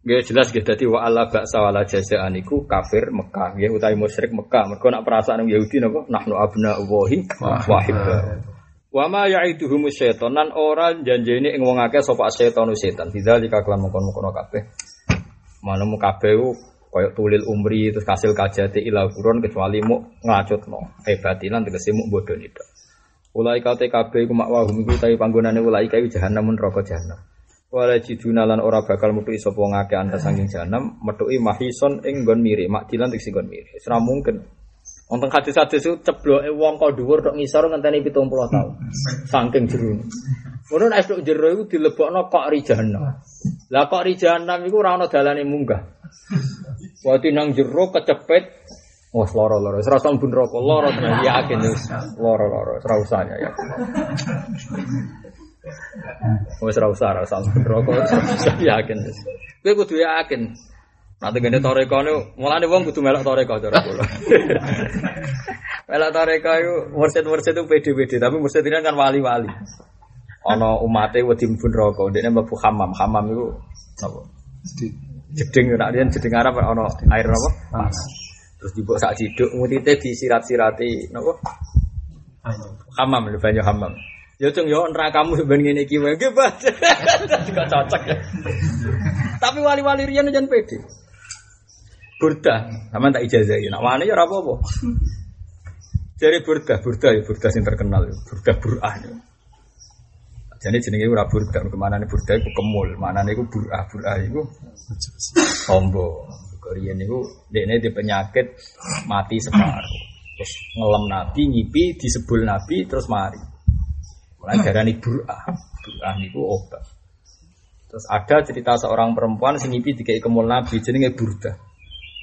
Ya jelas gitu dadi wa ala ba'sa wala jazaan iku kafir Mekah ya utawi musyrik Mekah. Mergo nak perasaan Yahudi napa nahnu abna Allahi wa hibba. Wa ma ya'iduhum syaitan nan ora janjene ing wong akeh sapa setan setan. Bidzalika kelan mungkon-mungkon kabeh. Manemu kabeh ku koyo tulil umri terus kasil kajati ila kurun kecuali mu ngacutno. Eh batilan tegese mu bodoni tok. Ulai kate kabeh ku makwahum iku utawi panggonane ulai kae jahanam neraka jahanam. Wala jiduna lan ora bakal metuki sapa ngake anta saking jahanam metuki mahison ing nggon miri makdilan tegese nggon miri. Ora mungkin. Wonten hadis-hadis itu cebloke wong kok dhuwur tok ngisor ngenteni 70 tahun. Saking jero. Ngono nek tok jero iku dilebokno kok ri jahanam. Lah kok ri jahanam iku ora ana dalane munggah. Wati nang jero kecepet Wah, loro-loro. Wis rasa mbun rokok, loro tenan yakin wis loro-loro, ora usah ya. Wis ora usah, ora usah rokok, ora usah yakin wis. Kowe kudu yakin. Nanti gini toreko ini, mulanya wong kudu melok toreko cara kula. melok toreko itu, mursid-mursid itu pede-pede, tapi mursid ini kan wali-wali. Ono umatnya wedi mbun rokok, dia mlebu hamam, hamam itu apa? Jeding, nak dia jeding Arab ono air apa? Terus dibawa sak ciduk, mutite disirat-sirati, apa? Hamam, banyak hamam. Ya cung yo nerakamu sebenarnya ngene iki wae. Nggih, Pak. Juga cocok ya. Tapi wali-wali riyen jangan pede. Burda, sama tak ijazahi. Nak wani ya ora apa-apa. Jadi burda, burda ya burda sing terkenal, burda burah. Ya. Jadi jenenge ora burda, ke mana nih burda itu kemul, mana nih burah, burah itu sombong. Korean itu dia di penyakit mati separuh. Terus ngelem nabi, ngipi, disebul nabi, terus mari. Mulai darani burah, burah niku obat. Terus ada cerita seorang perempuan sing ngipi dikai kemul nabi jenenge burda.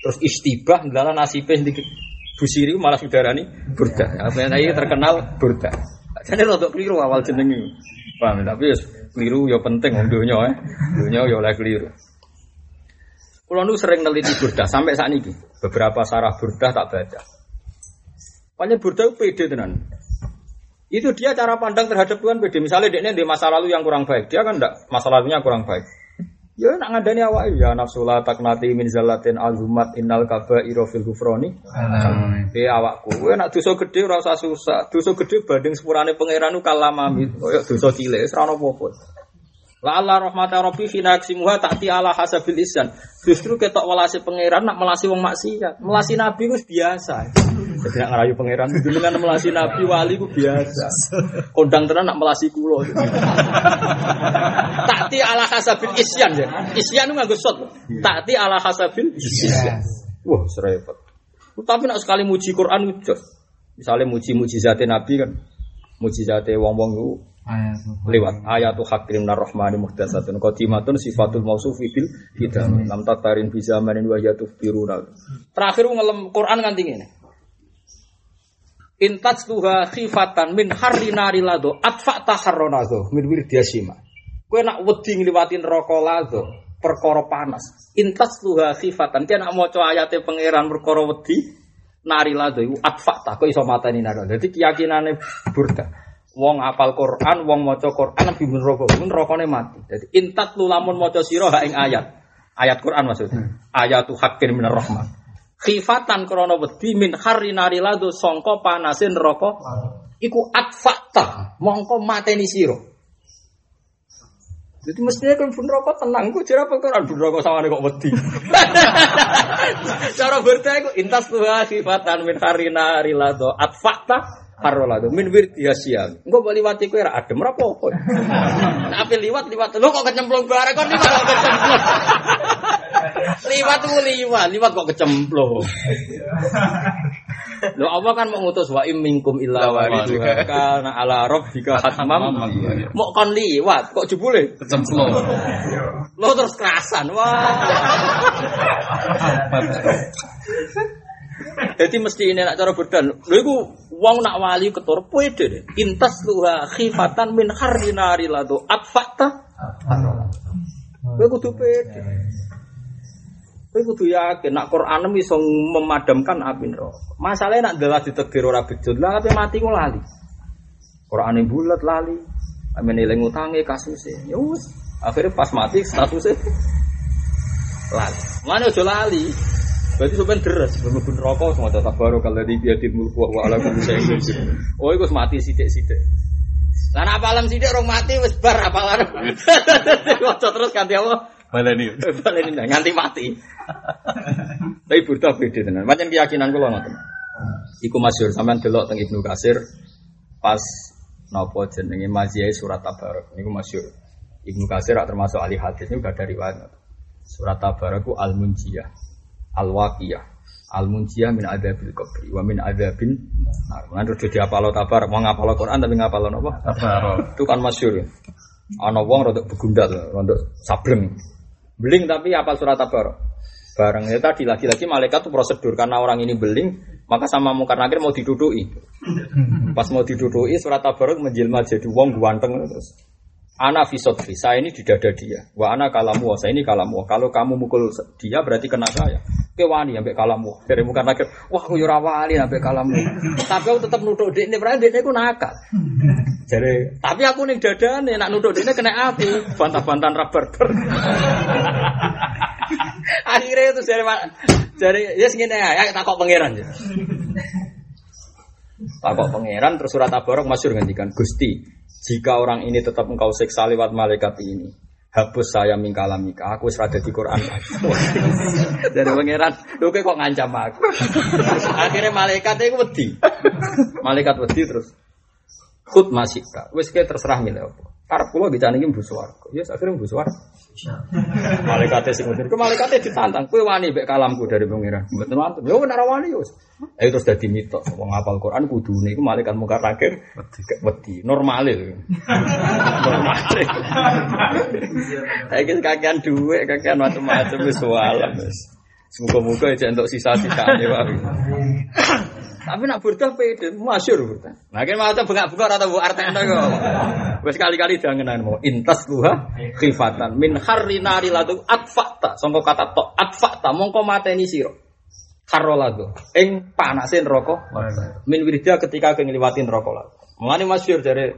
Terus istibah ndala nasibe di busiri malah sudarani burda. Apa yang terkenal burda. Jadi untuk keliru awal jenenge. Paham tapi ya keliru ya penting wong donya ya. Donya ya oleh keliru. Kulo nu sering neliti burda sampai saat ini. Beberapa sarah burda tak baca. Pokoknya burda pede tenan. Itu dia cara pandang terhadap Tuhan beda. Misalnya dia di masa lalu yang kurang baik, dia kan enggak masa lalunya kurang baik. Ya nak ngadani awak ya nafsu la taknati min zallatin azumat innal kabairu fil ghufrani. Be awakku, kowe nak dosa gedhe ora usah susah. Dosa gedhe banding sepurane pangeran ku kalamami. Kaya dosa cilik wis ora apa-apa. La Allah rahmata rabbi fina aksimuha ta'ti ala hasabil isyan. Justru ketok welasi pangeran nak melasi wong maksiat. Melasi nabi ku biasa. Jadi nak ngerayu pangeran kan melasi nabi wali ku biasa. Kondang tenan nak melasi kulo. Ta'ti ala hasabil isyan ya. Isyan nganggo sot. Ta'ti ala hasabil isyan. Wah, serempet. Tapi nak sekali muji Quran udah. Misalnya muji mujizatnya Nabi kan. Mujizatnya wong-wong itu lewat ayatu hakim narrahmani muhdatsatun qadimatun sifatul mausufi bil hidam lam tatarin bi zamanin wa yatuf biruna terakhir ngelem Quran nganti ngene. Intats tuha khifatan min harri nari lado atfa taharronazo min wirdiasima kowe nak wedi ngliwati neraka lado perkara panas. Intats tuha khifatan dia nak maca ayate pangeran perkara wedi nari lado iku atfa ta kok iso mateni nari dadi keyakinane burda wong apal Quran, wong maca Quran lebih neraka, nerakane mati. Jadi intat lu lamun maca sira ing ayat. Ayat Quran maksudnya. Hmm. Ayatu hakin minar rahman. Khifatan krana wedi min harri nari lado sangka panase neraka. Iku atfakta, mongko mateni sira. Jadi mestinya kan pun rokok tenang, gue jera Quran pun rokok sama kok wedi. Cara bertanya intas tuh sifatan min harina rilado atfakta Harolado min wirdi hasia. Engko mbok liwati kowe ra adem ra apa-apa. Nek ape liwat liwat lho kok kecemplung bareng kok liwat kok kecemplung. liwat ku liwat, liwat kok kecemplung. Lho apa kan mau ngutus wa im minkum illa waridha kana ala rabbika hatmam. Mok kon liwat kok jebule kecemplung. Lo terus kerasan. Wah. Jadi mesti ini nak cara berdan. Lho iku wong nak wali ketur pede deh. Intas luha khifatan min harinari lado atfata. Kowe kudu pede. Kowe kudu yakin nak Quran iso memadamkan api neraka. Masalahnya nak dalah ditegir ora bejut lah ape mati ku lali. Quran bulat lali. Amin eling utange kasuse. Ya wis, akhirnya pas mati statusnya lali. Mana aja lali. Berarti sampean deres, mlebu neraka semua tetap baru kalau di dia di mulku wa ala kulli syai'in. Oh iku mati sithik-sithik. Lah nek apalan sithik rong mati wis bar apalan. Waca terus ganti apa? Baleni. Baleni nang nganti mati. Tapi burda beda tenan. Macam keyakinan kula ngoten. Iku masyhur sampean delok teng Ibnu Katsir pas napa jenenge maziyai surat tabarok niku masyhur. Ibnu Katsir termasuk ahli hadis ini udah dari riwayat. Surat tabarok ku al-munjiyah, al-waqiyah, al-munjiyah min adzabil qabri wa min adzabin nar. Lan terus jadi apalo tabarok, mau ngapalo Quran tapi ngapalo napa? Tabarok. Itu kan masyhur. Ana wong rada begundal, rada sableng. Beling tapi apal surat tabarok. Bareng ya tadi lagi-lagi malaikat itu prosedur karena orang ini beling, maka sama mungkar nakir mau didudui. Pas mau didudui surat tabarok menjelma jadi wong ganteng terus. Ana fisotfi, saya ini di dada dia. Wa ana kalamu, saya ini kalamu. Kalau kamu mukul dia berarti kena saya. Ke wani ambek kalamu. Dari muka nakir, wah aku yura wali ambek kalamu. tapi aku tetap nuduh dia ini, berarti dia aku nakal. Jadi, tapi aku nih dada nih, nak nuduh dia kena aku. Bantah-bantahan rubber. Akhirnya itu dari dari ya segini ya, takut pangeran Takut pangeran terus surat tabarok masyur ngendikan Gusti jika orang ini tetap engkau siksa lewat malaikat ini hapus saya mingkalamika aku serada di Quran. Dari pangeran lu kok ngancam aku? Akhirnya malaikat itu wedi. Malaikat wedi terus. Khut masika wes kayak terserah milih apa karep kula dicani iki mbu swarga. Ya akhirnya mbu swarga. Malaikate sing ngoten ku malaikate ditantang kowe wani mbek kalamku dari pangeran? Mboten wonten yo nek ora wani yo ayo terus dadi mitos wong hafal Quran kudune iku malaikat mungkar nakir wedi. normale lho normale. Iki kakean dhuwit kakean macam-macam wis Semoga-moga ya untuk sisa-sisanya Pak. Tapi nak burdah pede, masyur burdah. Kan malah bengak-bengak atau bu artenda kok. Wes kali-kali jangan mau intas luha khifatan min harri nari ladu atfakta. Songko kata to atfakta mongko mateni siro. Karo ladu. Ing panasin rokok. Min wirida ketika kengliwatin rokok ladu. Mengenai masyur dari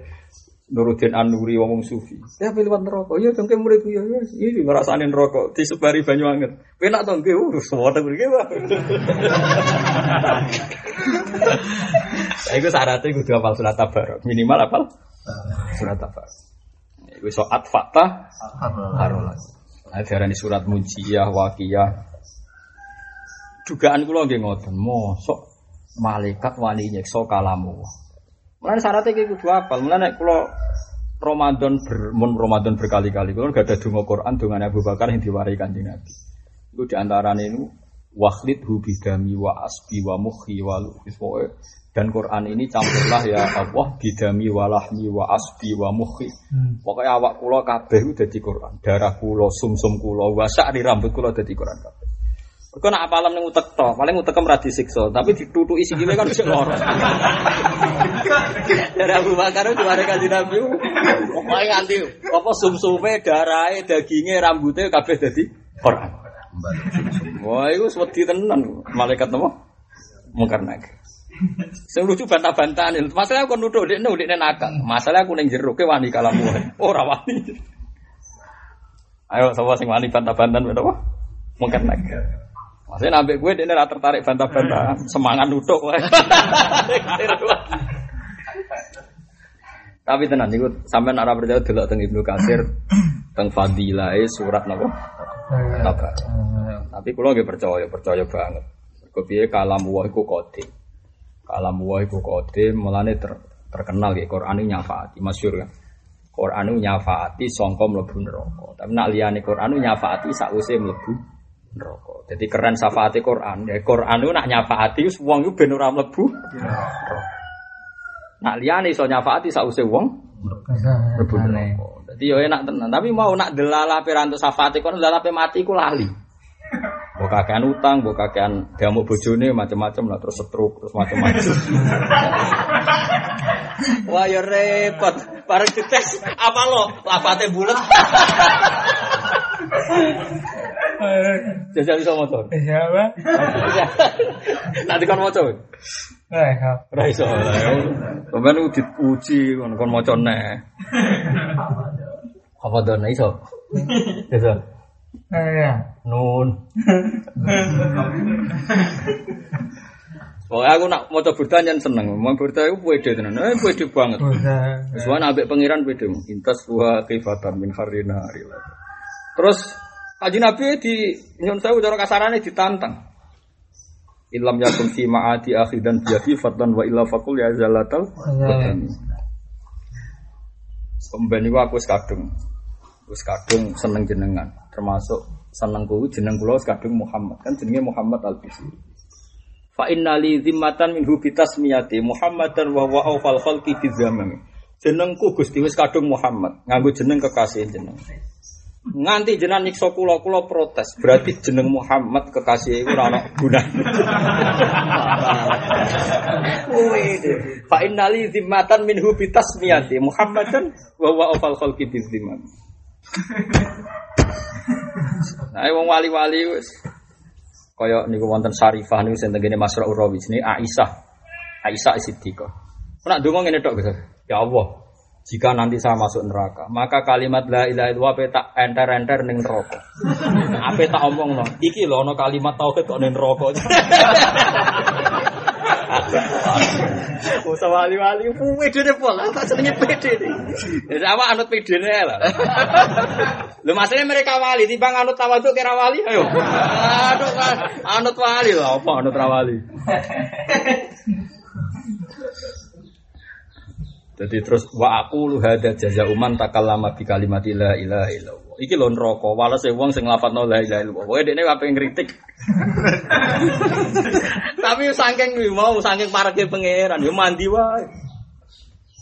Nuruddin An-Nuri wong sufi. Ya liwat neraka. Ya dongke murid ya ya iki ngrasani neraka disebari banyu anget. Penak to nggih uh suwete mriki wae. Iku syaratnya kudu hafal surat tabarok. Minimal hafal surat tabarok. Iku soat fakta harolah. Nah, diarani surat mujiyah, wakiyah. Dugaan kula nggih ngoten, mosok malaikat wani nyekso kalamu. Mulane syaratnya kayak kudu apal. Mulane kula Ramadan ber, mun Ramadan berkali-kali kula gak ada donga Quran dongane Abu Bakar yang diwarai Kanjeng Nabi. Iku di antarane ini wakhlid hu bidami wa asbi wa mukhi wa dan Quran ini campurlah ya Allah bidami wa lahmi wa asbi wa mukhi. Pokoknya awak kula kabeh udah di Quran. Darah kula, sumsum kula, wa di rambut kula dadi Quran kabeh. Kau nak apalam ning utek to, paling utek ora disiksa, tapi ditutuki sikile kan bisa lara. Dari Abu Bakar itu ada kanjeng Nabi. Pokoke nganti apa sumsume, darahe, daginge, rambutnya kabeh dadi Quran. Wah, itu wedi tenan malaikat napa? Mungkar nakir. Sing lucu bantah-bantahan. Masalah aku nuduh dekne dekne nakal. Masalah aku ning jero ke wani kalamu. Ora wani. Ayo sapa sing wani bantah-bantahan apa? Mungkar nakir. Maksudnya nambah gue dia rata tertarik bantah-bantah semangat nutuk. Tapi tenan niku sampean ora percaya delok teng Ibnu Katsir teng fadilai surat napa? Tabar. Tapi kula nggih percaya, percaya banget. Mergo piye kalam wa iku kode. Kalam wa iku kode mulane ter, terkenal ya Quran ini nyafaati, masyhur kan. Quran ini nyafaati sangka mlebu neraka. Tapi nak liyane Quran ini nyafaati sakwise mlebu neraka. Jadi keren syafaati Quran. Ya Quran itu nak nyafaati wong iku ben ora mlebu neraka. Nak liyane iso nyafaati sakwise wong mlebu neraka. Jadi yo enak tenan, tapi mau nak delala perantau safati kon delala pe mati ku lali. Buka kakean utang, buka kakean damuk bojone macam-macam lah terus setruk, terus macam-macam. Wah yo repot, bareng dites apa lo? Lafate bulat. Jajal bisa motor. Iya, Pak. Nanti kon motor. Eh, Ra iso. Sampeyan uji kon kon maca neh. Apa dona iso? Iso. Eh, Nun. Oh, aku nak maca burda nyen seneng. Mau burda iku pede tenan. Eh pede banget. udah. Wae ambek pangeran pede. Intas wa kifatan min harina. Terus Haji Nabi di nyun sewu cara kasarane ditantang. Ilam yakun fi ma'ati akhidan biyafi fatan wa illa fakul ya zalatal badani. Pemben iku aku wis kadung. Wis kadung seneng jenengan, termasuk seneng kuwi jeneng kula kadung Muhammad. Kan jenenge Muhammad Al-Bisri. Fa inna li zimmatan minhu bitasmiyati Muhammadan wa huwa awfal khalqi fi zaman. Jenengku Gusti wis kadung Muhammad, nganggo jeneng kekasih jeneng. Nganti jenengan nyiksa kula kula protes. Berarti jeneng Muhammad kekasih ora ana gunane. Kuwi. Fa li zimmatan minhu bitasmiyati Muhammadan wa huwa awfal khalqi fi. Nah, wong wali-wali wis kaya niku wonten Syarifah niku sing tengene Masra Urawi jenenge Aisyah. Aisyah Siddiqah. Nak donga ngene tok Gus. Ya Allah, jika nanti saya masuk neraka, maka kalimat la ilaha illallah ape tak enter-enter ning neraka. Ape tak omong no, iki lho ana kalimat tauhid kok ning neraka. Usah wali-wali pede deh pola, tak senenge pede deh. Ya sama anut pede lah. Lu masalahnya mereka wali, timbang anut tawaduk kira wali, ayo. Aduh, anut wali lah, apa anut rawali? Jadi terus wa aku lu hada jaza uman takallama bi kalimati la ilaha illallah. Iki lho neraka, walase wong sing nglafadzno la ilaha illallah. Pokoke dekne ape ngritik. Tapi saking mau saking pareke pangeran yo mandi wae.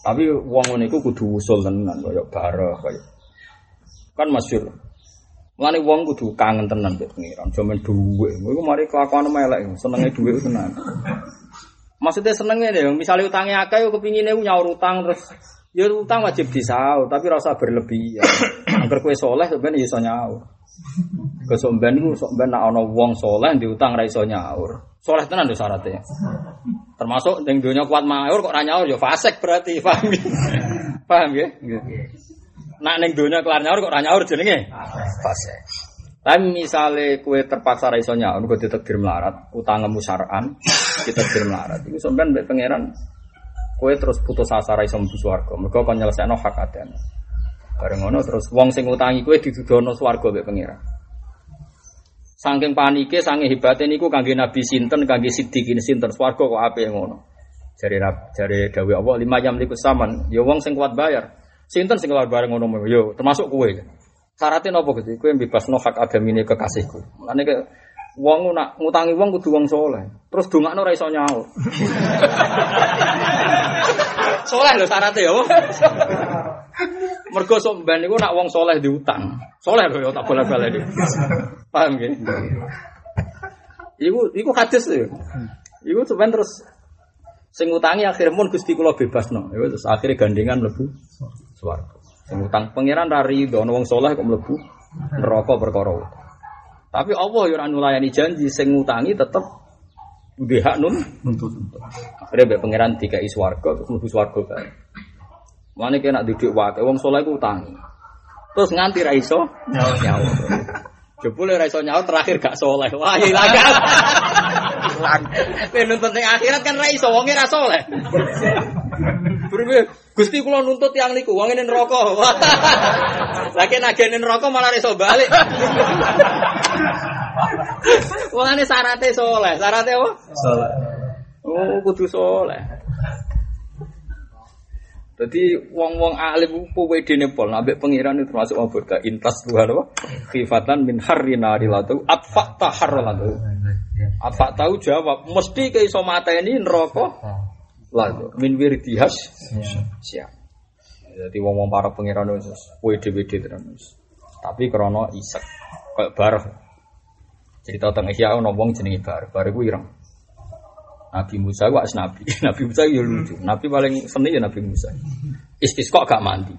Tapi wong ngene iku kudu usul tenan kaya barah kaya. Kan masyhur. Mulane wong kudu kangen tenan mbek pangeran, jaman dhuwit. Iku mari kelakuan elek, senenge dhuwit tenan. Maksudnya senengnya deh, misalnya utangnya akeh, yo kepinginnya nyaur utang terus, ya utang wajib disau, tapi rasa berlebihan. Agar kue soleh sebenarnya iso nyaur. Kesomben itu somben nak ono wong soleh diutang ra iso nyaur. Soleh tenan tuh syaratnya. Termasuk yang dunia kuat maur kok ra nyaur ya fasek berarti, paham ya? Paham ya? Nak neng dunia kelar nyaur kok ra nyaur jenenge fasek. Tapi misalnya kue terpaksa ra iso nyaur, kue ditakdir melarat, utangmu syar'an, ditakdir melarat. Itu sampean mbek pangeran kue terus putus asa ra iso mlebu swarga. Mergo kon nyelesaikno hak adane. Bareng ngono terus wong sing utangi kue didudono swarga mbek pangeran. Saking panike, saking hebate niku kangge Nabi sinten, kangge Siddiqin sinten swarga kok apik ngono. Jare jare dawuh Allah lima jam liku saman, ya wong sing kuat bayar. Sinten sing keluar bareng ngono yo termasuk kue. Syaratnya nopo gitu, kue bebas no hak agamine kekasihku. Mulane ke wong nak ngutangi wong kudu wong soleh. Terus dongakno ora iso nyaur. soleh lho syaratnya ya. Mergo sok ben niku nak wong soleh diutang. Soleh lho ya tak boleh-boleh iki. Paham nggih? Iku iku hadis lho. Iku sampean terus sing ngutangi akhir mun Gusti kula bebasno. Ya terus akhirnya gandengan mlebu swarga. Sing utang pangeran ra rido wong soleh kok mlebu neraka perkara. Tapi Allah ya ora nulayani janji sing ngutangi tetep duwe hak nun nuntut. Akhirnya mbek pangeran dikai swarga terus mlebu swarga kae. Mane kena didik wae wong soleh ku utangi. Terus nganti ra iso nyaur. Jebule ra iso nyaur terakhir gak soleh. Wah ilang. Ilang. Kowe nuntut ning akhirat kan ra iso wonge ra soleh. Berbe, Gusti kula nuntut yang niku, wong ini neraka. Lagi nagene neraka malah ra iso balik. Wong ini syaratnya soleh, syaratnya apa? Salah. Oh, kudu soleh. Jadi wong-wong alim ku wedene pol ambek pangeran itu termasuk wong burda intas Tuhan apa? Khifatan min harrina rilatu atfa taharralatu. Apa tahu jawab mesti ke iso mateni neraka lalu min wirdihas siap. Jadi wong-wong para pangeran itu wede-wede terus. Tapi krono isek kayak bareng. Cerita tentang Ihya ono wong jenenge Bar, Bar iku ireng. Nabi Musa as nabi. Nabi Musa ya lucu. Nabi paling seni ya Nabi Musa. Istisqa gak mandi.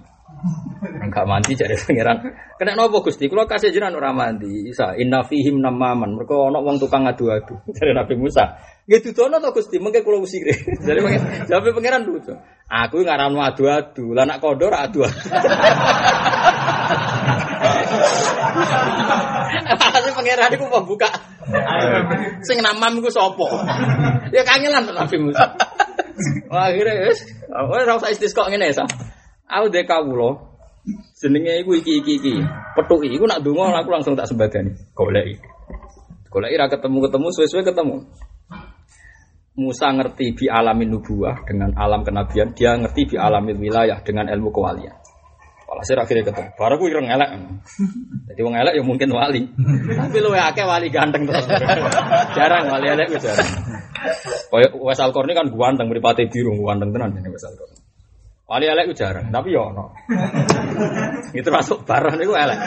Gak mandi jadi pangeran. Kena nopo Gusti? Kula kasih jenengan ora mandi. Isa inna fihim namaman. Mergo ono wong tukang adu-adu. Dari Nabi Musa. Nggih dudono to Gusti, mengke kula usire. Jadi pangeran, jawab pangeran lucu. Aku ngaramno adu-adu. Lah nak kondo adu-adu. Pangeran iku mau buka. Sing namam iku sapa? Ya kangelan to Nabi Musa. Wah, akhirnya wis, ora usah istisqa ngene ya. Aku dek kawula. Jenenge iku iki iki iki. Petuki iku nak donga aku langsung tak sembadani. Goleki. Goleki ra ketemu-ketemu suwe-suwe ketemu. Musa ngerti bi alamin nubuah dengan alam kenabian, dia ngerti bi alamin wilayah dengan ilmu kewalian. Walhasil akhirnya ketemu. Baru aku ireng elek. Jadi wong elek ya mungkin wali. Tapi lu akeh wali ganteng terus. jarang wali elek ku jarang. Kayak Wes Alkorni kan ganteng mripate biru ganteng tenan jenenge Wes Alkorni. Wali elek ku jarang, tapi yo ono. Itu masuk barang niku elek.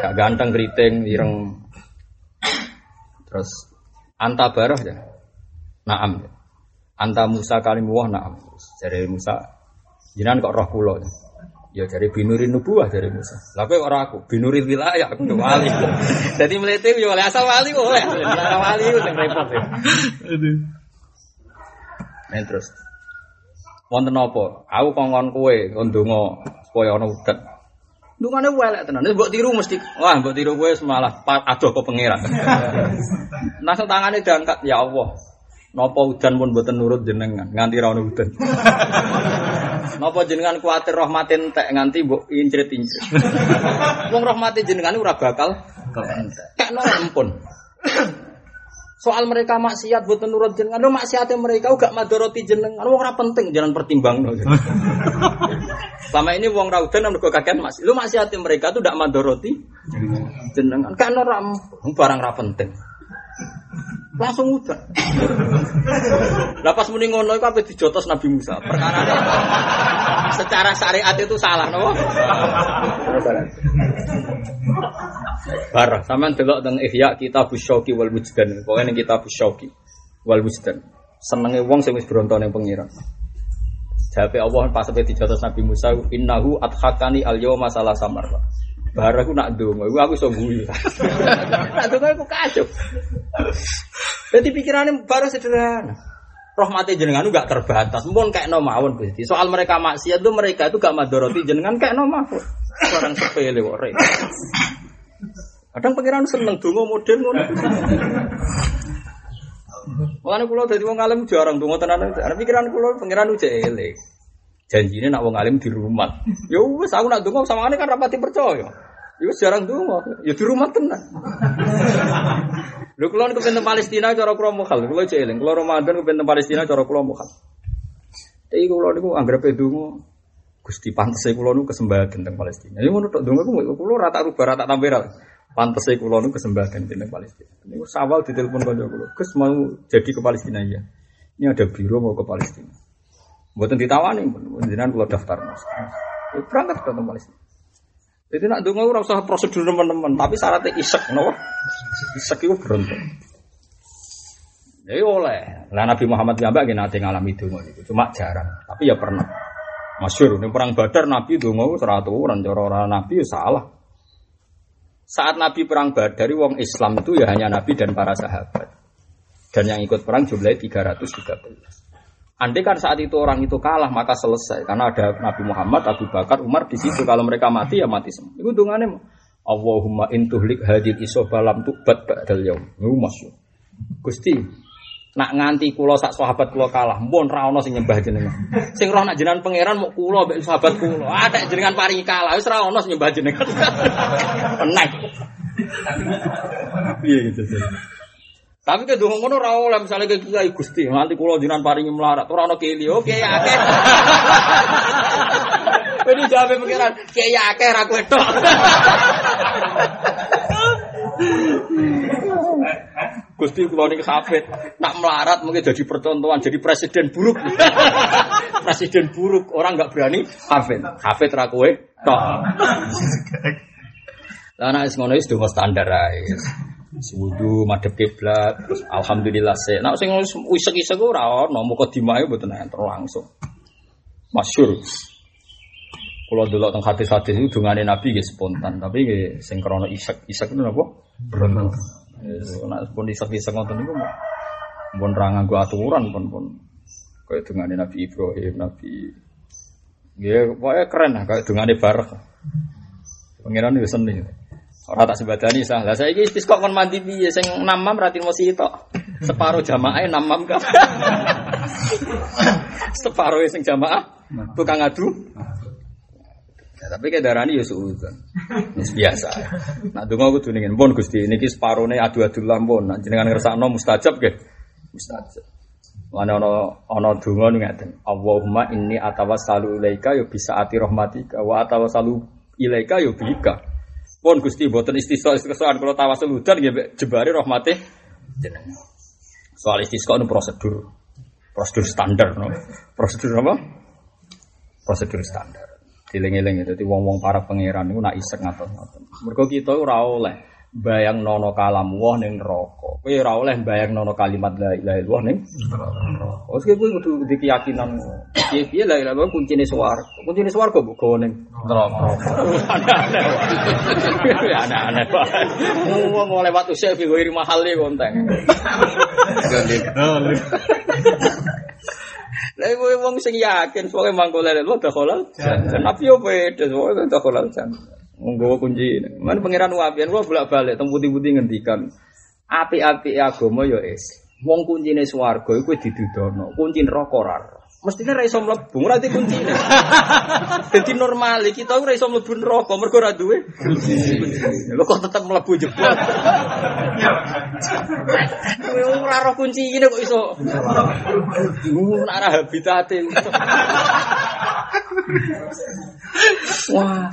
Gak ganteng keriting ireng. Terus anta barah ya. Naam. Anta Musa kalimuwah naam. Jadi Musa jinan kok roh kula. Ya dari binurin nubuah dari Musa. Lah kowe ora aku, binurin wilayah aku wali. Jadi melete yo oleh asal wali kok oleh. Ora wali sing repot ya. Aduh. terus. Wonten apa? Aku kongkon kowe kon donga supaya ana udet. Dungane welek tenan. Wis mbok tiru mesti. Wah, mbok tiru kowe malah adoh ke pangeran. Langsung tangane diangkat, ya Allah. Napa udan pun mboten nurut jenengan, nganti ra ono udan. Napa jenengan kuatir rahmatin entek nganti mbok incrit-incrit. Wong rahmati jenengan ora bakal entek. no ampun. Soal mereka maksiat buat nurut jenengan, lo maksiatnya mereka gak madoroti jenengan, wong ora penting jangan pertimbang no. Selama ini wong raudan yang mereka kakek masih, lo maksiatnya mereka tuh gak madoroti jenengan, kan orang barang ra penting langsung udah. Lah pas muni ngono iku ape dijotos Nabi Musa. Perkara secara syariat itu salah, no? Barah, sampean delok teng Ihya Kitab Syauqi wal Wujdan. Pokoke ning Kitab Syauqi wal Wujdan. Senenge wong sing wis bronto ning pengiran. Jawabe Allah pas sampe dijotos Nabi Musa, "Innahu adhakani al-yawma salah samar." Barah aku nak dongo, aku iso guyu. nak dongo aku kacau. Jadi pikirannya baru sederhana. Rahmati jenengan itu gak terbatas. Mungkin kayak no mawon Gusti. Soal mereka maksiat itu mereka itu gak madoroti jenengan kayak no mawon. Orang sepele kok. Kadang pikiran seneng dongo modern ngono. Mulane kula dadi wong alim jarang dongo tenan. Pikiran kula pangeran ujek elek. Janjine nak wong alim di rumah. Ya wis aku nak dongo sama kan rapati percaya. Ya jarang dongo. Ya di rumah tenan. Lho kula niku pinten Palestina cara kula mukhal. Kula cek eling. Kula Ramadan pinten Palestina cara kula mukhal. Tapi kula niku anggere donga Gusti pantese kula niku kesembahan teng Palestina. Ya ngono tok donga kula rata rubah rata tambah Pantese kula niku kesembahan teng Palestina. Niku sawal ditelepon kanca kula. Gus mau jadi ke Palestina ya. Ini ada biro mau ke Palestina. Mboten ditawani, jenengan kula daftar Mas. Berangkat ke Palestina. Jadi nak dungo ora usah prosedur teman-teman, tapi syaratnya isek, no? Isek itu beruntung. Ya oleh. Lah Nabi Muhammad nggak nanti ngalami dungo itu, cuma jarang. Tapi ya pernah. Masyur, ini perang Badar Nabi dungo seratu orang orang Nabi ya salah. Saat Nabi perang Badar, wong Islam itu ya hanya Nabi dan para sahabat. Dan yang ikut perang jumlahnya 313. Andai kan saat itu orang itu kalah maka selesai karena ada Nabi Muhammad, Abu Bakar, Umar di situ. Kalau mereka mati ya mati semua. Itu dungannya Allahumma intuhlik hadil isoba lam tubat ba'dal yaum. Itu masuk. Gusti, nak nganti kulo sak sahabat kulo kalah, mbon ra ono sing nyembah jenengan. Sing roh nak jenengan pangeran mau kulo mbek sahabat kulo. Ada jenengan paringi kalah, wis ra ono sing nyembah jenengan. Iya gitu sih. Tapi ke dongo ngono ora oleh misale ke kiai Gusti, nanti kula jinan paringi melarat, ora ono keli. Oke ya akeh. Jadi jawabe pikiran, kiai akeh ra kowe tok. Gusti kula niki hafid, nak melarat mungkin jadi percontohan, jadi presiden buruk. presiden buruk, orang nggak berani hafid. Hafid ra kowe tok. Lah nek ngono wis standar ae. Wudu madhep kiblat terus alhamdulillah se. Nek sing isek-isek ora ono mukadimah mboten enter langsung. Masyhur. Kalau dulu tentang hadis-hadis itu dungane Nabi nggih spontan, tapi nggih sing krana isek-isek itu napa? Berontak. Nek pun isek-isek ngoten niku pun ra nganggo aturan pun pun kayak dungane Nabi Ibrahim, Nabi Ya, pokoknya keren lah, kayak dungane barek. Pengiran itu seni. Orang tak sebadani sah. Lah saya ini kok kon mandi piye sing namam berarti mau tok. Separuh jamaah namam kan. Separuh sing jamaah tukang adu. Ya, tapi kayak darani ya suudon. Biasa. Nah donga kudu ningen pun Gusti niki separone adu-adu lampun. Nah jenengan ngersakno mustajab nggih. Mustajab. Mana ono ono donga ngaten. Allahumma inni atawassalu ilaika ya bisa ati rahmatika wa atawassalu ilaika ya bika. Pun Gusti boten istisqa istisqaan kalau tawasul hudan nggih jebare rahmate. Soal istisqa itu prosedur. Prosedur standar no. Prosedur apa? Prosedur standar. Diling-eling jadi wong-wong para pangeran itu nak isek ngaton-ngaton. Mergo kita ora bayang nono kalam wah neraka. Kowe ora oleh bayang nono kalimat la ilaha illallah ning neraka. Wes kowe kudu di keyakinan piye-piye la ilaha illallah kuncine swarga. Kuncine swarga mbok gawa ning neraka. Aneh-aneh. Aneh-aneh. Wong lewat usah fi ghairi mahalli konteng. Lah kowe wong sing yakin pokoke mangko lele lu dakhalal. Nabi yo beda pokoke dakhalal jan. Nggawa kunci. Mana pangeran wapian gua bolak-balik teng putih-putih ngendikan. Api-api agama yo es. Wong kuncine swarga iku didudono. Kunci neraka ora. Mestine ra iso mlebu, ora di kuncine. Dadi normal kita ora iso mlebu neraka mergo ora duwe kunci. Lho kok tetep mlebu jebol. Kowe ora roh kuncine kok iso. Ora ora habitate. Wah,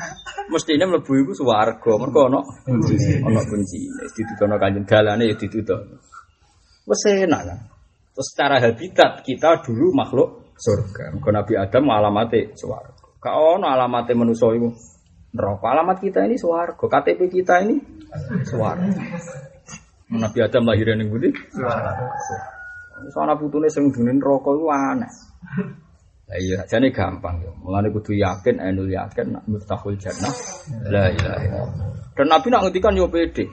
mestine mlebu iku swarga mergo ana ana kuncine. Ditudono kanjeng dalane ya ditudono. Wes enak kan. Terus secara habitat kita dulu makhluk surga. Mergo Nabi Adam alamate swarga. Ka ono alamate manusa iku neraka. Alamat kita ini swarga. KTP kita ini swarga. Nabi Adam lahir ning pundi? Swarga. Soalnya putune sing dunin neraka iku aneh. Lah iya, jane gampang ya. Mulane kudu yakin, ainul yakin nak miftahul jannah. La ilaha illallah. Dan Nabi nak ngendikan yo pede.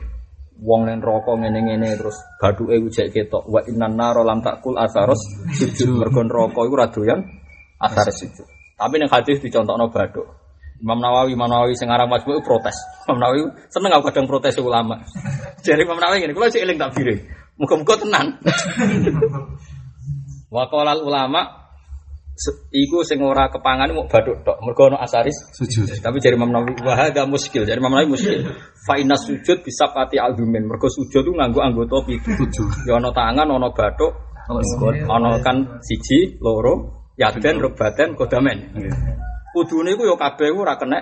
Wong ning neraka ngene-ngene terus bathuke ujek ketok wa innan nar lam takul asaros sujud mergo neraka iku ora doyan asar sujud. Tapi ning hadis dicontohno bathuk. Imam Nawawi, Imam Nawawi sing aran Majmu' protes. Imam Nawawi seneng aku kadang protes ulama. Jadi Imam Nawawi ngene, kula sik eling takbire. Muga-muga tenan. Wa ulama iku sing ora kepangan mau baduk tok. Mergo ono asaris sujud. tapi jari Imam Nawawi wa hadza muskil. Jari Imam Nawawi muskil. Fa inna sujud bisa pati albumin. Mergo sujud itu nganggo anggota pitu. Ya ono tangan ono baduk ono kan siji loro yaden rubaten kodamen kudune iku ya kabeh ora kena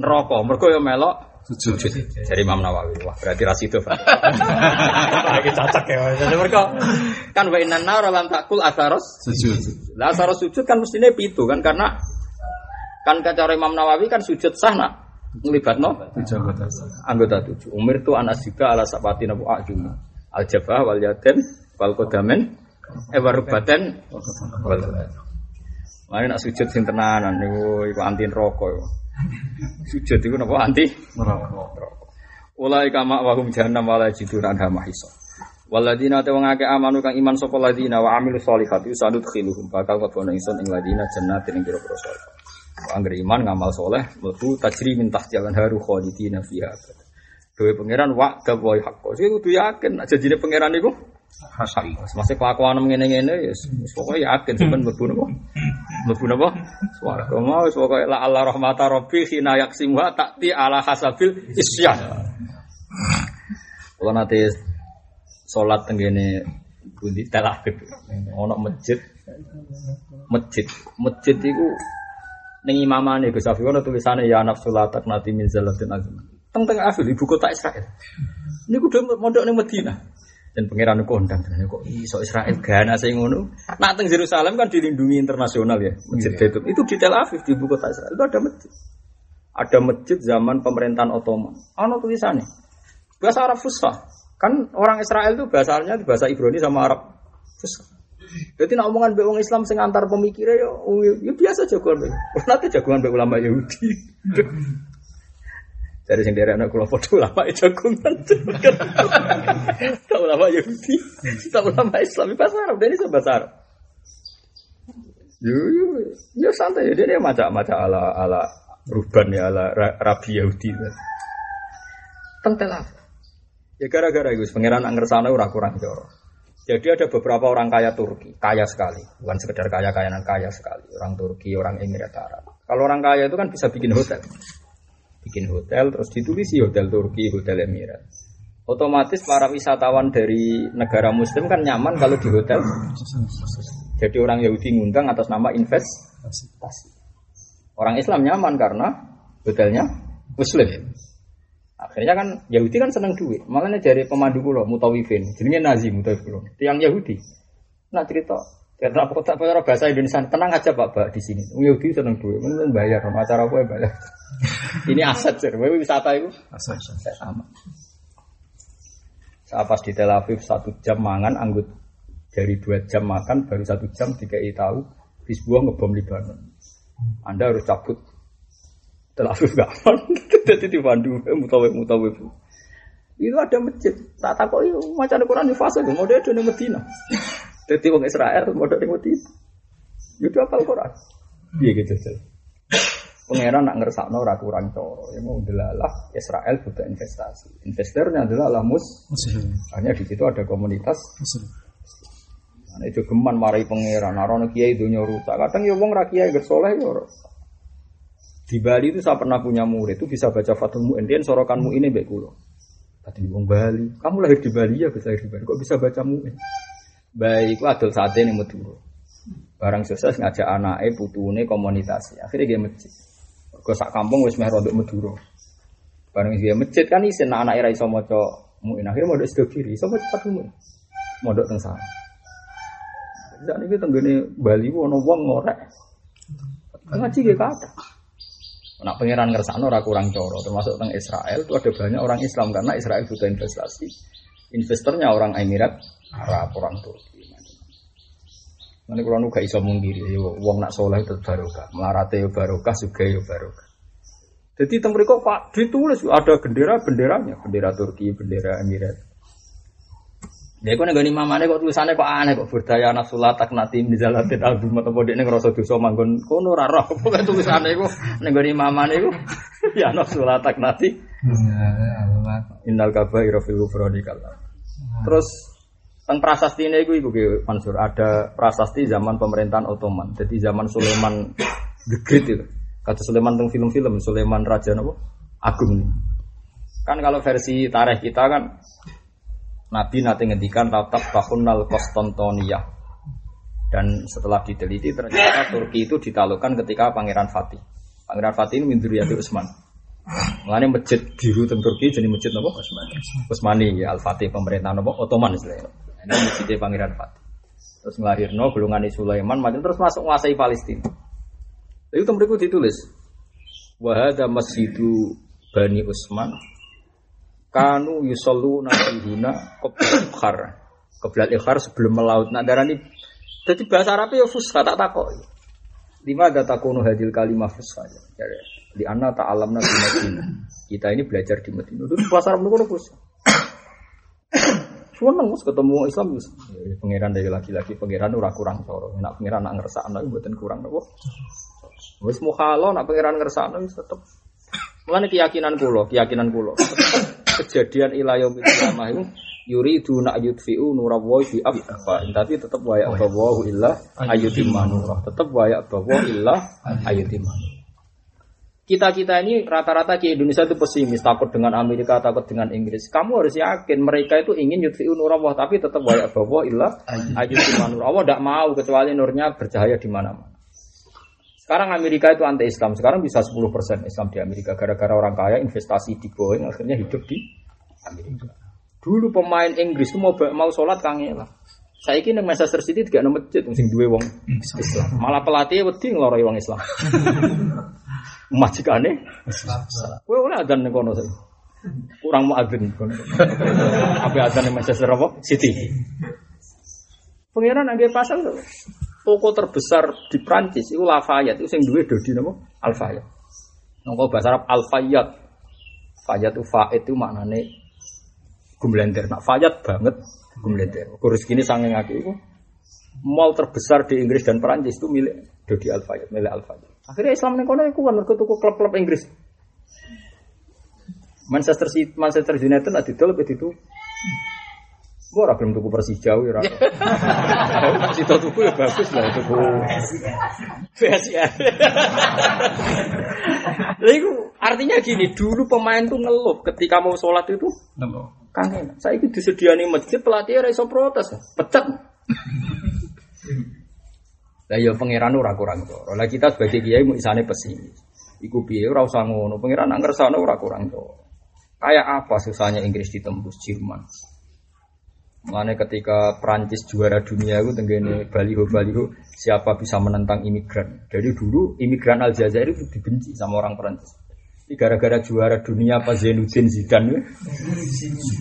neraka. Mergo ya melok sujud. Jadi Imam Nawawi. Wah, berarti ras itu, Pak. Lagi cocok ya. Jadi mereka kan wa inna nar lam takul asaros sujud. Lah asaros sujud kan mestinya pitu kan karena kan cara Imam Nawawi kan sujud sah nak ngelibatno tujuh anggota tujuh. Umir tu anas juga ala sapati nabu ajum. Al jabah wal yaden wal kodamen eh warubaten wal Mari nak sujud sing tenanan niku iku anti rokok. Sujud itu napa anti neraka. Ulai kama wahum jahannam wala jidun anha mahisa. Waladina te wong akeh amanu kang iman sapa ladina wa amilu sholihati usadut khiluhum bakal kebono ingsun ing ladina jannatin ing pira-pira swarga. Angger iman ngamal soleh mlebu tajri min tahtial haru khalidina fiha. Dewe pangeran wa gawai hakko. Sing kudu yakin aja janjine pangeran iku Hasai. Masih kelakuan ngene-ngene ya pokoke yakin sampean mlebu napa? Mlebu napa? Swarga mau wis pokoke la Allah rahmata rabbi khina yaksimuha takti ala hasabil isyan. Kalau nanti sholat tenggene bundi telah gitu. Ono masjid, masjid, masjid itu ning imamane Gus Afi ono tulisane ya nafsu latak nati min zalatin azim. Teng teng Afil ibu kota Israel. Niku udah mondok ning Madinah dan pangeran kondang kok iso Israel gana saya ngono nak teng Yerusalem kan dilindungi internasional ya masjid itu itu di Tel Aviv di ibu kota Israel itu ada masjid ada masjid zaman pemerintahan Ottoman ano tulisannya bahasa Arab Fusha Kan orang Israel itu bahasanya bahasa Ibrani sama Arab. Fusha. Jadi nak omongan be wong Islam sing antar pemikirnya ya, ya biasa jagoan be. Nanti jagoan be ulama Yahudi. Dari sing derek anak kula padha ulama jagongan. Tak ulama Yahudi, tak ulama Islam bahasa Arab, dia ini bahasa Arab. Yo yo yo santai ya dia macam-macam ala ala ruban ya ala ra- rabi Yahudi. Tentel apa? Ya gara-gara itu pangeran ngersane ora kurang joro. Jadi ada beberapa orang kaya Turki, kaya sekali, bukan sekedar kaya kayanan kaya sekali. Orang Turki, orang Emirat Arab. Kalau orang kaya itu kan bisa bikin hotel, bikin hotel terus ditulisi hotel Turki, hotel Emirat. Otomatis para wisatawan dari negara Muslim kan nyaman kalau di hotel. Jadi orang Yahudi ngundang atas nama investasi. Orang Islam nyaman karena hotelnya Muslim. Akhirnya kan Yahudi kan seneng duit. Makanya dari pemandu kulo Mutawifin, jenenge Nazi Mutawif kulo. Tiang Yahudi. Nah cerita karena apa tak bayar bahasa Indonesia tenang aja pak pak di sini. Yahudi seneng duit, mending bayar. Acara apa ya bayar. Ini aset sih. Wewe wisata itu Asal. saya sama. Saya pas di Tel Aviv satu jam mangan, anggut dari dua jam makan baru satu jam dikai tahu Hizbullah ngebom Libanon. Anda harus cabut Tel Aviv gak aman. Jadi di Bandung mutawif mutawif. Itu ada masjid. Tak takut macam Quran di fase mau dia di Medina. Jadi orang Israel mau di Medina. Itu apal Quran. Iya gitu gitu. Pangeran nak ngersakno ora kurang coro. Ya mau delalah Israel butuh investasi. Investornya adalah Lamus. Hanya di situ ada komunitas. Nah, itu geman marai pangeran. Narono kiai dunia rusak. Kadang ya wong ra kiai gersoleh ya. Di Bali itu saya pernah punya murid itu bisa baca Fathul Mu'in. Dia sorokanmu ini baik kulo. Tadi wong Bali. Kamu lahir di Bali ya bisa lahir di Bali. Kok bisa baca Mu'in? Baik, itu adol saat ini Madura. Barang sukses ngajak anaknya putune komunitas. Akhirnya dia masjid. Kau sak kampung wis meh rodok Madura. Barang dia masjid kan isin anak anak iso maca Mu'in. Akhirnya modok sedo kiri. Iso Fathul Mu'in. Modok teng sana. Tidak nih tenggene Bali wono wong ngorek. Ngaji gak kata. Nak pangeran ngersakno ora kurang coro, termasuk teng Israel itu ada banyak orang Islam karena Israel butuh investasi. Investornya orang Emirat Arab, orang Turki. Nanti kalau gak iso mungkiri, yo wong nak soleh itu barokah, melarate yo barokah, juga yo barokah. Jadi teng mriku Pak ditulis ada bendera-benderanya, bendera Turki, bendera Emirat. Ya kok nenggoni mamane kok tulisannya kok aneh kok berdaya nafsulah tak nati mizalatin album atau kode ini ngerasa dosa manggon kono ora roh kok tulisannya kok nenggoni mamane kok ya nafsulah tak nati innal kabaira fil ghufrani kala. Terus teng prasasti ini iku Ki Mansur ada prasasti zaman pemerintahan Ottoman. Jadi zaman Sulaiman the Great itu. Kata Sulaiman teng film-film Sulaiman Raja napa? Agung nih. Kan kalau versi tarikh kita kan Nabi nanti ngendikan tatap tahunal Konstantinia dan setelah diteliti ternyata Turki itu ditaklukkan ketika Pangeran Fatih. Pangeran Fatih ini min Dzurriyyati Utsman. Mengenai masjid biru teng Turki jadi masjid apa? Utsmani ya Al Fatih pemerintahan apa? Ottoman istilahnya. Ini masjidnya Pangeran Fatih. Terus ngelahirno golongan Sulaiman macam terus masuk menguasai Palestina. Itu tempat ditulis. Wahada masjidu Bani Utsman kanu yusallu nabihuna qoblat ikhar. Ikhar sebelum melaut. Nak darani jadi bahasa Arabnya ya fusha tak takok. Lima ada takunu hadil kalimah fusha? Ya di anna ta'alamna di Madinah. Kita ini belajar di Madinah. Itu bahasa Arab itu fusha Seneng mus ketemu Islam mus. Ya, pangeran dari laki-laki pangeran ora kurang coro. Nak pangeran nak ngersakno iku mboten kurang apa. Wis mukhalo nak pangeran ngersakno wis tetep. Mulane keyakinan kula, keyakinan kula. Kejadian ila yaumil qiyamah itu yuridu nak yudfi'u nurallahi bi afwa. Tapi tetep wa ya bawahu illa ayyutimma nurah. Tetep wa ya bawahu illa ayyutimma nurah. Kita-kita ini rata-rata di Indonesia itu pesimis, takut dengan Amerika, takut dengan Inggris. Kamu harus yakin mereka itu ingin yudfi'u nurallah, tapi tetap wa ya bawahu illa ayyutimma nurah. Allah tidak mau kecuali nurnya bercahaya di mana-mana. Sekarang Amerika itu anti Islam. Sekarang bisa 10% Islam di Amerika gara-gara orang kaya investasi di Boeing akhirnya hidup di Amerika. Dulu pemain Inggris itu mau mau sholat kangelan. Saya kira Manchester City tidak ada masjid sing duwe wong Islam. Malah pelatih wedi ngeloroi wong Islam. Majikane kowe ora adzan ning kono. Kurang muadzin. Apa adzan yang Manchester apa? City. Pengiran angge pasal. Toko terbesar di Prancis itu Lafayette itu sing duwe dodi napa? Alfayat. Nongko bahasa Arab Alfayat. Fayat itu faid itu maknane gumlender. Nak fayat banget gumlender. Kurus gini sanging aku itu mall terbesar di Inggris dan Perancis itu milik Dodi Alfayat, milik Alfayat. Akhirnya Islam ning kono iku kan mergo tuku klub-klub Inggris. Manchester City, Manchester United nak didol pe ditu. Gue ora gelem tuku Persija ya ora. Si tuku ya bagus lah tuku. PSIS. Lha iku artinya gini, dulu pemain tuh ngeluh ketika mau sholat itu kangen. Saya itu disediani masjid pelatih ora iso protes, pecat. Lah ya pangeran ora kurang to. Lah kita sebagai kiai mau isane pesimis. Iku piye ora usah ngono. Pangeran nak ngersane ora kurang to. Kayak apa susahnya Inggris ditembus Jerman? Mengenai ketika Prancis juara dunia itu tenggene baliho baliho siapa bisa menentang imigran. Dari dulu imigran Aljazair itu dibenci sama orang Prancis. Ini gara-gara juara dunia apa Zainuddin Zidane ya.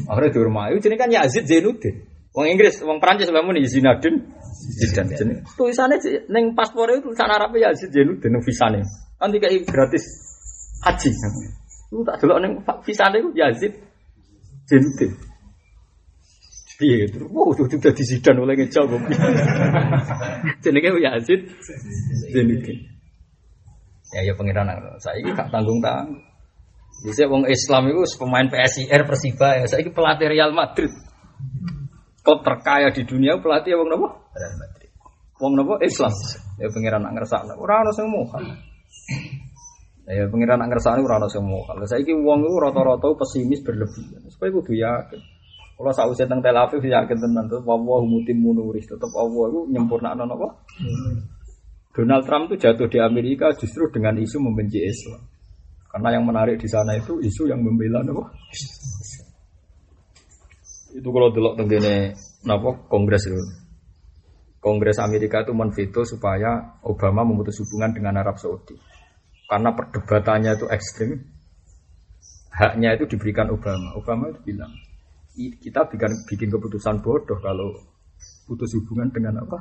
Akhirnya dihormati. Jadi kan Yazid Zainuddin. Wong Inggris, wong Prancis bangun di Zinedine Zidane. Jadi tulisannya neng paspornya itu tulisan Arabnya Yazid Zainuddin visane. Kan dikai gratis haji. Itu tak delok neng visane itu Yazid Zainuddin. Iya, terus wow, itu sudah disidan oleh ngejauh. Jenenge Yazid Zainuddin. Ya ya pengiran saya ini gak tanggung tanggung. Bisa wong Islam itu pemain PSIR Persiba ya, saya ini pelatih Real Madrid. Klub terkaya di dunia pelatih wong nopo? Real Madrid. Wong nopo Islam. Ya pengiran nak ngersakno. Ora ono sing mokal. Ya pengiran nak ngersakno ora ono sing mokal. Saiki wong itu rata-rata pesimis berlebihan. Supaya kudu yakin. Kalau saya usai tentang Tel Aviv yakin tenan tuh Allah mutim munuris tetap Allah itu nyempurna apa? Donald Trump itu jatuh di Amerika justru dengan isu membenci Islam. Karena yang menarik di sana itu isu yang membela apa? Itu kalau delok tenggene napa Kongres itu. Kongres Amerika itu menveto supaya Obama memutus hubungan dengan Arab Saudi. Karena perdebatannya itu ekstrim, haknya itu diberikan Obama. Obama itu bilang, kita bikin bikin keputusan bodoh kalau putus hubungan dengan apa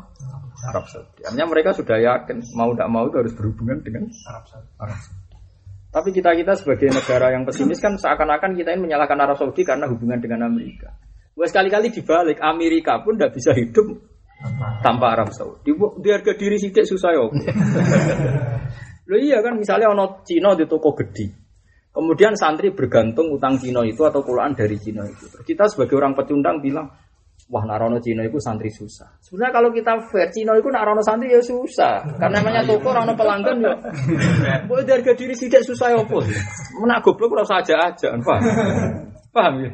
Arab Saudi. Artinya mereka sudah yakin mau tidak mau itu harus berhubungan dengan Arab Saudi. Arab Saudi. Tapi kita kita sebagai negara yang pesimis kan seakan-akan kita ini menyalahkan Arab Saudi karena hubungan dengan Amerika. Gue sekali-kali dibalik Amerika pun tidak bisa hidup tanpa Arab Saudi. Di harga diri sidik susah ya. Lo iya kan misalnya ono Cina di toko gede. Kemudian santri bergantung utang Cina itu atau kulaan dari Cina itu. Kita sebagai orang pecundang bilang, wah narono Cina itu santri susah. Sebenarnya kalau kita fair, Cina itu narono santri ya susah. Karena namanya toko narono pelanggan ya. Boleh dari harga diri sidik susah ya pun. Menak goblok ora aja aja, paham? Paham ya?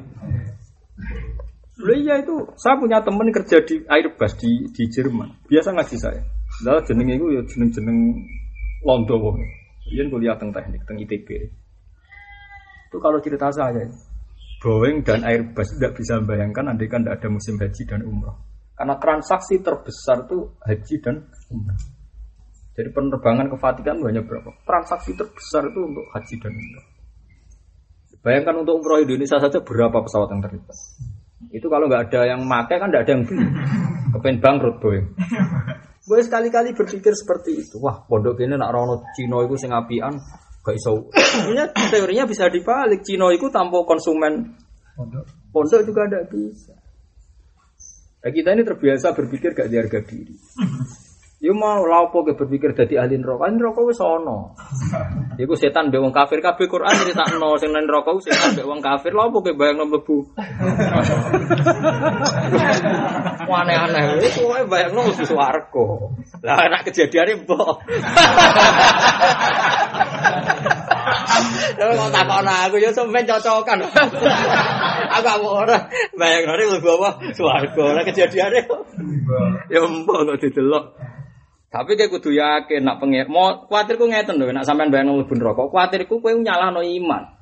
Loh iya itu, saya punya temen kerja di Airbus di di Jerman. Biasa ngaji saya. Lah jenenge itu ya jeneng-jeneng londo wong. Yen kuliah teng teknik, teng ITB. Itu kalau cerita saya, Boeing dan Airbus tidak bisa membayangkan andai kan tidak ada musim haji dan umroh. Karena transaksi terbesar itu haji dan umroh. Jadi penerbangan ke Vatikan banyak berapa? Transaksi terbesar itu untuk haji dan umroh. Bayangkan untuk umroh Indonesia saja berapa pesawat yang terlibat. Itu kalau nggak ada yang make kan nggak ada yang beli. Kepen bangkrut Boeing. Gue sekali-kali berpikir seperti itu. Wah, pondok ini nak rono Cino itu sing apian, gak iso. Sebenarnya teorinya bisa dibalik. Cino itu tanpa konsumen pondok, pondok juga ada bisa. Nah, kita ini terbiasa berpikir gak di harga diri. Yo mau lapo ke berpikir jadi ahli neraka, neraka wis ana. Iku setan mbek wong kafir kabeh Quran critakno sing nang neraka setan mbek wong kafir lapo ke bayangno mlebu. Aneh-aneh wis kowe bayangno mesti swarga. Lah anak kejadiane mbok. Lha kok takon aku ya sampean cocokan. Aku aku ora bayangno mlebu apa swarga. Lah kejadiane ya mbok kok didelok. Tapi kayak kudu yakin nak pengen mau kuatirku ngeten lho nak sampean bayang mlebu neraka. Kuatirku kowe nyalahno iman.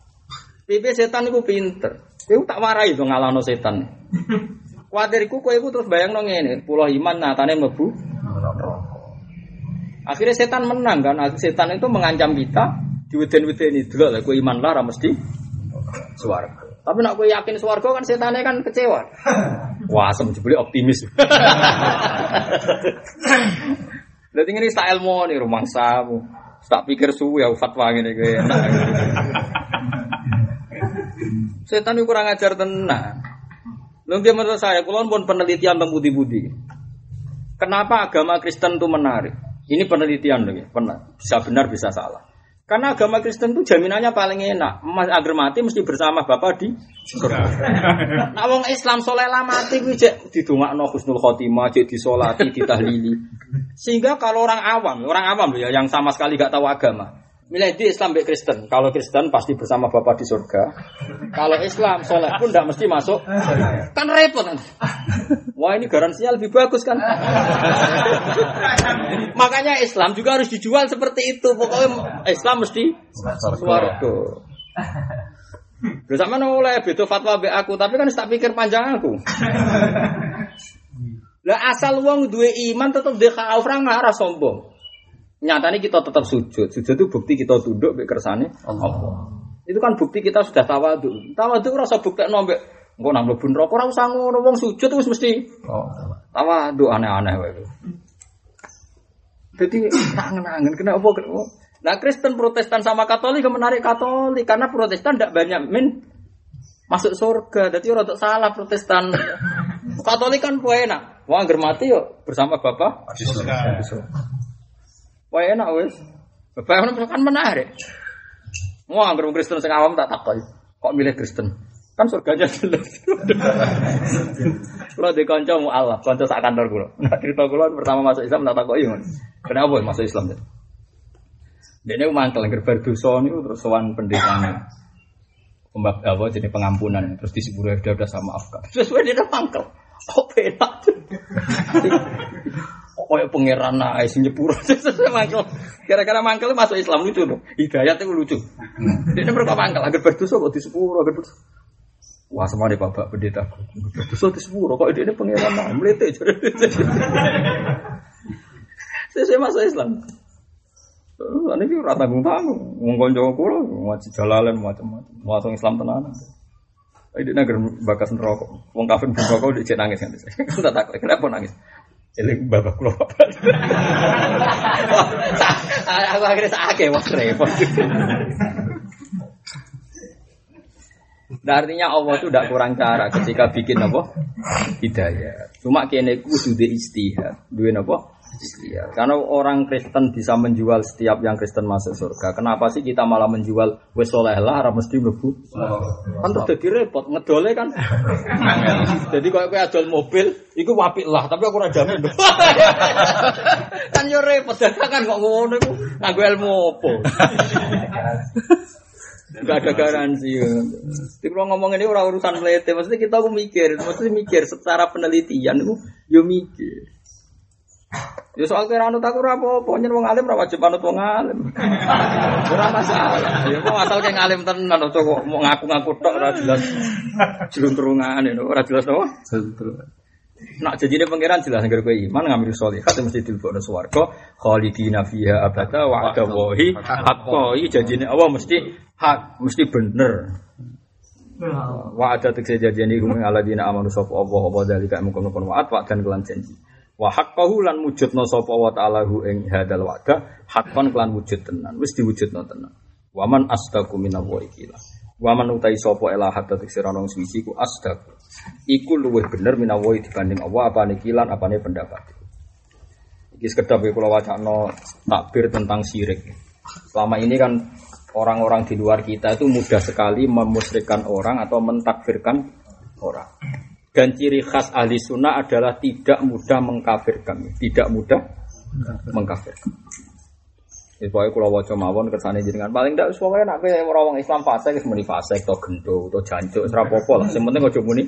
Pipi setan iku pinter. Kowe tak warai to ngalahno setan. Kuatirku iku terus bayangno ngene, pulau iman nyatane mlebu neraka. Akhirnya setan menang kan. Setan itu mengancam kita diweden-wedeni delok lah kowe iman lara mesti Swarga. Tapi nak kowe yakin swarga kan setane kan kecewa. Wah, jebule optimis. Dadi ngene sak ilmu nih rumangsamu. Tak pikir suwe ya fatwa ngene kowe enak. Setan itu kurang ajar tenang. Nggih menurut saya, kula pun penelitian tentang budi-budi. Kenapa agama Kristen itu menarik? Ini penelitian loh, ya. bisa benar bisa salah. Karena agama Kristen itu jaminannya paling enak. Mas agar mati mesti bersama Bapak di surga. Nah, wong Islam soleh lah mati kuwi cek didongakno husnul khotimah, cek disolati, ditahlili. Sehingga kalau orang awam, orang awam ya yang sama sekali gak tahu agama, Milih di Islam baik Kristen. Kalau Kristen pasti bersama Bapak di surga. Kalau Islam soleh pun tidak mesti masuk. Kan repot nanti. Wah ini garansinya lebih bagus kan. Makanya Islam juga harus dijual seperti itu. Pokoknya Islam mesti suaraku. Bersama oleh betul fatwa be aku, tapi kan tak pikir panjang aku. Lah asal uang dua iman tetap dia orang ngarah sombong. Nyatanya kita tetap sujud. Sujud itu bukti kita tunduk be kersane Allah. Itu kan bukti kita sudah tawadu. Tawadu rasa bukti nombek Engko nang mlebu neraka ora usah ngono wong sujud wis mesti oh. tawadu aneh-aneh wae. Jadi tangen-angen kenapa Nah Kristen Protestan sama Katolik menarik Katolik karena Protestan tidak banyak min masuk surga. Jadi orang salah Protestan. Katolik kan enak. Wah angger mati yuk bersama Bapak. Wah enak wes. Bapak kan menarik. Wah, anggar Kristen sing awam tak takoi. Kok milih Kristen? Kan surganya jelas. Kalau di konco mu Allah, konco sak kantor kulo. Nah, cerita kulo pertama masuk Islam tak takoi. Kenapa masuk Islam? Dia ini mangkel gerbar dosa ini terus sowan pendetanya. Pembab apa jadi pengampunan terus di sepuluh udah sama Afgan. Sesuai dia mangkel. Oh enak. Kayak pangeran naik sing nyepuro. mangkel. Gara-gara mangkel masuk Islam lucu loh. Hidayat itu lucu. Dia berapa mangkel agar berdosa kok di sepuro agar berdosa. Wah semua di bapak pendeta. Berdosa di sepuro kok ini pangeran naik melete. Saya masuk Islam. Ini ki ora tanggung-tanggung. Wong kanca kula ngaji jalalan macam-macam. Masuk Islam tenan. Ini negeri bakas neraka. Wong kafir neraka udah cek nangis kan. Tak takut. Kenapa nangis? Eling bapak kula bapak. Aku akhirnya sakit wah repot. Nah, artinya Allah itu tidak kurang cara ketika bikin apa? Hidayah. Cuma kene kudu istihad. Duwe apa? Iya, karena orang Kristen bisa menjual setiap yang Kristen masuk surga. Kenapa sih kita malah menjual wes soleh lah, harus mesti mlebu? Kan terus jadi repot, ngedole kan. jadi kalau kayak adol mobil, itu wapik lah, tapi aku raja jamin. kan yo repot, kan kok ngono iku nganggo ilmu opo. Gak ada garansi. Jadi kalau ngomong ini orang urusan melete, maksudnya kita mikir, maksudnya mikir secara penelitian itu, yo mikir. Ya soal kira anut aku apa-apa, nyen wong alim ora wajib anut wong alim. Ora masalah. Ya mau asal kayak ngalim tenan to kok mau ngaku-ngaku tok ora jelas jeluntrungan ya ora jelas to. Nak janjine pangeran jelas nggak kowe iman ngambil sholihat mesti dilebokno swarga khalidina fiha abada wa ada wahi hakko iki janjine Allah mesti hak mesti bener. Wa ada tekse janjine hum aladina amanu sapa Allah apa dalika mungkon-mungkon wa'at wa dan kelan janji. Wa haqqahu lan wujudna sapa wa ta'ala hu ing hadal wa'da haqqan kelan wujud tenan wis diwujudna tenan. Wa man astaqu minallahi qila. Wa man utai sapa ila hatta tiksira suci ku astaq. Iku luwih bener minallahi dibanding Allah apa kilan apane pendapat. Iki sekedap kula wacana takbir tentang syirik. Selama ini kan orang-orang di luar kita itu mudah sekali memusyrikkan orang atau mentakfirkan orang. Dan ciri khas ahli sunnah adalah tidak mudah mengkafirkan, tidak mudah mengkafirkan. Ya, pokoknya kalau wajah mawon kersane jenengan paling tidak pokoknya nak kayak orang Islam fase kes muni fase atau gendo atau jancuk serapopo lah. Yang penting ojo muni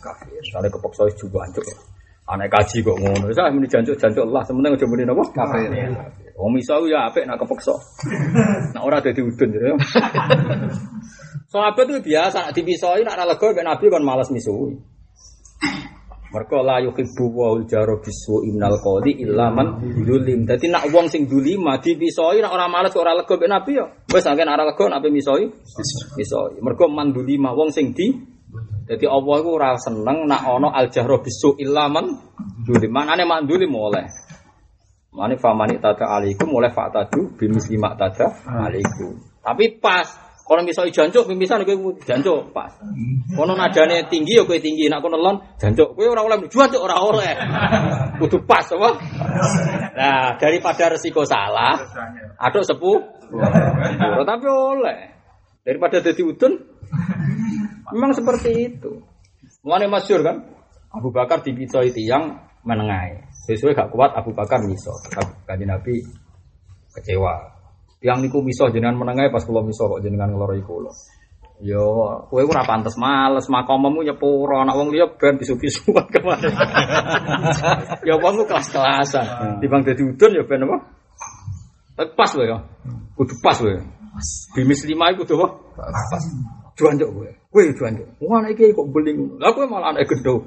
kafir. Soalnya kepeksa juga jancuk. Anak kaji kok ngono. Saya muni jancuk jancuk lah. Yang penting muni napa? Kafir. Wong iso ya apik nak kepeksa. Nak ora dadi udun ya. Sahabat itu biasa nak dipisoi nak lega Nabi kan malas misui. Mereka la yuhibbu wa jaro bisu innal qadi illa man dulim. Dadi nak wong sing dulima dipisoi nak ora males ora lega ben nabi ya. Wis anggen ora lega nak misoi. Misoi. Mergo man dulima wong sing di Dadi Allah iku ora seneng nak ana al jahro bisu illa man dulim. Manane man dulim oleh. Mane famani tata alaikum oleh fatadu bimisli mak tada alaikum. Tapi pas kalau misalnya jancuk, pimisan kowe jancuk pas. Kono nadane tinggi ya tinggi, nak kono lon jancuk. Kowe ora oleh jancuk ora oleh. Kudu pas apa? Nah, daripada resiko salah, aduk sepuh. Tapi oleh. Daripada jadi udun, memang seperti itu. Mulane masyur kan? Abu Bakar dipicoi tiang menengai. Sesuai gak kuat Abu Bakar miso. Kaji Nabi kecewa. Yang niku miso jenengan menengai pas kula miso kok jenengan ngeloroi kula. Yo, kowe ora pantes males makommu nyepuro anak wong liya ben bisu-bisuan ke mana. ya wong kelas-kelasan. Dibang dadi udun ya ben apa? Pas lho ya. Kudu pas lho. Bimis lima iku kudu apa? Pas. Juanjuk kowe. Kowe juanjuk. Wah anak iki kok beling. Lah kowe malah anak gendho.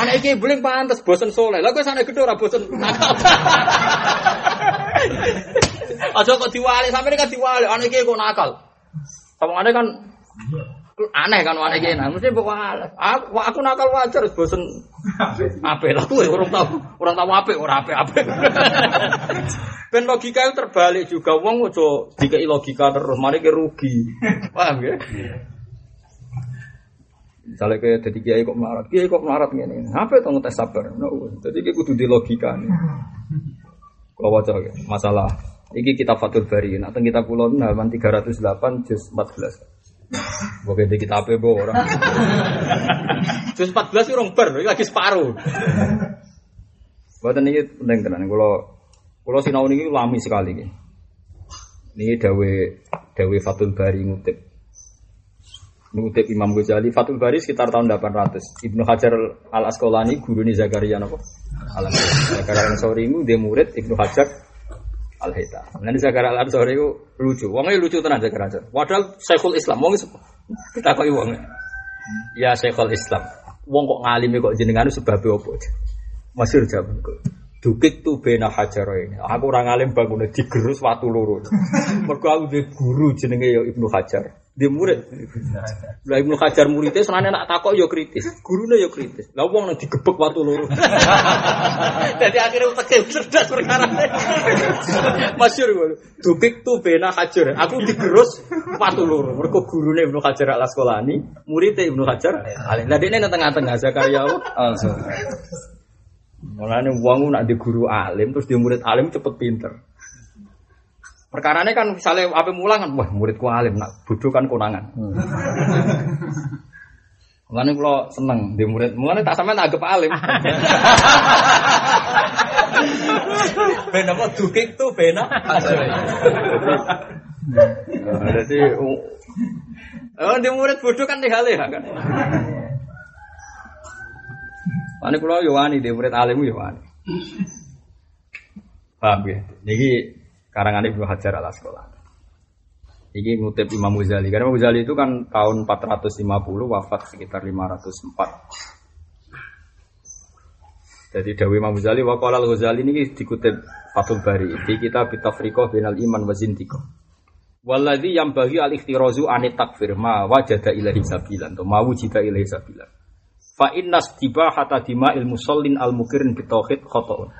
anak iki beling pantes bosen soleh. Lah kowe anak gendho ora bosen nakal. Aja kok diwali, sampe kan diwali, anak iki kok nakal. Samane kan aneh kan anak iki, nah mesti mbok Aku aku nakal wajar bosen apik lah kowe orang tahu, orang tahu apik ora apik-apik. Ben logika itu terbalik juga wong aja dikai logika terus, mari ke rugi. Paham ya? Misalnya kayak jadi kiai kok melarat, kiai kok melarat ini, apa itu ngetes sabar? No, jadi kayak kudu di logika nih. Kalau waca masalah iki kita Fathul Bari. Nah, teng kita pulau halaman 308 juz 14. Boke di kita apa bo orang. juz 14 itu ber, lagi separuh. Buatan ini penting tenan. Kalau kalau sinau ini lami sekali ini. Ini dawe dawe Fathul Bari ngutip. Ngutip Imam Ghazali Fathul Bari sekitar tahun 800. Ibnu Hajar Al Asqalani guru Zakaria nopo Al Zakaria Al Ansori itu dia murid Ibnu Hajar Al Haita. Nanti Zakaria Al Ansori itu lucu. Wongnya lucu tenan Zakaria Al Padahal Syekhul Islam. Wong kita kok wong. Ya Syekhul Islam. Wong kok ngalimi kok jenengan sebab apa? Masyur jaman kok. Dukik tu bena hajar ini. Aku orang alim bangunnya digerus waktu loro. Mergo aku guru jenenge ya Ibnu Hajar. Dia murid. Lah Ibnu Hajar muridnya senane nak takok yo kritis, gurune yo kritis. Lah wong nang digebek watu loro. Jadi akhirnya uteke cerdas perkara. Masyhur ngono. Dukik tu bena Hajar. Aku digerus watu loro. Mergo gurune Ibnu Hajar Al Asqalani, muridnya Ibnu Hajar. Lah dene nang tengah-tengah Zakaria apa? Mulane wong nak di guru alim terus dia murid alim cepet pinter. Perkarane kan misalnya apa mulang kan, wah muridku alim, nak bodoh kan konangan. Hmm. Mulane kula seneng di murid, mulane tak sampean anggap alim. ben apa dukik tuh bena. Jadi Oh, di murid bodoh kan dihale kan. Ane kula yo wani di murid alim yo wani. Paham ya? Niki karangan Ibnu Hajar al Asqalani. Ini ngutip Imam Ghazali. Karena Imam Ghazali itu kan tahun 450 wafat sekitar 504. Jadi Dawi Imam Ghazali wa qala al-Ghazali ini dikutip Fathul Bari di kitab Tafriqah binal iman wa zindiqah. Walladzi yang bagi al ikhtirazu anit takfir ma wajada ilahi sabilan atau ma wujida ilahi sabilan. Fa inna istibahata dima'il musallin al mukirin bitauhid khata'un.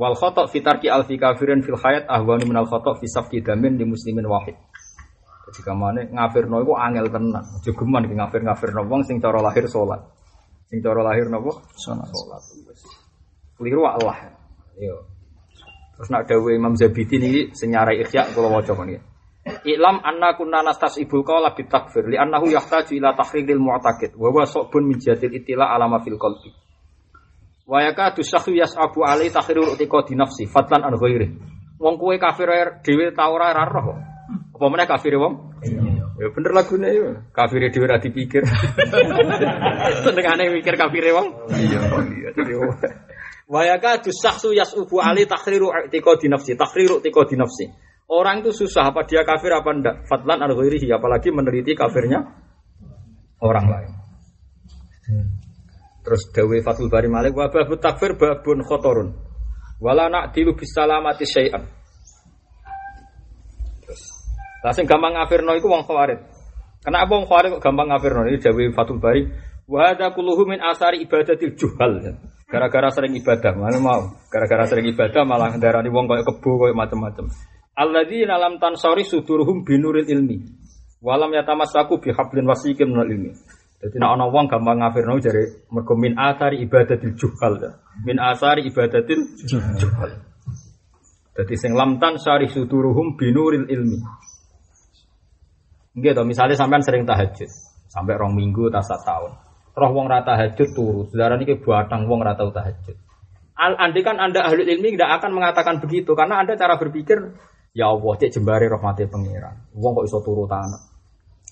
Wal khotok fitarki alfi kafirin fil hayat ahwanu minal khotok fi safki damin di muslimin wahid. Jadi kamane ngafirno iku angel tenan. Aja geman ki ngafir-ngafirno wong sing cara lahir salat. Sing cara lahir napa? Salat. Keliru Allah. Yo. Terus nak dawuh Imam Zabidi niki sing nyarai Ihya kula waca mriki. Iklam anna kunna nastasibul qawla bitakfir li annahu yahtaju ila tahriril mu'taqid wa huwa sabun min jatil itila alama fil qalbi. Wa yakadu syakhu yas'abu alai takhiru utika di nafsi fadlan an ghairi. Wong kowe kafir dhewe ta ora ora roh. Apa meneh kafir wong? Ya bener lagune ya. Kafir dhewe ora dipikir. Senengane mikir kafir wong. Iya, iya. Wa yakadu syakhu yas'abu alai takhiru utika di nafsi, takhiru utika di nafsi. Orang itu susah apa dia kafir apa ndak? Fadlan an ghairihi apalagi meneliti kafirnya orang lain. Terus dawe Fathul Bari Malik wa babu takfir babun khotorun. Wala na'dilu bisalamati syai'an. Terus lah sing gampang ngafirno iku wong khawarid. Kenapa wong khawarid kok gampang ngafirno? Ini dawe Fathul Bari wa hadza kulluhu min asari ibadatil juhal. Gara-gara sering ibadah, mana mau? Gara-gara sering ibadah malah darani wong koyo kebo koyo macam-macam. Alladzina lam tansari suduruhum binuril ilmi. Walam yatamassaku bihablin wasiqin minal ilmi. Jadi nek ana wong gampang ngafirno jare mergo min asari ibadatil juhal. Min asari ibadatil juhal. Jadi sing lam tansari suduruhum binuril ilmi. Nggih to, misalnya sampean sering tahajud sampai rong minggu tas tahun. Roh wong rata tahajud turu, saudara ini batang wong rata tahajud. Al andai kan anda ahli ilmi tidak akan mengatakan begitu karena anda cara berpikir ya Allah cek jembare rahmati pangeran. Wong kok iso turu tanah.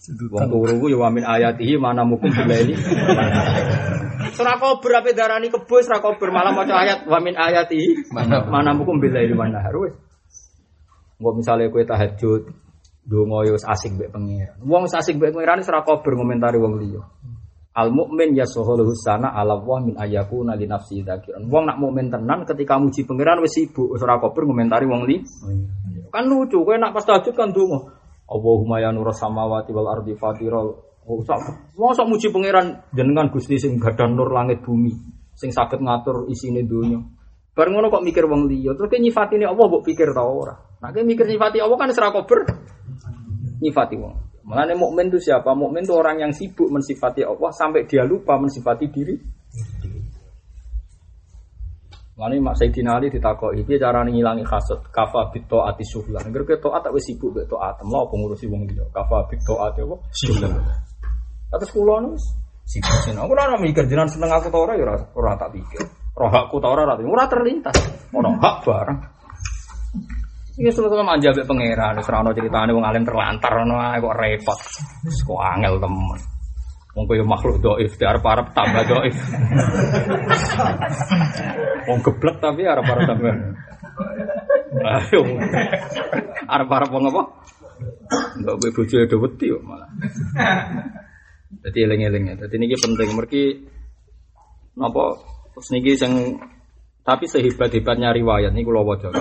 Wong turu ku ya wa min ayatihi mana mukum bilaili. Surah kober ape darani kebo surah kober malah maca ayat wa min ayatihi mana mana mukum bilaili wan nahar wis. Engko misale kowe tahajud donga yo wis asik mbek pangeran. Wong asik mbek pangeran surah kober ngomentari wong liya. Al mukmin yasuhul husana ala wa min ayakuna li nafsi dzakiran. Wong nak mukmin tenan ketika muji pangeran wis sibuk ora kober ngomentari wong li. Kan lucu kowe nak pas tahajud kan donga. Allahumma ya nur samawati wal ardi fatiral Oh, sak muji pangeran jenengan Gusti sing gadah nur langit bumi, sing saged ngatur isine donya. Bareng ngono kok mikir wong liya, terus ke nyifatine Allah mbok pikir ta ora. Nah, ke mikir nyifati Allah kan ora kober nyifati wong. Mengenai mukmin itu siapa? Mukmin itu orang yang sibuk mensifati Allah sampai dia lupa mensifati diri. Mengenai Mak Sayyidina Ali ditakoki piye carane ngilangi hasud? Kafa bito ati suhlan. Ngger ke taat tak wis sibuk mek taat. Lah apa ngurusi wong liya? Kafa bito ati apa? Suhlan. Atas kula nu wis sibuk sing aku ora mikir jenengan seneng aku ta ora ya ora tak pikir. Roh hakku ta ora ora ora terlintas. Ora hak barang. Iki selalu manja mbek pangeran, ono critane wong alim terlantar ae kok repot. Kok angel temen. Wong koyo makhluk doif, di arep-arep tambah doif. Wong geblek tapi arep-arep tambah. Ayo. Arep-arep wong apa? Enggak gue bojo do wedi kok malah. Dadi eling-eling ya. Dadi penting mergi napa terus niki sing tapi sehebat-hebatnya riwayat niku kula waca.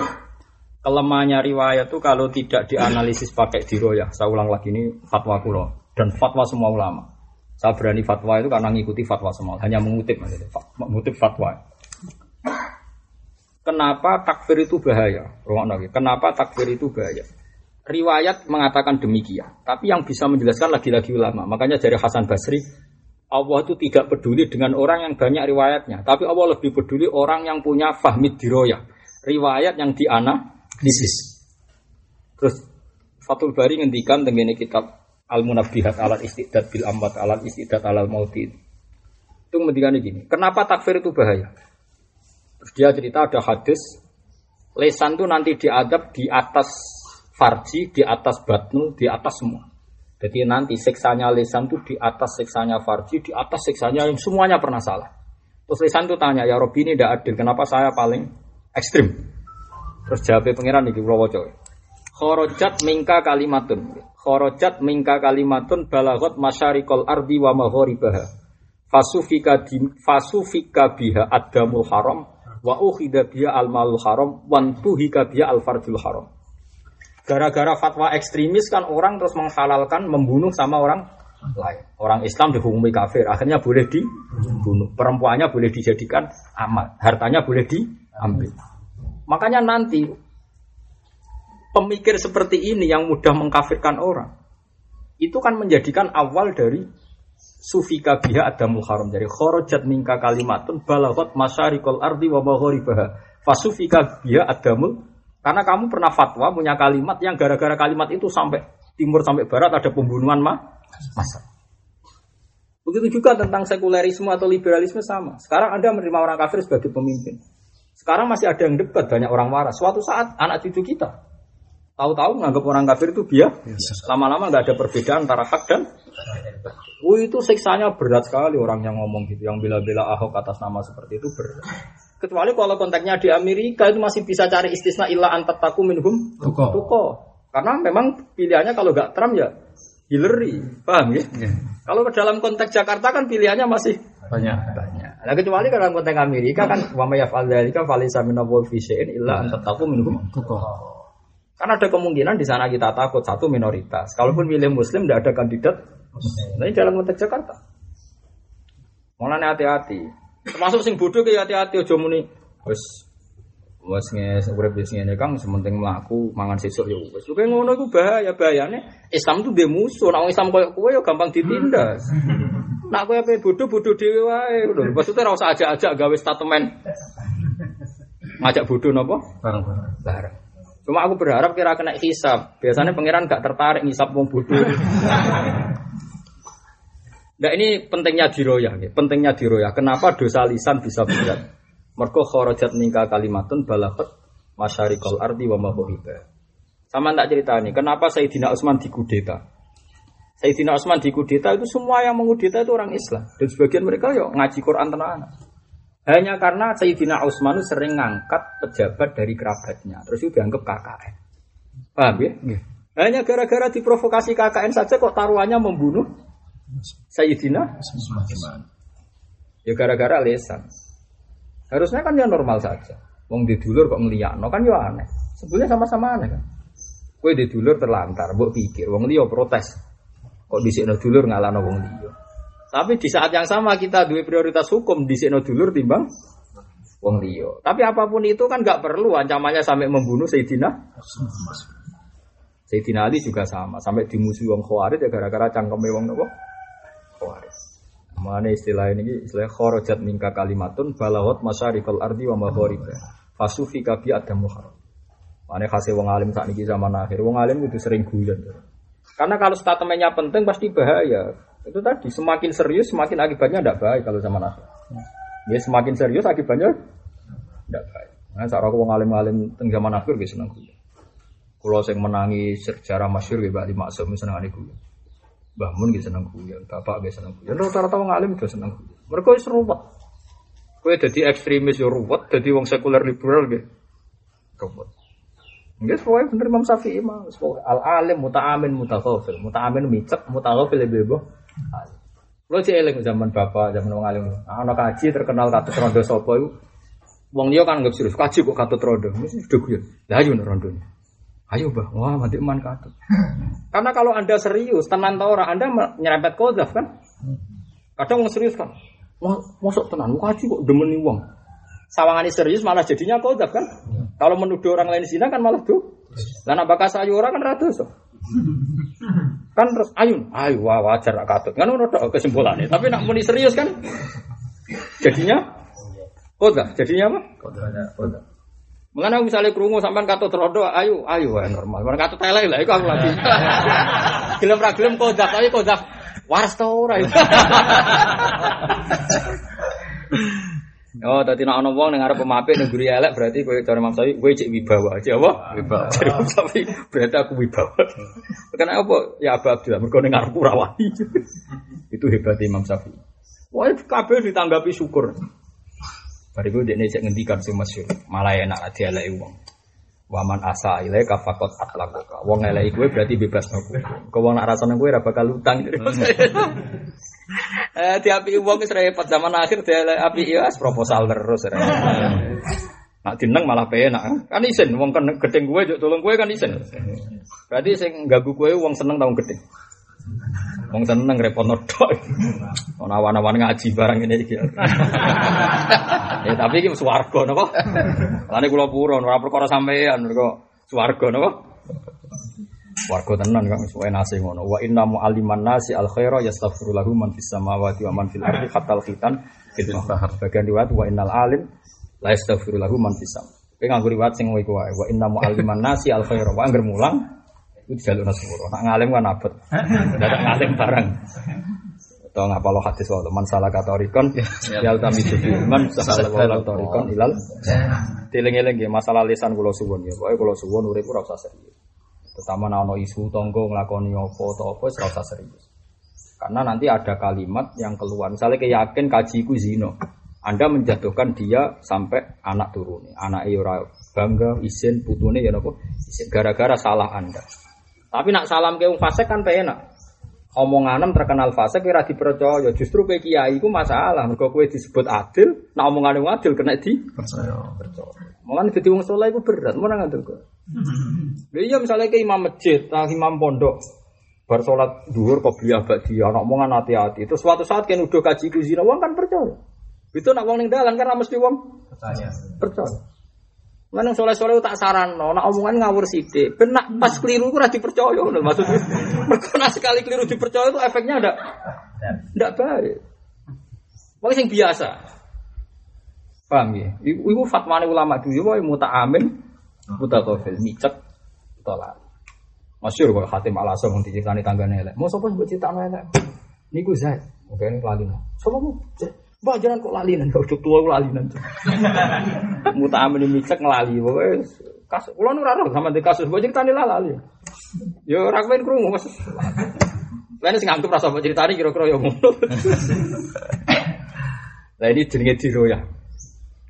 Kelemahannya riwayat itu kalau tidak dianalisis pakai diroyah. Saya ulang lagi ini fatwa kulo dan fatwa semua ulama. Saya berani fatwa itu karena ngikuti fatwa semua, hanya mengutip maksudnya, mengutip fatwa. Kenapa takfir itu bahaya? Kenapa takfir itu bahaya? Riwayat mengatakan demikian, tapi yang bisa menjelaskan lagi-lagi ulama. Makanya dari Hasan Basri, Allah itu tidak peduli dengan orang yang banyak riwayatnya, tapi Allah lebih peduli orang yang punya fahmid diroyah, riwayat yang dianalisis. Terus Fatul Bari ngendikan dengan kitab Al Munabbihat alal istidad bil amwat alal istidad alal mauti. Itu ngendikan gini, kenapa takfir itu bahaya? Terus dia cerita ada hadis lesan itu nanti diadab di atas farji, di atas batnu, di atas semua. Jadi nanti seksanya lesan itu di atas seksanya farji, di atas seksanya yang semuanya pernah salah. Terus lesan itu tanya, ya Robi ini tidak adil, kenapa saya paling ekstrim? Terus jawabnya pangeran nih, kula waca. Khorojat mingka kalimatun. Khorojat mingka kalimatun balagot masyarikol ardi wa maghoribaha. Fasufika di, fasufika biha adamul haram wa ukhida biha al malul haram wan tuhika biha al farjul haram. Gara-gara fatwa ekstremis kan orang terus menghalalkan membunuh sama orang lain. Orang Islam dihukumi kafir, akhirnya boleh dibunuh. Perempuannya boleh dijadikan amat, hartanya boleh diambil. Makanya nanti pemikir seperti ini yang mudah mengkafirkan orang itu kan menjadikan awal dari sufika biha adamul haram. Dari khorojat mingka kalimatun balagot masyarikol ardi wa maghribaha fasufika biha adamul karena kamu pernah fatwa punya kalimat yang gara-gara kalimat itu sampai timur sampai barat ada pembunuhan ma masa. Begitu juga tentang sekulerisme atau liberalisme sama. Sekarang anda menerima orang kafir sebagai pemimpin. Sekarang masih ada yang debat banyak orang waras. Suatu saat anak cucu kita Tahu-tahu menganggap orang kafir itu biar lama-lama nggak ada perbedaan antara hak dan Oh itu siksanya berat sekali orang yang ngomong gitu, yang bela-bela Ahok atas nama seperti itu berat. Kecuali kalau konteksnya di Amerika itu masih bisa cari istisna ilah antar taku minhum tuko. Karena memang pilihannya kalau nggak Trump ya Hillary, paham ya? Kalau ke dalam konteks Jakarta kan pilihannya masih Banyak. banyak. Nah kecuali dalam konteks Amerika kan wa may yaf'al dzalika fi syai'in illa an tattaqu minhum. Karena ada kemungkinan di sana kita takut satu minoritas. Kalaupun milih muslim tidak ada kandidat. Nah, ini dalam konteks Jakarta. Mulane hati-hati. Termasuk sing bodoh ke hati-hati aja muni wis wis nges urip wis ngene Kang sementing mlaku mangan sesuk ya wis. Kowe ngono iku bahaya bahayane Islam tuh dia musuh. Nek Islam koyo kowe ya gampang ditindas. Nak kowe ape bodoh-bodoh dhewe wae lho. Maksudnya ora usah ajak-ajak gawe statement. Ngajak bodoh napa? Barang-barang. Bareng. Cuma aku berharap kira kena hisap. Biasanya pangeran gak tertarik ngisap wong bodoh. Nah ini pentingnya diroyah, ya. pentingnya diroyah. Kenapa dosa lisan bisa berat? Mergo kharajat ningka kalimatun balafat masyarikal ardi wa maghriba. Sama tak cerita nih, kenapa Sayyidina Utsman dikudeta? Sayyidina Utsman dikudeta itu semua yang mengudeta itu orang Islam dan sebagian mereka ya ngaji Quran tenan. Hanya karena Sayyidina Utsman sering ngangkat pejabat dari kerabatnya, terus itu dianggap KKN. Paham ya? Hanya gara-gara diprovokasi KKN saja kok taruhannya membunuh Sayyidina Ya gara-gara lesan. Harusnya kan ya normal saja. Wong di dulur kok ngeliyakno kan ya aneh. Sebenarnya sama-sama aneh kan. Kue di dulur terlantar, mbok pikir wong liya protes. Kok dhisikno dulur ngalahno wong liya. Tapi di saat yang sama kita dua prioritas hukum dhisikno dulur timbang wong liya. Tapi apa pun itu kan nggak perlu ancamannya sampai membunuh Sayyidina Sayyidina Ali juga sama, sampai dimusuhi wong Khawarij ya gara-gara cangkeme wong nopo? Khawarij. Mana istilah ini istilah kharajat minka kalimatun balawat masyarikal ardi wa maghariba. Fasufika bi adamu haram. Mana kasih wong alim saat ini zaman akhir, wong alim itu sering guyon. Karena kalau statementnya penting pasti bahaya. Itu tadi semakin serius semakin akibatnya tidak baik kalau zaman akhir. Ya semakin serius akibatnya tidak baik. Nah, saat aku wong alim-alim teng zaman akhir gitu seneng guyon. Kalau saya menangi sejarah masyur gitu, Bali Maksum seneng ane guyon. Mbah Mun gitu seneng guyon, bapak gitu seneng guyon. Rata-rata wong alim juga seneng guyon. Mereka wis ruwet. Kowe dadi ekstremis yo ruwet, dadi wong sekuler liberal gitu. Ruwet. Nggak sesuai bener Imam Syafi'i mah. Al alim muta'amin mutaghafil. Muta'amin micek, mutaghafil lebih boh. Lo cek eling zaman bapak, zaman wong alim. Anak kaji terkenal katut rondo sapa iku. Wong liya kan nggak serius kaji kok katut rondo. Mesti sudah guyon. Lah ayo rondo. Ayo bah, wah mati man katut. Karena kalau anda serius, tenan tau orang anda nyerempet kodaf kan? Kadang mau serius kan? Wah, masuk tenan, kaji kok demeni wong. Sawangan serius malah jadinya kodaf kan? Kalau menuduh orang lain zina kan malah tuh. Lah nak bakas ayu orang kan ratu so. Kan terus ayun, ayo wah wajar nak katut. Kan ono tok kesimpulannya. Tapi nak muni serius kan? Jadinya kodaf. Jadinya apa? Kodaf. Mengenai misalnya kerungu sampean katut rodo, ayo, ayo, wah normal. Mereka katut tele lah, itu aku lagi. Gelem ra gelem kodaf, tapi kodaf waras tau ora. Oh, tadi nak ono wong ning arep pemapik ning guri elek berarti kowe cara Imam Syafi'i kowe cek wibawa aja apa? Wibawa. Jadi Imam Syafi'i berarti aku wibawa. Karena apa? Ya Abu Abdullah mergo ning ra wani. Itu hebat Imam Syafi'i. Wah, kabeh ditanggapi syukur. Bariku dia cek ngendikan sing masyhur, malah enak dialeki wong. Waman asa ilaika faqat atlaqaka. Wong eleki kowe berarti bebas aku. Kau wong nak rasane kowe ora bakal utang. Eh diapi wong wis repot zaman akhir dia api ya proposal terus. Nak dineng malah penak. Kan isen wong kan gedeng kowe juk tolong kowe kan isen. Berarti sing ganggu kowe wong seneng tau gedeng. Wong seneng repot tok. Ono awan-awan ngaji barang ini iki. Ya tapi iki swarga napa? Lane kula purun ora perkara sampean mergo swarga napa? Warga tenan kang suwe nasi ngono. Wa inna mu'alliman nasi al khaira yastaghfiru lahu man fis samawati wa man fil ardi hatta al khitan fil bahr. Bagian riwayat wa innal alim la yastaghfiru lahu man fis sam. Kowe nganggo riwayat sing iku wae. Wa inna mu'alliman nasi al khaira wa angger mulang itu jalur sepuro. Nak ngalim kan abet. Dadak ngalim bareng. Atau ngapa lo hadis wae man salah katorikon yal kami tubi man salah wae torikon ilal. Tiling-eling nggih masalah lisan kula suwun ya. Pokoke kula suwun urip ora usah serius. Terutama ana isu tonggo nglakoni apa atau ora usah serius. Karena nanti ada kalimat yang keluar. Misalnya keyakin kajiku zino. Anda menjatuhkan dia sampai anak turunnya. Anak ora bangga, izin, putune ya nopo. Gara-gara salah Anda. Tapi nak salam ke fasik kan penak. Omonganem terkenal fase kira dipercaya. Justru kowe kiai iku masalah. Mergo kowe disebut adil, nah omongane wong adil kena di Percaya. Mulane dadi wong saleh iku berat, mana ngoten kok. Lha iya misalnya ke imam masjid, ah, imam pondok, bar salat dhuwur beli abadi, ana omongan hati-hati. Terus suatu saat kan udah kaji kuzina, wong kan percaya. Itu nak wong ning dalan ra mesti wong Percaya. percaya. Mana soleh-soleh tak saran, no, nak omongan ngawur sithik. Ben nak pas keliru ku ora dipercaya ngono maksudnya. Mergo nak sekali keliru dipercaya itu efeknya ndak ndak baik. Wong sing biasa. Paham ya? Iku iku fatwane ulama dulu wae muta'amin mutakafil micek tolak. Masyur kok Hatim al asam yang diceritani tanggane elek. Mau sapa mbok critakno elek? Niku Zaid. Oke ini lalinan. Sapa mu? Mbak jangan kok lalinan, kau udah tua kok lalinan. Muta amin micek ngelali, pokoknya kasus. Kulo nu raro sama di kasus, mbok ceritani lah lali. Yo ora kepen krungu mas. Lain sing anggap rasa mbok ceritani kira-kira yo ngono. Nah ini jenenge diroyah.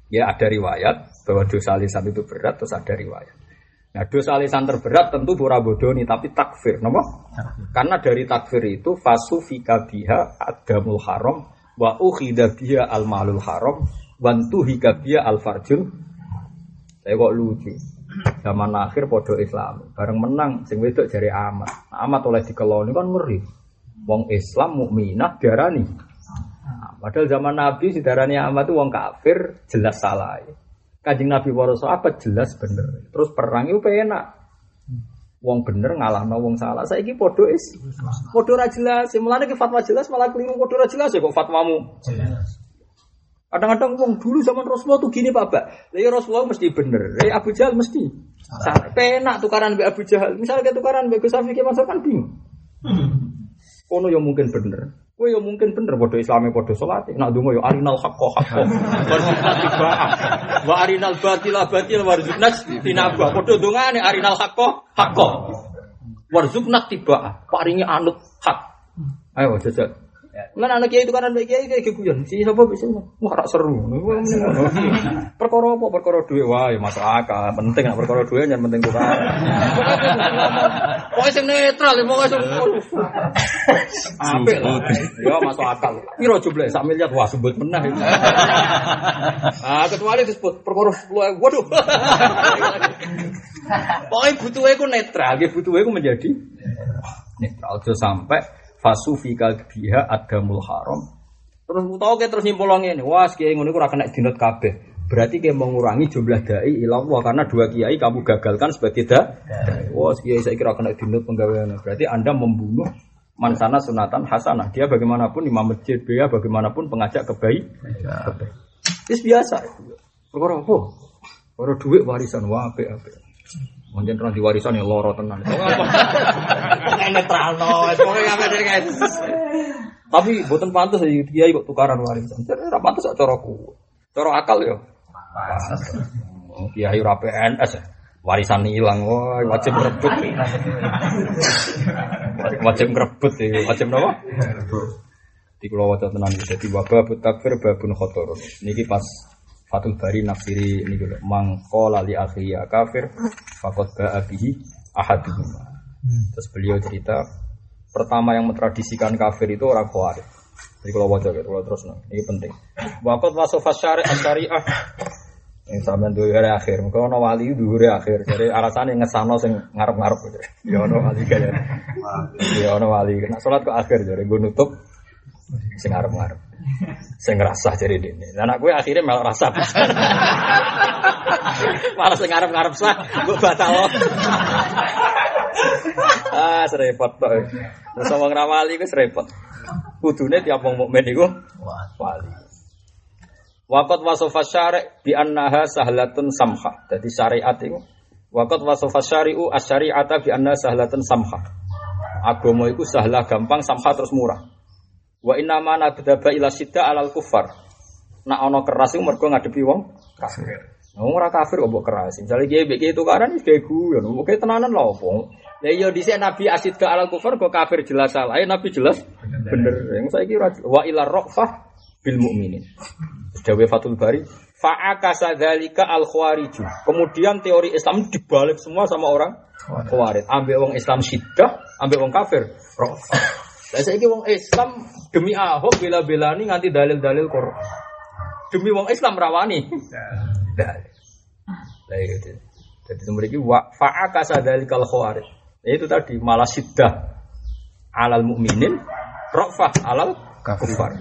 Ya ada riwayat bahwa dosa lisan itu berat, terus ada riwayat. Nah dosa lisan terberat tentu pura bodoni, tapi takfir, kenapa? Karena dari takfir itu fasu fika biha adamul haram wa ukhida biha al malul haram wan tuhika biha al farjul. Saya kok lucu. Zaman akhir podo Islam, bareng menang sing wedok jari amat. Nah, amat oleh dikeloni kan ngeri. Wong Islam mukminah darani. Nah, padahal zaman Nabi si darani amat itu wong kafir jelas salah. Kanjeng Nabi para sahabat jelas bener. Terus perang itu enak. Wong bener ngalahno wong salah. Saiki padha is padha ora jelas. Mulane ki fatwa jelas malah keliru padha ora jelas ya kok fatwamu. Jelas. Kadang-kadang wong dulu zaman Rasulullah tuh gini Pak Bak. Lah ya Rasulullah mesti bener. Ya Abu Jahal mesti salah. Penak tukaran mbek Abu Jahal. Misalnya kayak tukaran mbek Gus Safi ki masuk kan bingung. Kono yang mungkin bener. Kowe yang mungkin bener padha Islame padha salat. Nak donga yo arinal haqqo haqqo. Warzuqna tibaa. Wa arinal batila batil warzuqna tinaba. Padha dongane arinal haqqo haqqo. Warzuqna tibaa. Paringi anut hak. Ayo jajal. Lan anak kiai itu kan anak kiai kayak guyon. Si sapa bisa wah rak seru. Perkara apa? Perkara duit wae masuk akal. Penting nak perkara duit yang penting tukar. Pokoknya sing netral, pokoknya sing Apik lah. Ya masuk akal. Piro jumlah sak miliar wah sebut menah itu. Ah kecuali disebut perkara 10 waduh. Pokoknya butuhnya itu netral, butuhnya itu menjadi netral. Aja sampai fasufika biha adamul haram. Terus tau ke terus nyimpul ini, wah kiai ngono ora kena dinot kabeh. Berarti kayak mengurangi jumlah dai ilallah karena dua kiai kamu gagalkan sebagai da. Wah kiai saya kira kena dinot penggawaian. Berarti anda membunuh mansana sunatan hasanah. Dia bagaimanapun imam masjid, dia bagaimanapun pengajak kebaik. kebaik. Itu biasa. Perkara apa? Perkara duit warisan wah apik apik. Mungkin orang diwarisan ya loro tenan. Pokoknya netral no, pokoknya guys. Tapi buatan pantas ya dia kok tukaran warisan. Jadi ora pantas kok coroku. Coro akal ya. Oh, Kiai ora PNS ya. Warisan hilang, wah wajib merebut. wajib merebut ya, wajib apa? Di kulo waca tenan dadi wabah takfir babun khotor. Niki pas Fatul Bari nafsiri ini gitu. Mangkola li akhi ya kafir fakot ba'a bihi ahaduhum. Terus beliau cerita pertama yang mentradisikan kafir itu orang khawarij. Jadi kalau wajah gitu, kalau terus nah, ini penting. Wakot wasofas syari syariah yang sampean dua hari akhir, mungkin ono wali dua hari akhir. Jadi alasannya ngesano sing ngarep-ngarep gitu. Ya ono wali kaya. Ya ono wali. Nah sholat kok akhir jadi gue nutup sing ngarep-ngarep. Sing jadi ini. Anak gue akhirnya malah rasa. malah sing ngarep-ngarep sah, gue batal. ah, serepot kok. Terus ngomong ramali gue serepot. Kudune tiap wong mukmin iku wali. Waqat wasofa syari' bi annaha sahlatun samha. Jadi syariat itu waqat wasofa syari'u asyari'ata bi annaha sahlatun samha. Agama itu sahlah gampang samha terus murah. Wa inna ma nabdaba ila sidda alal kufar. Nak ana keras iku mergo ngadepi wong kafir. Wong ora kafir kok mbok keras. Misale kiye mbek kiye tukaran wis kayak guyon. Oke tenanan lho opo. Lah iya dhisik Nabi asid ke alal kufar kok kafir jelas salah. Nabi jelas bener. Yang saiki ora wa ila raqfah bil mukminin. Dawe Fatul Bari Fa'akasa dzalika al khawariju. Kemudian teori Islam dibalik semua sama orang khawarij. Ambil wong Islam syiddah, ambil wong kafir. Lah saiki wong Islam demi Ahok bela-belani nganti dalil-dalil Quran. Demi wong Islam rawani. Dalil. Lah itu. Jadi memiliki wa fa'aka sadalikal khawarij. Ya, itu tadi malah siddah alal mukminin, rofah alal kufar.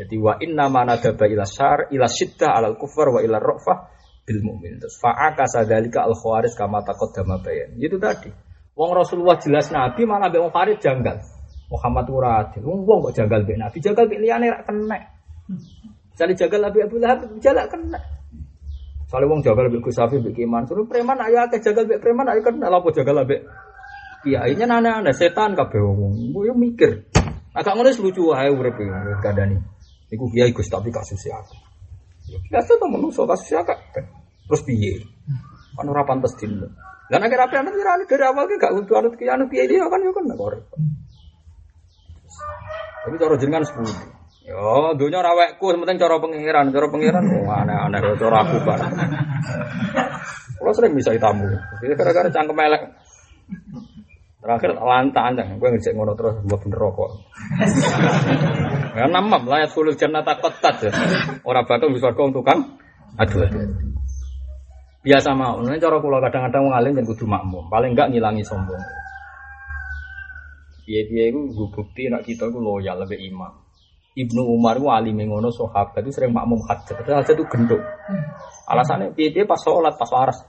Jadi wa inna ma nadaba ila syar ila siddah alal kufar wa ila rofah bil mukmin. Terus fa'aka sadalika al khawarij kama taqaddama bayan. Itu tadi. Wong Rasulullah jelas Nabi malah mbek wong janggal. Muhammad ora adil. Wong kok janggal mbek Nabi, janggal mbek liyane ra kena. Jadi jagal Nabi Abu Lahab jalak kena. Soalnya wong jagal mbek Gus Safi Kiman, suruh preman ayo akeh jagal mbek preman ayo kena apa jagal mbek kiai nya aneh-aneh setan kabeh wong. Yo mikir. Agak ngono lucu wae urip kadani. Iku kiai Gus tapi kasus akeh. Ya biasa to menungso kasus akeh. Terus piye? Kan ora pantes dino. Lah nek rapi anut kira dari awal gak kudu anut kiai anut kiai dia kan yo kan kok. Tapi cara jenengan sepuluh. Yo, dunia rawekku, penting cara pengiran, cara pengiran, oh, aneh-aneh, cara aku kan. Kalau sering bisa tamu, gara-gara cangkem elek. Terakhir lantaan, gue ngecek ngono terus buat bener rokok. Ya namam layat kulul jannah takut ya. Orang bakal bisa kau tukang. Aduh, aduh. Biasa mau, ini cara kulo kadang-kadang ngalim dan kudu makmum. Paling enggak ngilangi sombong. Iya-iya itu gue bukti nak kita itu loyal lebih imam. Ibnu Umar itu alim ngono sahabat itu sering makmum hajat. Tapi hajat itu gendut. Alasannya piye pas sholat pas waras.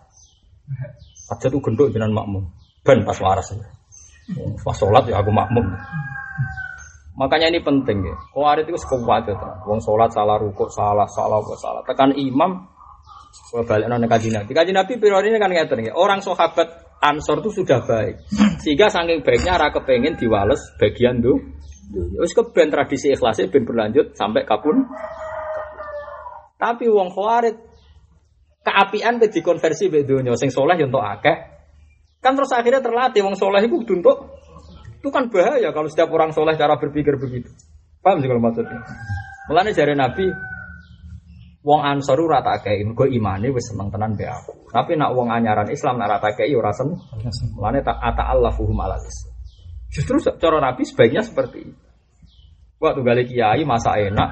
Hajat itu gendut jenengan makmum. Ben pas waras. Pas sholat ya aku makmum. Makanya ini penting ya. Kuarit itu sekuat itu. Wong sholat salah rukuk salah salah apa salah. Tekan imam. Balik nona kaji nabi. Kaji nabi periode ini kan ngeten ya. Orang sahabat Ansor itu sudah baik. Sehingga saking baiknya ra kepengen diwales bagian tuh. Wis keben tradisi ikhlasnya ben berlanjut sampai kapun. Tapi wong khawarit keapian ke dikonversi mbek donya sing soleh yo entuk akeh. Kan terus akhirnya terlatih wong soleh itu untuk itu kan bahaya kalau setiap orang soleh cara berpikir begitu. Paham sih kalau maksudnya? Mulane jare Nabi wong Ansor ora tak kei, mergo imane wis seneng tenan mbek aku. Tapi nak wong anyaran Islam nak ora tak kei ora seneng. Mulane tak ata'allafuhum alal Islam. Justru cara Nabi sebaiknya seperti itu. Waktu gali kiai masa enak,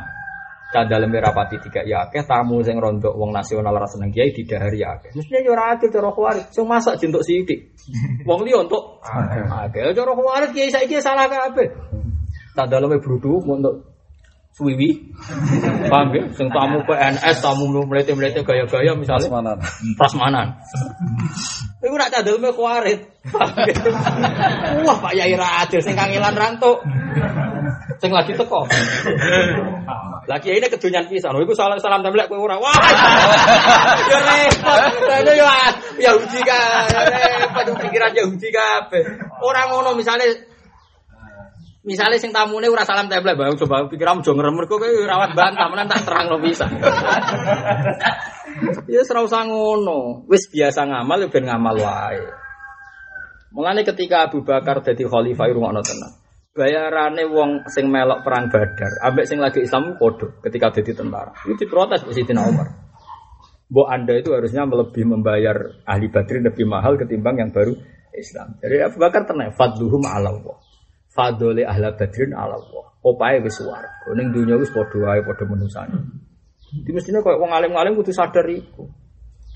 cadal merapati tiga ya akeh tamu sing rontok wong nasional rasa seneng kiai didahari akeh. Mestinya yo ora adil cara khawarij, sing masak jentuk sithik. Wong liya untuk akeh. Cara khawarij kiai saiki salah kabeh. Tak daleme brudu untuk suwiwi. Paham ya? Sing tamu PNS, tamu melete-melete gaya-gaya misalnya. Prasmanan. Prasmanan. Iku nak cadel me kuarit. Wah, Pak Yai Radil sing kangelan rantuk. Sing lagi teko. Lagi ini kedunyan pisan. Iku salam salam templek kowe ora. Wah. Ya repot. Saya ya Yahudi kan. Repot pikiran Yahudi kabeh. Ora ngono misalnya Misalnya sing tamune ora salam templek, bang coba pikiranmu jo ngrem mergo kowe rawat bantah menan tak terang lo bisa. Ya ora usah ngono. Wis biasa ngamal ya ben ngamal wae. Mulane ketika Abu Bakar dadi khalifah rungokno tenan. Bayarane wong sing melok perang Badar, ambek sing lagi Islam padha ketika dadi tentara. Itu diprotes Sayyidina Umar. Mbok Anda itu harusnya lebih membayar ahli Badrin lebih mahal ketimbang yang baru Islam. Jadi Abu Bakar tenang, fadluhum ala Allah. Fadole ahla Badrin ala Allah. Opae wis warga. Ning dunya wis padha wae padha menusane. Di mestinya koyo wong alim-alim kudu sadar iku.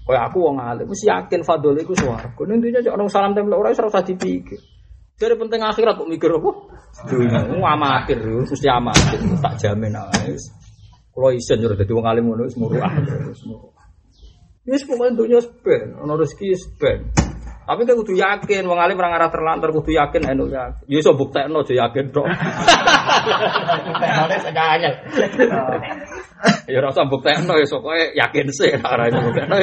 Koyo aku wong alim wis yakin fadole iku swarga. Ning dunya cok ono salam tempel ora usah dipikir. Dari penting akhirat kok mikir apa? Dunia, Wong amatir, mesti amatir. Tak jamin ae. Kalau isen nyuruh dadi wong alim ngono wis muruah. Wis muruah. Wis pokoke dunya ben, ono rezeki ben. Tapi kita kudu yakin, wong alim orang arah terlantar kudu yakin, yakin. Ya iso buktekno aja yakin tok. Buktekno sekanya. Ya rasa buktekno ya sokoke yakin sih arah itu buktekno.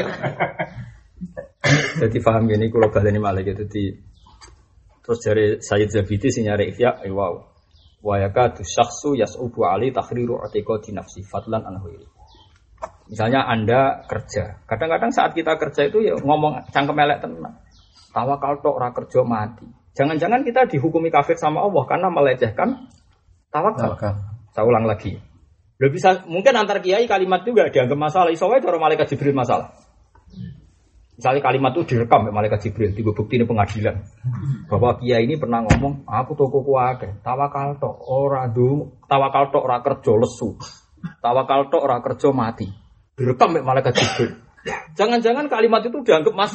Jadi paham gini kalau baleni malah gitu di terus dari Sayyid Zabidi sing nyari ihya eh, wow. Wa yakatu syakhsu yas'ubu ali takhriru di nafsi fadlan an ghairi. Misalnya Anda kerja. Kadang-kadang saat kita kerja itu ya ngomong cangkem elek tenang. Tawakal tok ora kerja mati. Jangan-jangan kita dihukumi kafir sama Allah karena melecehkan tawakal. Tawakal. Saya ulang lagi. Lo bisa mungkin antar kiai kalimat juga dianggap masalah. Isowe cara malaikat Jibril masalah. Misalnya kalimat itu direkam oleh malaikat Jibril, tiga bukti ini pengadilan. Bahwa kiai ini pernah ngomong, aku toko kuake, tawakal tok ora du, tawakal tok ora kerja lesu, tawakal tok ora kerja mati. Direkam oleh malaikat Jibril. Jangan-jangan kalimat itu dianggap mas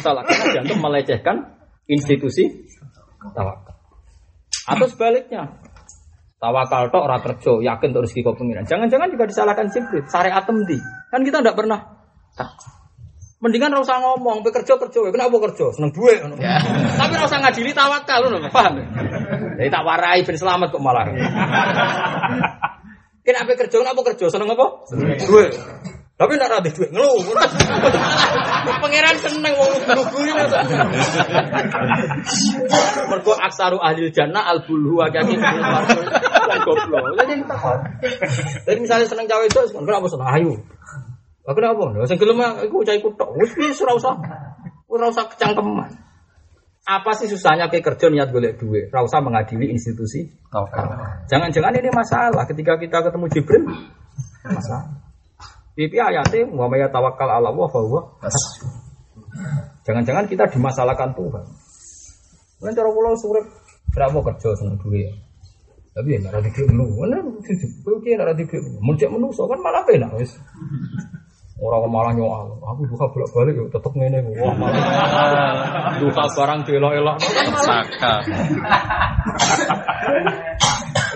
salah karena dianggap melecehkan institusi tawakal. Atau sebaliknya, tawakal tok ora kerja, yakin terus rezeki kau pengiran. Jangan-jangan juga disalahkan Jibril, syariat di. Kan kita tidak pernah. Mendingan ora usah ngomong, pe kerja kenapa kerja? Seneng duit ngono. Tapi ora usah ngadili tawakal ngono, paham? Jadi tak warai ben selamat kok malah. Kenapa kerja? Kenapa kerja? Seneng apa? Duit. Tapi nak rati duit ngeluh. Pangeran seneng wong lugu-lugu Mergo aksaru ahli jannah al bulhu akeh goblok. Jadi misalnya seneng cawe itu, kenapa seneng ayu? Lah kenapa? Lah sing gelem iku cah iku tok. Wis wis ora usah. Ora usah kecangkeman. Apa sih susahnya kayak kerja niat golek duit? Ora usah mengadili institusi. Jangan-jangan ini masalah ketika kita ketemu Jibril. Masalah. Pipi ayatnya wa may tawakkal ala Allah fa Jangan-jangan kita dimasalahkan Tuhan. Kan cara kula surip berapa kerja seneng duit. Tapi ya nek ora dikek menu, mana kowe ki nek ora dikek mun cek menungso kan malah enak wis. Orang malah nyoal, aku duka bolak balik yuk tetep ngene. Wah malah duka barang dielok-elok. Saka.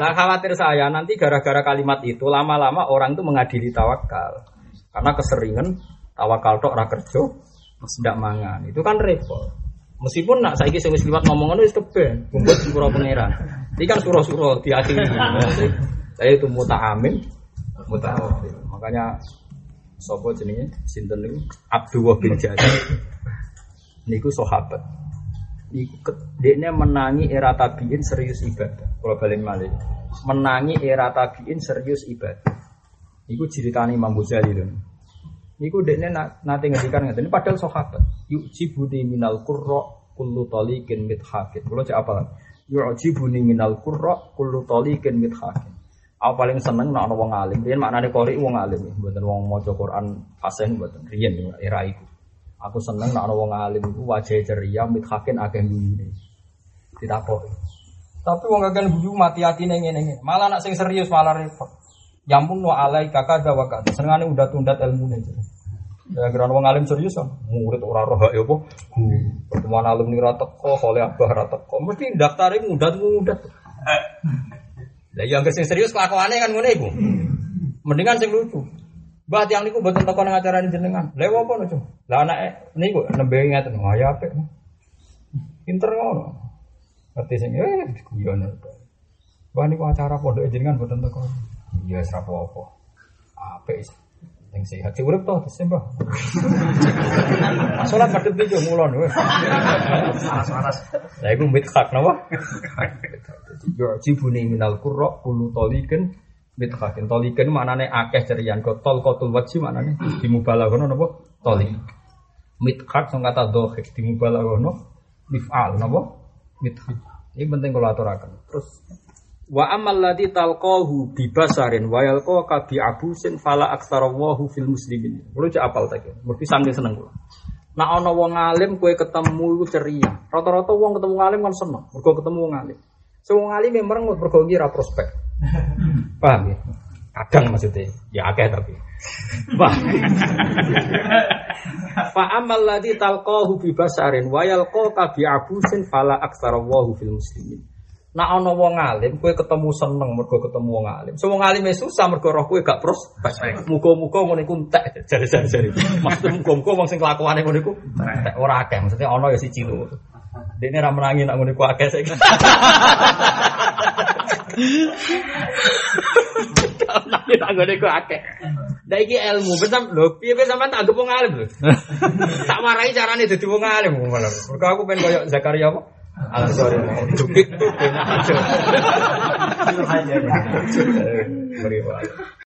Lah khawatir saya nanti gara-gara kalimat itu lama-lama orang itu mengadili tawakal. Karena keseringan tawakal tok ora kerja, mangan. Itu kan repot. Meskipun nak saiki sing wis liwat ngomong ngono wis keben, kumpul surah pangeran. Iki kan surah-surah diakhiri. Saya itu muta'amin, muta'awil. Makanya Sopo jenenge sinten niku Abdullah bin Jabir. Niku sahabat. Dekne menangi era tabiin serius ibadah. Kalau balik malih. Menangi era tabiin serius ibadah. Niku ceritane Imam Ghazali lho. Niku dekne nate ngedikan ngeten padahal sahabat. Yu'jibuni minal qurra kullu taliqin mithakin. Kalau cek apa? Yu'jibuni minal qurra kullu taliqin mithakin. Aku paling seneng ana wong alim. Riyen maknane qori wong alim, mboten wong maca Quran fasih mboten. Riyen era iku. Aku seneng ana wong alim iku wajah ceria, mithakin akeh guyune. Ditakoki. Tapi wong kakek guyu mati atine ngene ngene. Malah nak sing serius malah repot. Yampun wa alai kakak wa kakak. Senengane udah tundat ilmune. Ya kira wong alim serius kan. Murid ora roh ya apa. Pertemuan alim ni ra teko, oleh abah ra teko. Mesti daftare mudat mudat. Lah yang sing serius kelakuannya kan ngono iku. Mendingan sing lucu. Mbah tiang niku mboten teko nang acara jenengan. Lha apa no, Lah anake niku nembe ngaten, "Wah, ya apik." Pinter ngono. Ngerti sing eh guyon. Wah niku acara pondok jenengan mboten teko. Iya, ora apa-apa. Apik yang sehat urip toh terus mbah. Salat madhep iki mulon wis. Panas-panas. Lah iku mithaq napa? Yo jibuni minal qurra kullu taliqin mithaqin. Taliqin maknane akeh cerian kok tol kotul wajhi maknane dimubalaghana napa? Taliq. Mithaq sing kata dhahik dimubalaghana mif'al napa? Mithaq. Ini penting kalau aturakan. Terus Wa amal ladzi talqahu bi basarin wa yalqa bi abusin fala aktsarawahu fil muslimin. Kulo cek apal ta iki. Mergi sange seneng kulo. Nak ana wong alim kowe ketemu iku ceria. Rata-rata wong ketemu alim kan seneng. Mergo ketemu wong alim. Sing wong alim merengut mergo ngira prospek. Paham ya? Kadang maksudnya, ya akeh tapi. Fa amal ladzi talqahu bi basarin wa yalqa bi abusin fala aktsarawahu fil muslimin. Nak ana wong alim, kowe ketemu seneng mergo ketemu wong alim. So wong alim susah mergo roh kowe gak pros. Muga-muga ngono iku entek jare-jare. Maksud muga-muga wong sing kelakuane ngono iku entek ora akeh. Maksudnya ana ya siji lho. Dene ra menangi nak ngono iku akeh saiki. Nangis tak ngene iku akeh. Lah iki ilmu, betam lho, piye piye sampean tak wong alim lho. Tak warai carane dadi wong alim malah. Mergo aku pengen koyo Zakaria apa? Al sorry, cubit tuh.